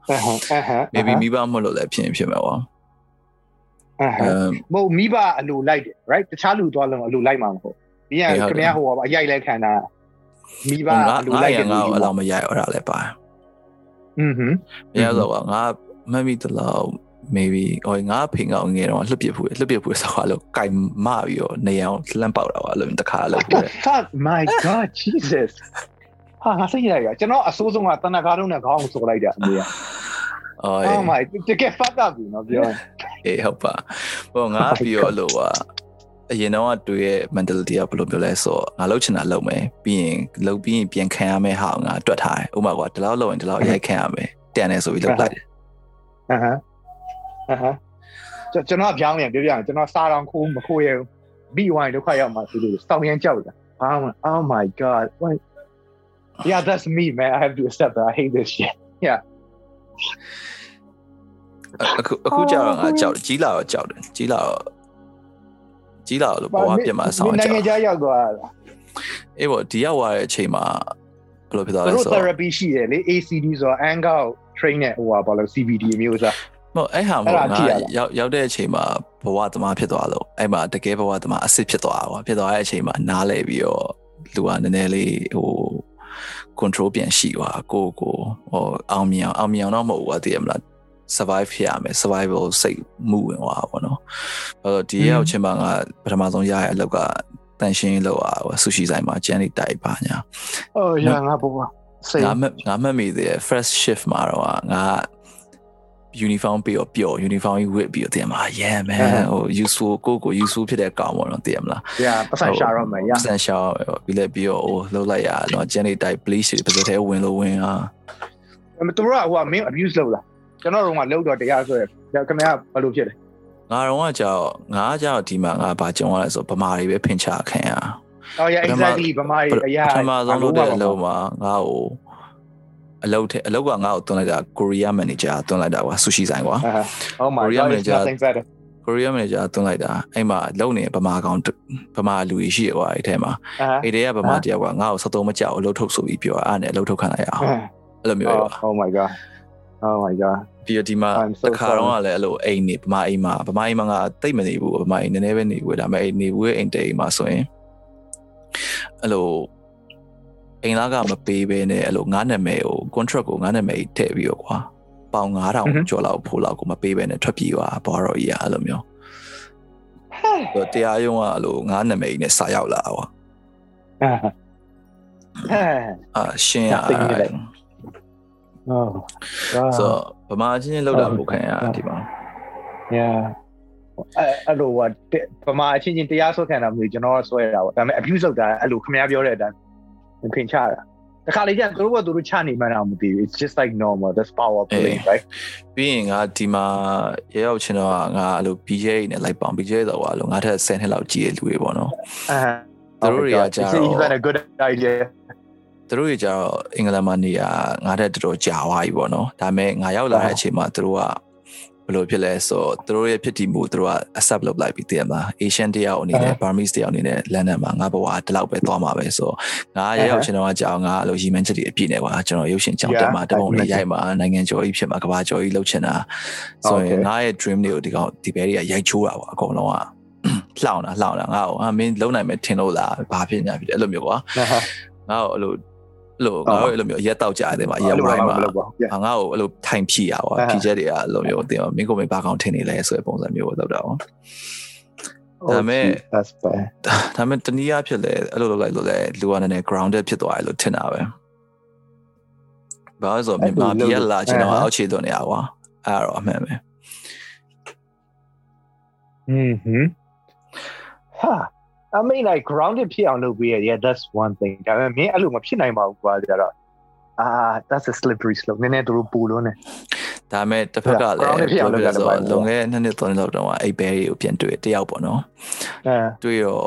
maybe မိဘမလို့လည်းဖြစ်ဖြစ်မယ်ကွာအဟမဟုတ်မိဘအလိုလိုက်တယ် right တခြားလူသွားလုံးအလိုလိုက်မှာမဟုတ်ပြီးရင်ခင်ဗျားဟိုအရိုက်လဲခံတာမိဘအလိုလိုက်တယ်ငါ့ကိုအလောင်းမရိုက်ရတာလည်းပါอืมဟမ်ဘယ်ရောက်တော့ငါမမီတလောက် maybe ဟိုငါဖိငောင်းငယ်တော့လှုပ်ပြဖူးလှုပ်ပြဖူးဆိုတော့ကင်မပြီးတော့နေအောင်လှမ်းပေါက်တာပါလို့တခါလို့ fuck my god jesus ဟာငါစိတ်ရရကျွန်တော်အစိုးဆုံးကတနခါတုံးနဲ့ခေါင်းဆိုလိုက်တာအမေကအော် oh my တကယ် fuck up ပြီနော်ပြောအေးဟုတ်ပါဟိုငါပြီးတော့လို့ကအရင်တော့တွေ့ရဲ့ mentality ကဘယ်လိုပြောလဲဆိုတော့ငါလှုပ်ချင်တာလှုပ်မယ်ပြီးရင်လှုပ်ပြီးရင်ပြန်ခံရမယ့်ဟာငါတွက်ထားတယ်ဥပမာကွာဒီလောက်လှုပ်ရင်ဒီလောက်ရိုက်ခံရမယ်တန်တယ်ဆိုပြီးလှုပ်လိုက်တယ်အဟမ်း အဟမ်းကျွန်တော်ပြောင်းပြန်ပြောပြရင်ကျွန်တော်စားတော့ခိုးမခိုးရဘူးပြီးဝိုင်းဒုက္ခရောက်မှာဆိုလို့စောင်းရမ်းကြောက်တာ Oh my, oh my god. What? Yeah, that's me, man. I have to accept that. I hate this shit. Yeah. အခုအခုကြောက်တော့ငါကြောက်ကြီးလာတော့ကြောက်တယ်ကြီးလာတော့ကြီးလာလို့ဘဝပြတ်မှာဆောင်းကြောက်နိုင်ငံခြားရောက်သွားတာအေးပေါ့ဒီရောက်သွားတဲ့အချိန်မှာဘယ်လိုဖြစ်သွားလဲဆိုတော့ therapy ရှိတယ်လေ ACD ဆိုတော့ anger train နဲ့ဟိုပါဘာလို့ CBD မျိုးစားမ ဟုတ်အဲ့ဟာမဟုတ်ငါရောက်ရောက်တဲ့အချိန်မှာဘဝသမားဖြစ်သွားလို့အဲ့မှာတကယ်ဘဝသမားအစ်စ်ဖြစ်သွားတာဖြစ်သွားတဲ့အချိန်မှာနားလဲပြီးတော့လူကနည်းနည်းလေးဟို control ပြန်ရှိသွားကိုကိုဟိုအောင်မြင်အောင်အောင်မြင်တော့မဟုတ်ဘူးတည်ရမလား survive ဖြစ်ရမယ် survival စိတ်မှုဝင်သွားပါတော့အဲ့တော့ဒီရောက်ချင်းမှာငါပထမဆုံးရရအလုပ်ကတန်ရှင်းလောက်อ่ะဆူရှီဆိုင်မှာကျန်းနေတိုက်ပါညာ။အော်ရငါဘောစိတ်ငါမငါမမိသေးတယ် first shift မှာတော့ငါ uniform ပြီးတော့ပျော် uniform ကြီးဝတ်ပြီးတော့တင်မှာ yeah man ဟို useful ကိုကို useful ဖြစ်တဲ့ကောင်ပေါ့နော်တင်မလား yeah ပတ်စံရှာတော့မယ် yeah ပတ်စံရှာပြီးလဲပြီးတော့ဟိုလှုပ်လိုက်ရတော့ Jenny type bleach တွေပတ်စံထဲဝင်လို့ဝင်อ่ะမသူတို့ကဟိုက main abuse လုပ်လာကျွန်တော်တို့ကလောက်တော့တရားဆိုရခင်ဗျားဘယ်လိုဖြစ်လဲငါတော့ကကြောက်ငါကြောက်ဒီမှာငါဘာကြုံရလဲဆိုဗမာတွေပဲဖင်ချခံရ Oh yeah exactly ဗမာတွေအရာပထမဆုံးလုပ်တဲ့အလုပ်မှာငါ့ကို အလုပ်ထဲအလုပ်ကငါ့ကိုတွန်းလိုက်တာကိုရီးယားမန်နေဂျာတွန်းလိုက်တာကွာဆူရှီဆိုင်ကွာ Oh my god it's nothing better ကိုရီးယားမန်နေဂျာတွန်းလိုက်တာအဲ့မှာလုံနေဗမာကောင်ဗမာလူကြီးရှိရကွာအဲ့ထဲမှာအဲ့တဲကဗမာတယောက်ကငါ့ကိုစတုံးမကြောက်အလုပ်ထုတ်ဆိုပြီးပြောအဲ့နဲ့အလုပ်ထုတ်ခံလိုက်ရအောင်အဲ့လိုမျိုးပဲ Oh my god Oh my god ပြီးတော့ဒီမှာတစ်ခါတော့ကလည်းအဲ့လိုအိမ်နေဗမာအိမ်မှာဗမာအိမ်မှာငါတိတ်မနေဘူးဗမာအိမ်နည်းနည်းပဲနေဘူးဒါပေမဲ့အိမ်နေဘူးရဲ့အိမ်တိတ်မှာဆိုရင်အဲ့လို အိမ်သားကမပေးဘဲနဲ့အဲ့လိုငါးနာမည်ကို contract ကိုငါးနာမည်ထည့်ပြီးတော့ကွာပေါင်9000ကျော်လောက်ဖိုးလောက်ကိုမပေးဘဲနဲ့ထွက်ပြေးသွားဘော်ရော်ကြီးအဲ့လိုမျိုးတော့တရားရုံးကအဲ့လိုငါးနာမည်နဲ့စာရောက်လာကွာအာရှင်းရ Oh. ဆိုဗမာချင်းချင်းလောက်တာပိုခံရဒီမှာ Yeah အဲ့လိုကဗမာအချင်းချင်းတရားဆွဲခံတာမျိုးကျွန်တော်ဆွဲတာပေါ့ဒါပေမဲ့ abuse လုပ်တာအဲ့လိုခင်ဗျားပြောတဲ့အတိုင်း ခင်ချတာတခါလေကျသူတို့ကသူတို့ချနေမှန်းတော့မသိဘူး it's just like normal that's power play right ပြီးရင်ငါဒီမှာရေရောက်ချင်းတော့ငါအဲ့လို BJ နဲ့လိုက်ပေါင် BJ တော့ကွာလို့ငါထက်10နှစ်လောက်ကြီးတဲ့လူတွေပေါ့နော်အဲသူတို့တွေကကြာတော့ even a good idea သူတို့တွေကြတော့အင်္ဂလန်မှာနေရငါတက်တော်တော်ကြာသွားပြီပေါ့နော်ဒါပေမဲ့ငါရောက်လာတဲ့အချိန်မှာသူတို့က ဘယ်လိုဖြစ်လဲဆိုတော့သူတို့ရဲ့ဖြစ်တည်မှုသူတို့က accept လုပ်လိုက်ပြီးတည်မှာ Asian တယောက်အနေနဲ့ Burmese တယောက်အနေနဲ့ London မှာငါဘဝဒီလောက်ပဲသွားမှာပဲဆိုတော့ငါရရောက်ချင်တော့ကြာအောင်ငါအဲ့လိုရည်မှန်းချက်တွေအပြည့်နဲ့ကွာကျွန်တော်ရုပ်ရှင်ကြောင်းတက်မှာတပုံလေးရိုက်မှာနိုင်ငံကျော်ကြီးဖြစ်မှာကဘာကျော်ကြီးလှုပ်ချင်တာဆိုရင်ငါရဲ့ dream တွေကိုဒီကောင်ဒီဘဲတွေကရိုက်ချိုးတာပေါ့အကုန်လုံးကလှောင်တာလှောင်တာငါ့ကိုအမင်းလုံနိုင်မယ်ထင်လို့လားဘာဖြစ်ညာဖြစ်တယ်အဲ့လိုမျိုးကွာငါ့ကိုအဲ့လိုအဲ့ လိုငါတို့အဲ့လိုမျိုးရက်တောက်ကြတယ်မှာရက်ဝိုင်းမှာငါ့ကိုအဲ့လိုထိုင်ဖြီရပါဖြီချက်တွေကအဲ့လိုမျိုးတင်မင်းကိုမင်းဘာကောင်ထင်နေလဲဆိုတဲ့ပုံစံမျိုးတော့တော့ဒါပေမဲ့ that's bad ဒါပေမဲ့တနည်းအားဖြင့်လည်းအဲ့လိုလုပ်လိုက်လို့လည်းလူကနည်းနည်း grounded ဖြစ်သွားတယ်လို့ထင်တာပဲဘာလို့ဆိုမြန်မာပြည်လာကျွန်တော်အောက်ခြေသွင်းနေရကွာအဲ့တော့အမှန်ပဲอืมဟမ် ဟာ I mean like grounded ဖြစ်အောင်လုပ်ပေးရ yeah that's one thing ဒါပေမဲ့မင်းအဲ့လိုမဖြစ်နိုင်ပါဘူးကွာကြတော့အာ that's a slippery slope နည်းနည်းတို့ပူလို့နေဒါပေမဲ့တစ်ဖက်ကလည်းပြောလို့ဆိုတော့လုံခဲ့နှစ်နှစ်သုံးနှစ်လောက်တော့အိတ်ဘဲတွေကိုပြန်တွေ့တယောက်ပေါ့နော်အဲတွေ့တော့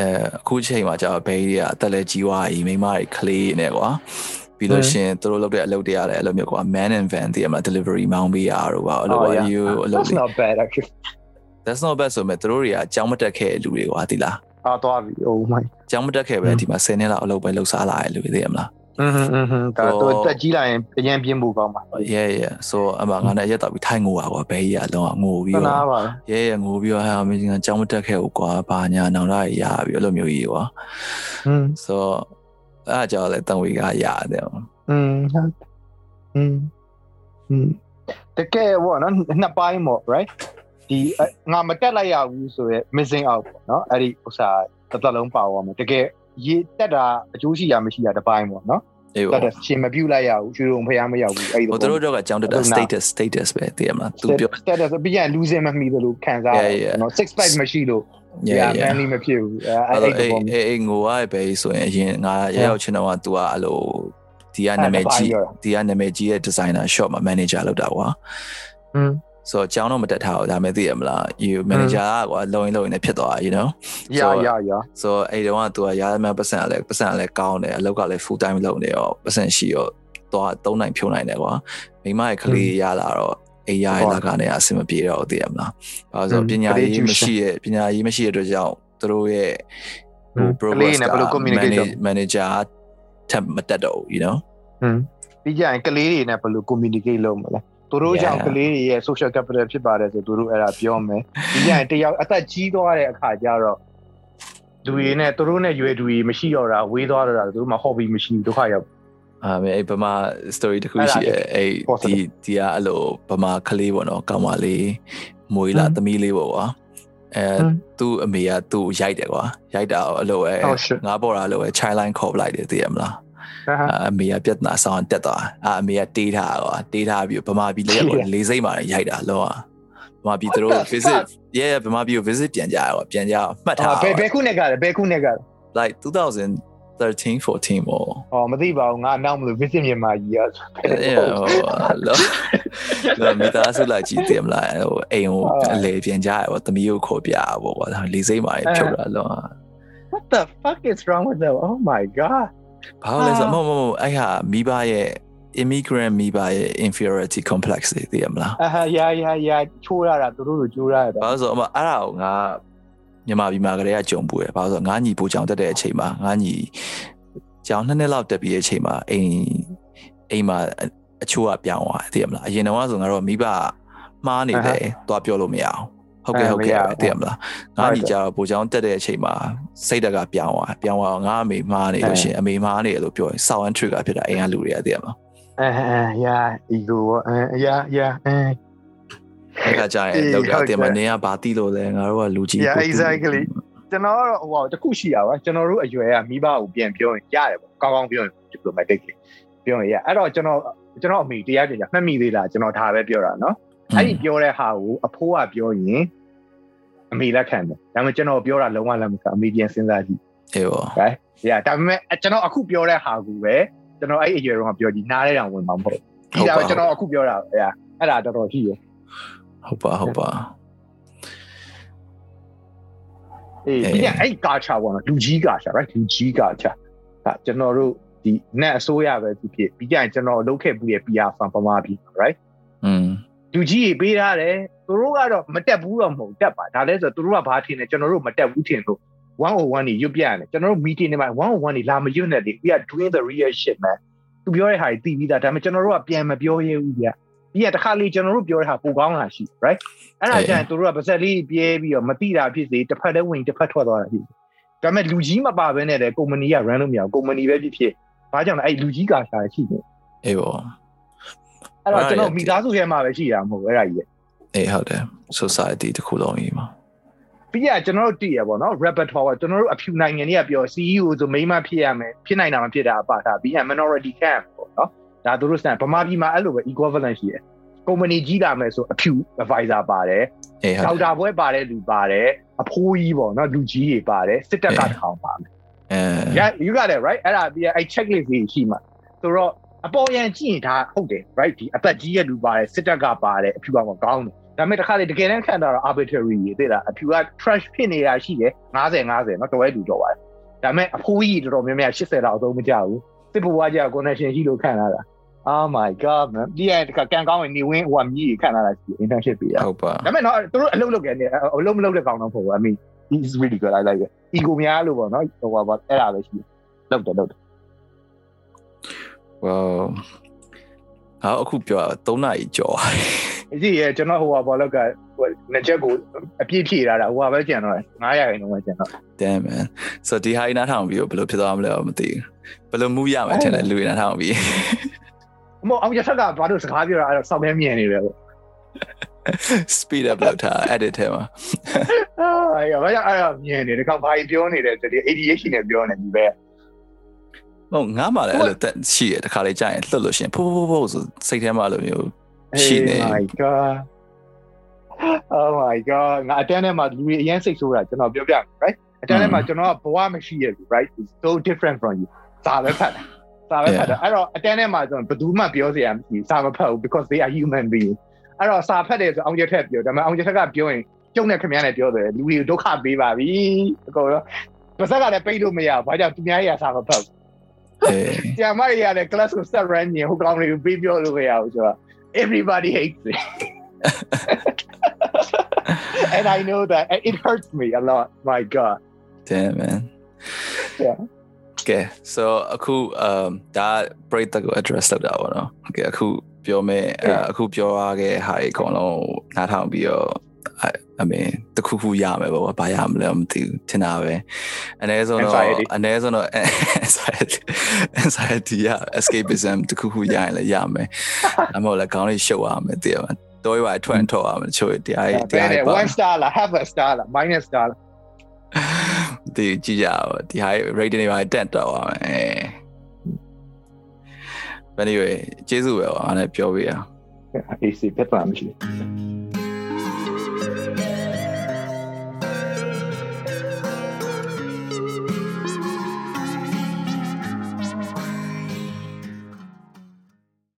အဲအခုချိန်မှာကျတော့ဘဲကြီးကအသက်လည်းကြီးသွားပြီမိမတွေကလေးနေကွာပြီးလို့ရှင်သူတို့လုပ်တဲ့အလုပ်တွေရတယ်အဲ့လိုမျိုးကွာ man and van တည်းမှာ delivery မောင်းပေးရတော့ပါအဲ့လိုပါ you အလုပ် that's not bad actually that's not bad ဆိုမဲ့သူတို့တွေကအကြောင်းမတက်ခဲ့လူတွေကွာဒီလား အာတော့ပြီ oh my အကြောင်းမတက်ခဲ့ပဲဒီမှာ10နှစ်လောက်အလုပ်ပဲလုပ်စားလာတယ်လူတွေသိရမလား อืมอืมဒါတော့တက်ကြီးလာရင်အရင်ပြင်းဖို့ကောင်းပါ yeah yeah so အမငါနဲ့ရက်တော့ပြီးထိုင်ငိုတာကွာဘဲကြီးကလုံးဝငိုပြီး သနာ တော့ ပါ ရဲရဲငိုပြီးတော့ဟာမင်းကကြောင်းမတက်ခဲ့ဘူးကွာဘာညာနောင်တရရပြီးအဲ့လိုမျိုးကြီးကွာ อืม so အဲ့အကြောင်းလည်းတန်ဝေကရတယ် อืมอืมอืมတကယ်ဘောနော်နှစ်ပိုင်းပေါ့ right ဒီငါမတက်လိုက်ရဘူးဆိုရယ် missing out ပေါ့နော်အဲ့ဒီဥစ္စာတစ်သက်လုံးပါသွားမှာတကယ်ရေတက်တာအကျိုးရှိရမရှိရတစ်ပိုင်းပေါ့နော် အေး တ ပေါ့ တ်တယ်ရှင်မပြုတ်လိုက်ရဘူးရွှေုံဖျားမရောက်ဘူးအဲ့ဒီ ဟိုတို့တော့ကကြောင်းတက်တာ status status ပဲသိရမလားသူပြော တက်တယ်ဆိုပြီးရင် losing မမိသလိုခံစားရတယ်နော် six pack မရှိလို့ yeah yeah manly မဖြစ်ဘူးအဲ့ အဲ့ အဲ့ဒီ တော့ ပုံ အေးအေးငိုရပဲဆိုရင်အရင်ငါရရောက်ချင်တော့က तू ကအဲ့လိုဒီကနာမည်ကြီးဒီကနာမည်ကြီးရဲ့ designer shop မှာ manager လုပ်တာကွာ อืม ဆိုတော့ကျောင်းတော့မတက်ထားဘူးဒါပေမဲ့သိရမလား you manager ကကွာလုံရင်လုံရင်လည်းဖြစ်သွား you know yeah yeah yeah ဆိုတော့အဲ့တုန်းက तू ကရားမှပတ်စံကလည်းပတ်စံကလည်းကောင်းတယ်အလုပ်ကလည်း full time လုပ်နေရောပတ်စံရှိရောတော့သုံးနိုင်ဖြုံးနိုင်တယ်ကွာမိမရဲ့ကလေးရလာတော့အေးရရဲ့လက်ကနေအဆင်မပြေတော့သိရမလား။အဲဆိုပညာရေးမရှိရဲ့ပညာရေးမရှိတဲ့အတွက်ကြောင့်သူတို့ရဲ့ဟို progress manager ထပ်မတက်တော့ဘူး you know ဟမ်ပြီးကြရင်ကလေးတွေနဲ့ဘယ်လို communicate လုပ်မလဲ သူတို့ကြောင့်ကလေးတွေရဲ့ social capital ဖြစ်ပါတယ်ဆိုသူတို့အဲ့ဒါပြောမယ်ပြီးကြရင်တယောက်အသက်ကြီးသွားတဲ့အခါကျတော့လူတွေနဲ့သူတို့နဲ့ရွယ်သူတွေမရှိတော့တာဝေးသွားတော့တာသူတို့မှ hobby မရှိဘူးဒုက္ခရောက်အာမေအဲ့ဗမာ story တခုရှိရဲ့အဲ့ဒီဒီကအဲ့လိုဗမာကလေးပေါ့နော်ကောင်မလေးမွေးလာသမီးလေးပေါ့ကွာအဲသူ့အမေကသူ့ရိုက်တယ်ကွာရိုက်တာအလိုပဲငါပေါ်တာအလိုပဲ child line ခေါ်ပလိုက်တယ်သိရမလား အမေကပြဿနာဆောင်တက်သွားအမေကတေးထားကွာတေးထားပြီးဗမာပြည်လေးလေးစိမ့်မှာရိုက်တာလောကဗမာပြည်သူတို့ visit yeah ဗမာပြည်ကို visit ပြန်ကြရကွာပြန်ကြမှတ်ထားဘယ်ဘယ်ခုနဲ့ကလဲဘယ်ခုနဲ့ကလဲ like 2000 13 14ပေါ့။အော်မသိပါဘူးငါနောက်မလို့ visit မြန်မာကြီးอ่ะ။အေးဟိုလောလောမိသားစုလာကြည့်တယ်မလားဟိုအိမ်ကိုအလေပြန်ကြရပေါ့သမီးကိုခေါ်ပြပေါ့ကွာလေးစိမ့်ပါဖြုတ်တာလော What the fuck is wrong with them? Oh my god. ဘာလဲဆိုမမမအဲ့ဟာမိဘရဲ့ immigrant မိဘရဲ့ inferiority complex တွေသိရမလားအာယာယာယာချိုးရတာသူတို့လိုချိုးရတာဘာလို့ဆိုအမအဲ့ဒါကိုငါမြန်မာပြည်မှာကလေးကကြုံပူရဘာလို့ဆိုငါညီပူချောင်တက်တဲ့အချိန်မှာငါညီကျောင်းနှစ်နှစ်လောက်တက်ပြီးတဲ့အချိန်မှာအိမ်အိမ်မှာအချို့ကပြောင်းသွားသိရမလားအရင်တော့ဆိုငါတို့မိဘမှားနေတယ်သွားပြောလို့မရအောင် ဟုတ်ကဲ့ဟုတ်ကဲ့သိရမလားငါညီကြတော့ပူချောင်တက်တဲ့အချိန်မှာစိတ်တက်ကပြောင်းသွားပြောင်းသွားငါအမေမှားနေလို့ရှိရင်အမေမှားနေတယ်လို့ပြောရင် sound trigger ဖြစ်တာအိမ်ကလူတွေကသိရမလားအဲအဲ yeah ego အဲ yeah yeah အဲအဲ့ကကြာရင်လောက်တာတင်မနေကဘာတိလို့လဲငါတို့ကလူကြီး Yeah exactly ကျွန်တော်ကတော့ဟိုတခုရှိရပါကျွန်တော်တို့အရွယ်ကမိဘကိုပြန်ပြောရင်ရတယ်ပေါ့ကောင်းကောင်းပြောရင် diplomatically ပြောရင်ရအဲ့တော့ကျွန်တော်ကျွန်တော်အမိတရားကြင်ကြမှတ်မိသေးလားကျွန်တော်ဒါပဲပြောတာနော် အဲ့ဒီပြောတဲ့ဟာကိုအဖိုးကပြောရင်အမိလက်ခံတယ်ဒါပေမဲ့ကျွန်တော်ပြောတာလုံးဝလက်မခံအမိပြန်စဉ်းစားကြည့်အေးပေါ့ right ရဒါပေမဲ့ကျွန်တော်အခုပြောတဲ့ဟာကိုပဲကျွန်တော်အဲ့အရွယ်တော့ပြောကြည့်နားတဲ့တောင်ဝင်မှာမဟုတ်ဘူးဒီဒါကျွန်တော်အခုပြောတာအဲ့ဒါတော်တော်ရှိရဟုတ်ပါဟုတ်ပါအေးပြီးရင်အဲ့ကာချာပေါ့နော်လူကြီးကာချာ right လူကြီးကာချာဒါကျွန်တော်တို့ဒီ net အစိုးရပဲဖြစ်ဖြစ်ပြီးကြရင်ကျွန်တော်လုပ်ခဲ့မှုရဲ့ PR firm ပမာပြီ right อืม လူကြီးကြီးပေးထားတယ်သူတို့ကတော့မတက်ဘူးတော့မဟုတ်တက်ပါဒါလဲဆိုသူတို့ကဘာထင်လဲကျွန်တော်တို့မတက်ဘူးထင်လို့101နေရွတ်ပြရတယ်ကျွန်တော်တို့ meeting တွေမှာ101နေလာမရွတ်နဲ့လေ we are doing the real shit man သူပြောတဲ့ဟာတွေသိပြီးသားဒါပေမဲ့ကျွန်တော်တို့ကပြန်မပြောရဲဘူးဗျပြီးရတခါလေးကျွန်တော်တို့ပြောတဲ့ဟာပိုကောင်းတာရှိ right အဲ့ဒါကြရင်တို့ကပါဇက်လေးပြဲပြီးတော့မတိတာဖြစ်စေတစ်ဖက်တည်းဝင်တစ်ဖက်ထွက်သွားတာဖြစ်ဒါပေမဲ့လူကြီးမပါဘဲနဲ့လည်းကုမ္ပဏီက run လို့မရဘူးကုမ္ပဏီပဲဖြစ်ဖြစ်ဘာကြောင့်လဲအဲ့လူကြီးကာရှာရှိနေအေးပေါ့ အဲ့တော့ကျွန်တော်မိသားစုထဲမှာပဲရှိတာမဟုတ်ဘူးအဲ့ဒါကြီးအေးဟုတ်တယ် society တစ်ခုလုံးကြီးမှာပြီးရကျွန်တော်တို့တည်ရပေါ့နော် repertoire ကျွန်တော်တို့အဖြူနိုင်ငံတွေကပြော CEO ဆိုမိမဖြစ်ရမယ်ဖြစ်နိုင်တာမဖြစ်တာအပါတာပြီးရ minority camp ပေါ့နော်ဒါသူတို့စံဗမာပြည်မှာအဲ့လိုပဲ equivalent ရှိတယ်ကုမ္ပဏီကြီးလာမယ်ဆိုအဖြူ advisor ပါတယ်ဒေါက်တာဘွဲပါတယ်လူပါတယ်အဖိုးကြီးပေါ့နော်လူကြီးတွေပါတယ်စစ်တပ်ကထောင်ပါမယ်အဲ yeah you got it right အဲ့ဒါပြီးအဲ့ checklist ကြီးရှိမှာဆိုတော့ အပေါ်ယံကြည့်ရင်ဒါဟုတ်တယ် right ဒီအပတ်ကြီးရဲ့လူပါတယ်စစ်တပ်ကပါတယ်အဖြူကမကောင်းဘူးဒါပေမဲ့တခါလေတကယ်တမ်းခံတာတော့ arbitrary ကြီးသိလားအဖြူက trash ဖြစ်နေတာရှိတယ်50 50နော်တော်ရဲ့လူတော်ပါတယ်ဒါပေမဲ့အဖိုးကြီးတော်တော်များများ80လောက်အသုံးမကျဘူးတစ်ဘွားကြီးက connection ရှိလို့ခံလာတာ oh my god man ဒီအဲ့ကကန်ကောင်းနေဝင်ဟိုမြည်ခံလာတာရှိ internship ပြီးတာဟုတ်ပါဒါပေမဲ့တော့သူတို့အလုပ်လုပ်ကြနေအလုပ်မလုပ်တဲ့ကောင်တော့မဟုတ်ဘူး I mean he's really good I like it ego များလို့ပေါ့နော်ဟိုပါအဲ့ဒါပဲရှိတယ်လုပ်တယ်လုပ်တယ် well ဟာအခုပြော3နာရီကျော်ကြည့်ရကျွန်တော်ဟိုပါဘောလောက်ကနှစ်ချက်ကိုအပြည့်ဖြည့်ထားတာဟိုပါပဲကျန်တော့900ရင်တော့ကျန်တော့ damn man so ဒီဟာနားထောင်ပြီးဘယ်လိုဖြစ်သွားမလဲမသိဘူးဘယ်လိုမူရမှာထင်တယ်လူရနားထောင်ပြီးမဟုတ်အောင်ရဆက်ကဘာလို့စကားပြောတာအဲ့တော့စောင့်နေမြင်နေတယ်ပေါ့ speed up လောက်ထား edit ထဲမှာအာရဘာရအဲ့မြင်နေတယ်ကောင်ဘာကြီးပြောနေတယ်ဒီ ADHD နဲ့ပြောနေဒီပဲ ဟုတ်ငါမှလည်းအဲ့လိုတက်ရှိရတခါလေးကြာရင်လှုပ်လို့ရှင်ဖိုးဖိုးဖိုးဆိုစိတ်ထဲမှာလိုမျိုးရှိနေ Oh my god Oh my god ငါအတန်းထဲမှာလူတွေအရင်စိတ်ဆိုးတာကျွန်တော်ပြောပြမယ် right အတန်းထဲမှာကျွန်တော်ကဘဝမရှိရဘူး right it's so different from you စာပဲဖတ်တာစာပဲဖတ်တာအဲ့တော့အတန်းထဲမှာကျွန်တော်ဘယ်သူမှပြောစရာမရှိစာမဖတ်ဘူး because they are human being အဲ့တော့စာဖတ်တယ်ဆိုအောင်ကျထက်ပြောဒါပေမဲ့အောင်ကျထက်ကပြောရင်ကျုံနဲ့ခင်ဗျားနဲ့ပြောတယ်လူတွေကိုဒုက္ခပေးပါပြီအကုန်လုံးပါစက်ကလည်းပိတ်လို့မရဘူးဘာကြောင့်သူများကြီးကစာမဖတ်ဘူး။ ကျမရရတဲ့ class ကို set run ညဟိုကောင်တွေကိုပေးပြောလို့မရဘူးဆိုတော့ everybody hates me. and I know that and it hurts me a lot. My God. Damn man. Yeah. Okay so အခု um ဒါပရိသတ်ကို address လုပ်တာပေါ့နော်။ Okay အခုပြောမယ်အခုပြောရခဲ့ဟာအကုန်လုံးနားထောင်ပြီးတော့ I mean တခုခုရမယ်ပေါ့ဘာရမလဲမသိဘူးထင်တာပဲအနည်းဆုံးတော့အနည်းဆုံးတော့ anxiety anxiety ရ escapism တခုခုရရင်လည်းရမယ်အမဟုတ်လည်းခေါင်းလေးရှုပ်ရမယ်တည်ရမှာတော့ရထွက်ထွက်ရမယ်ချို့တရားတရားပါ1 star လား half a star လား minus star လားဒီကြည့်ကြပါဒီဟာ rating တွေပါတက်တော့ပါမယ် anyway ကျေးဇူးပဲပါအားနဲ့ပြောပေးရ AC ပြတ်သွားမှရှိ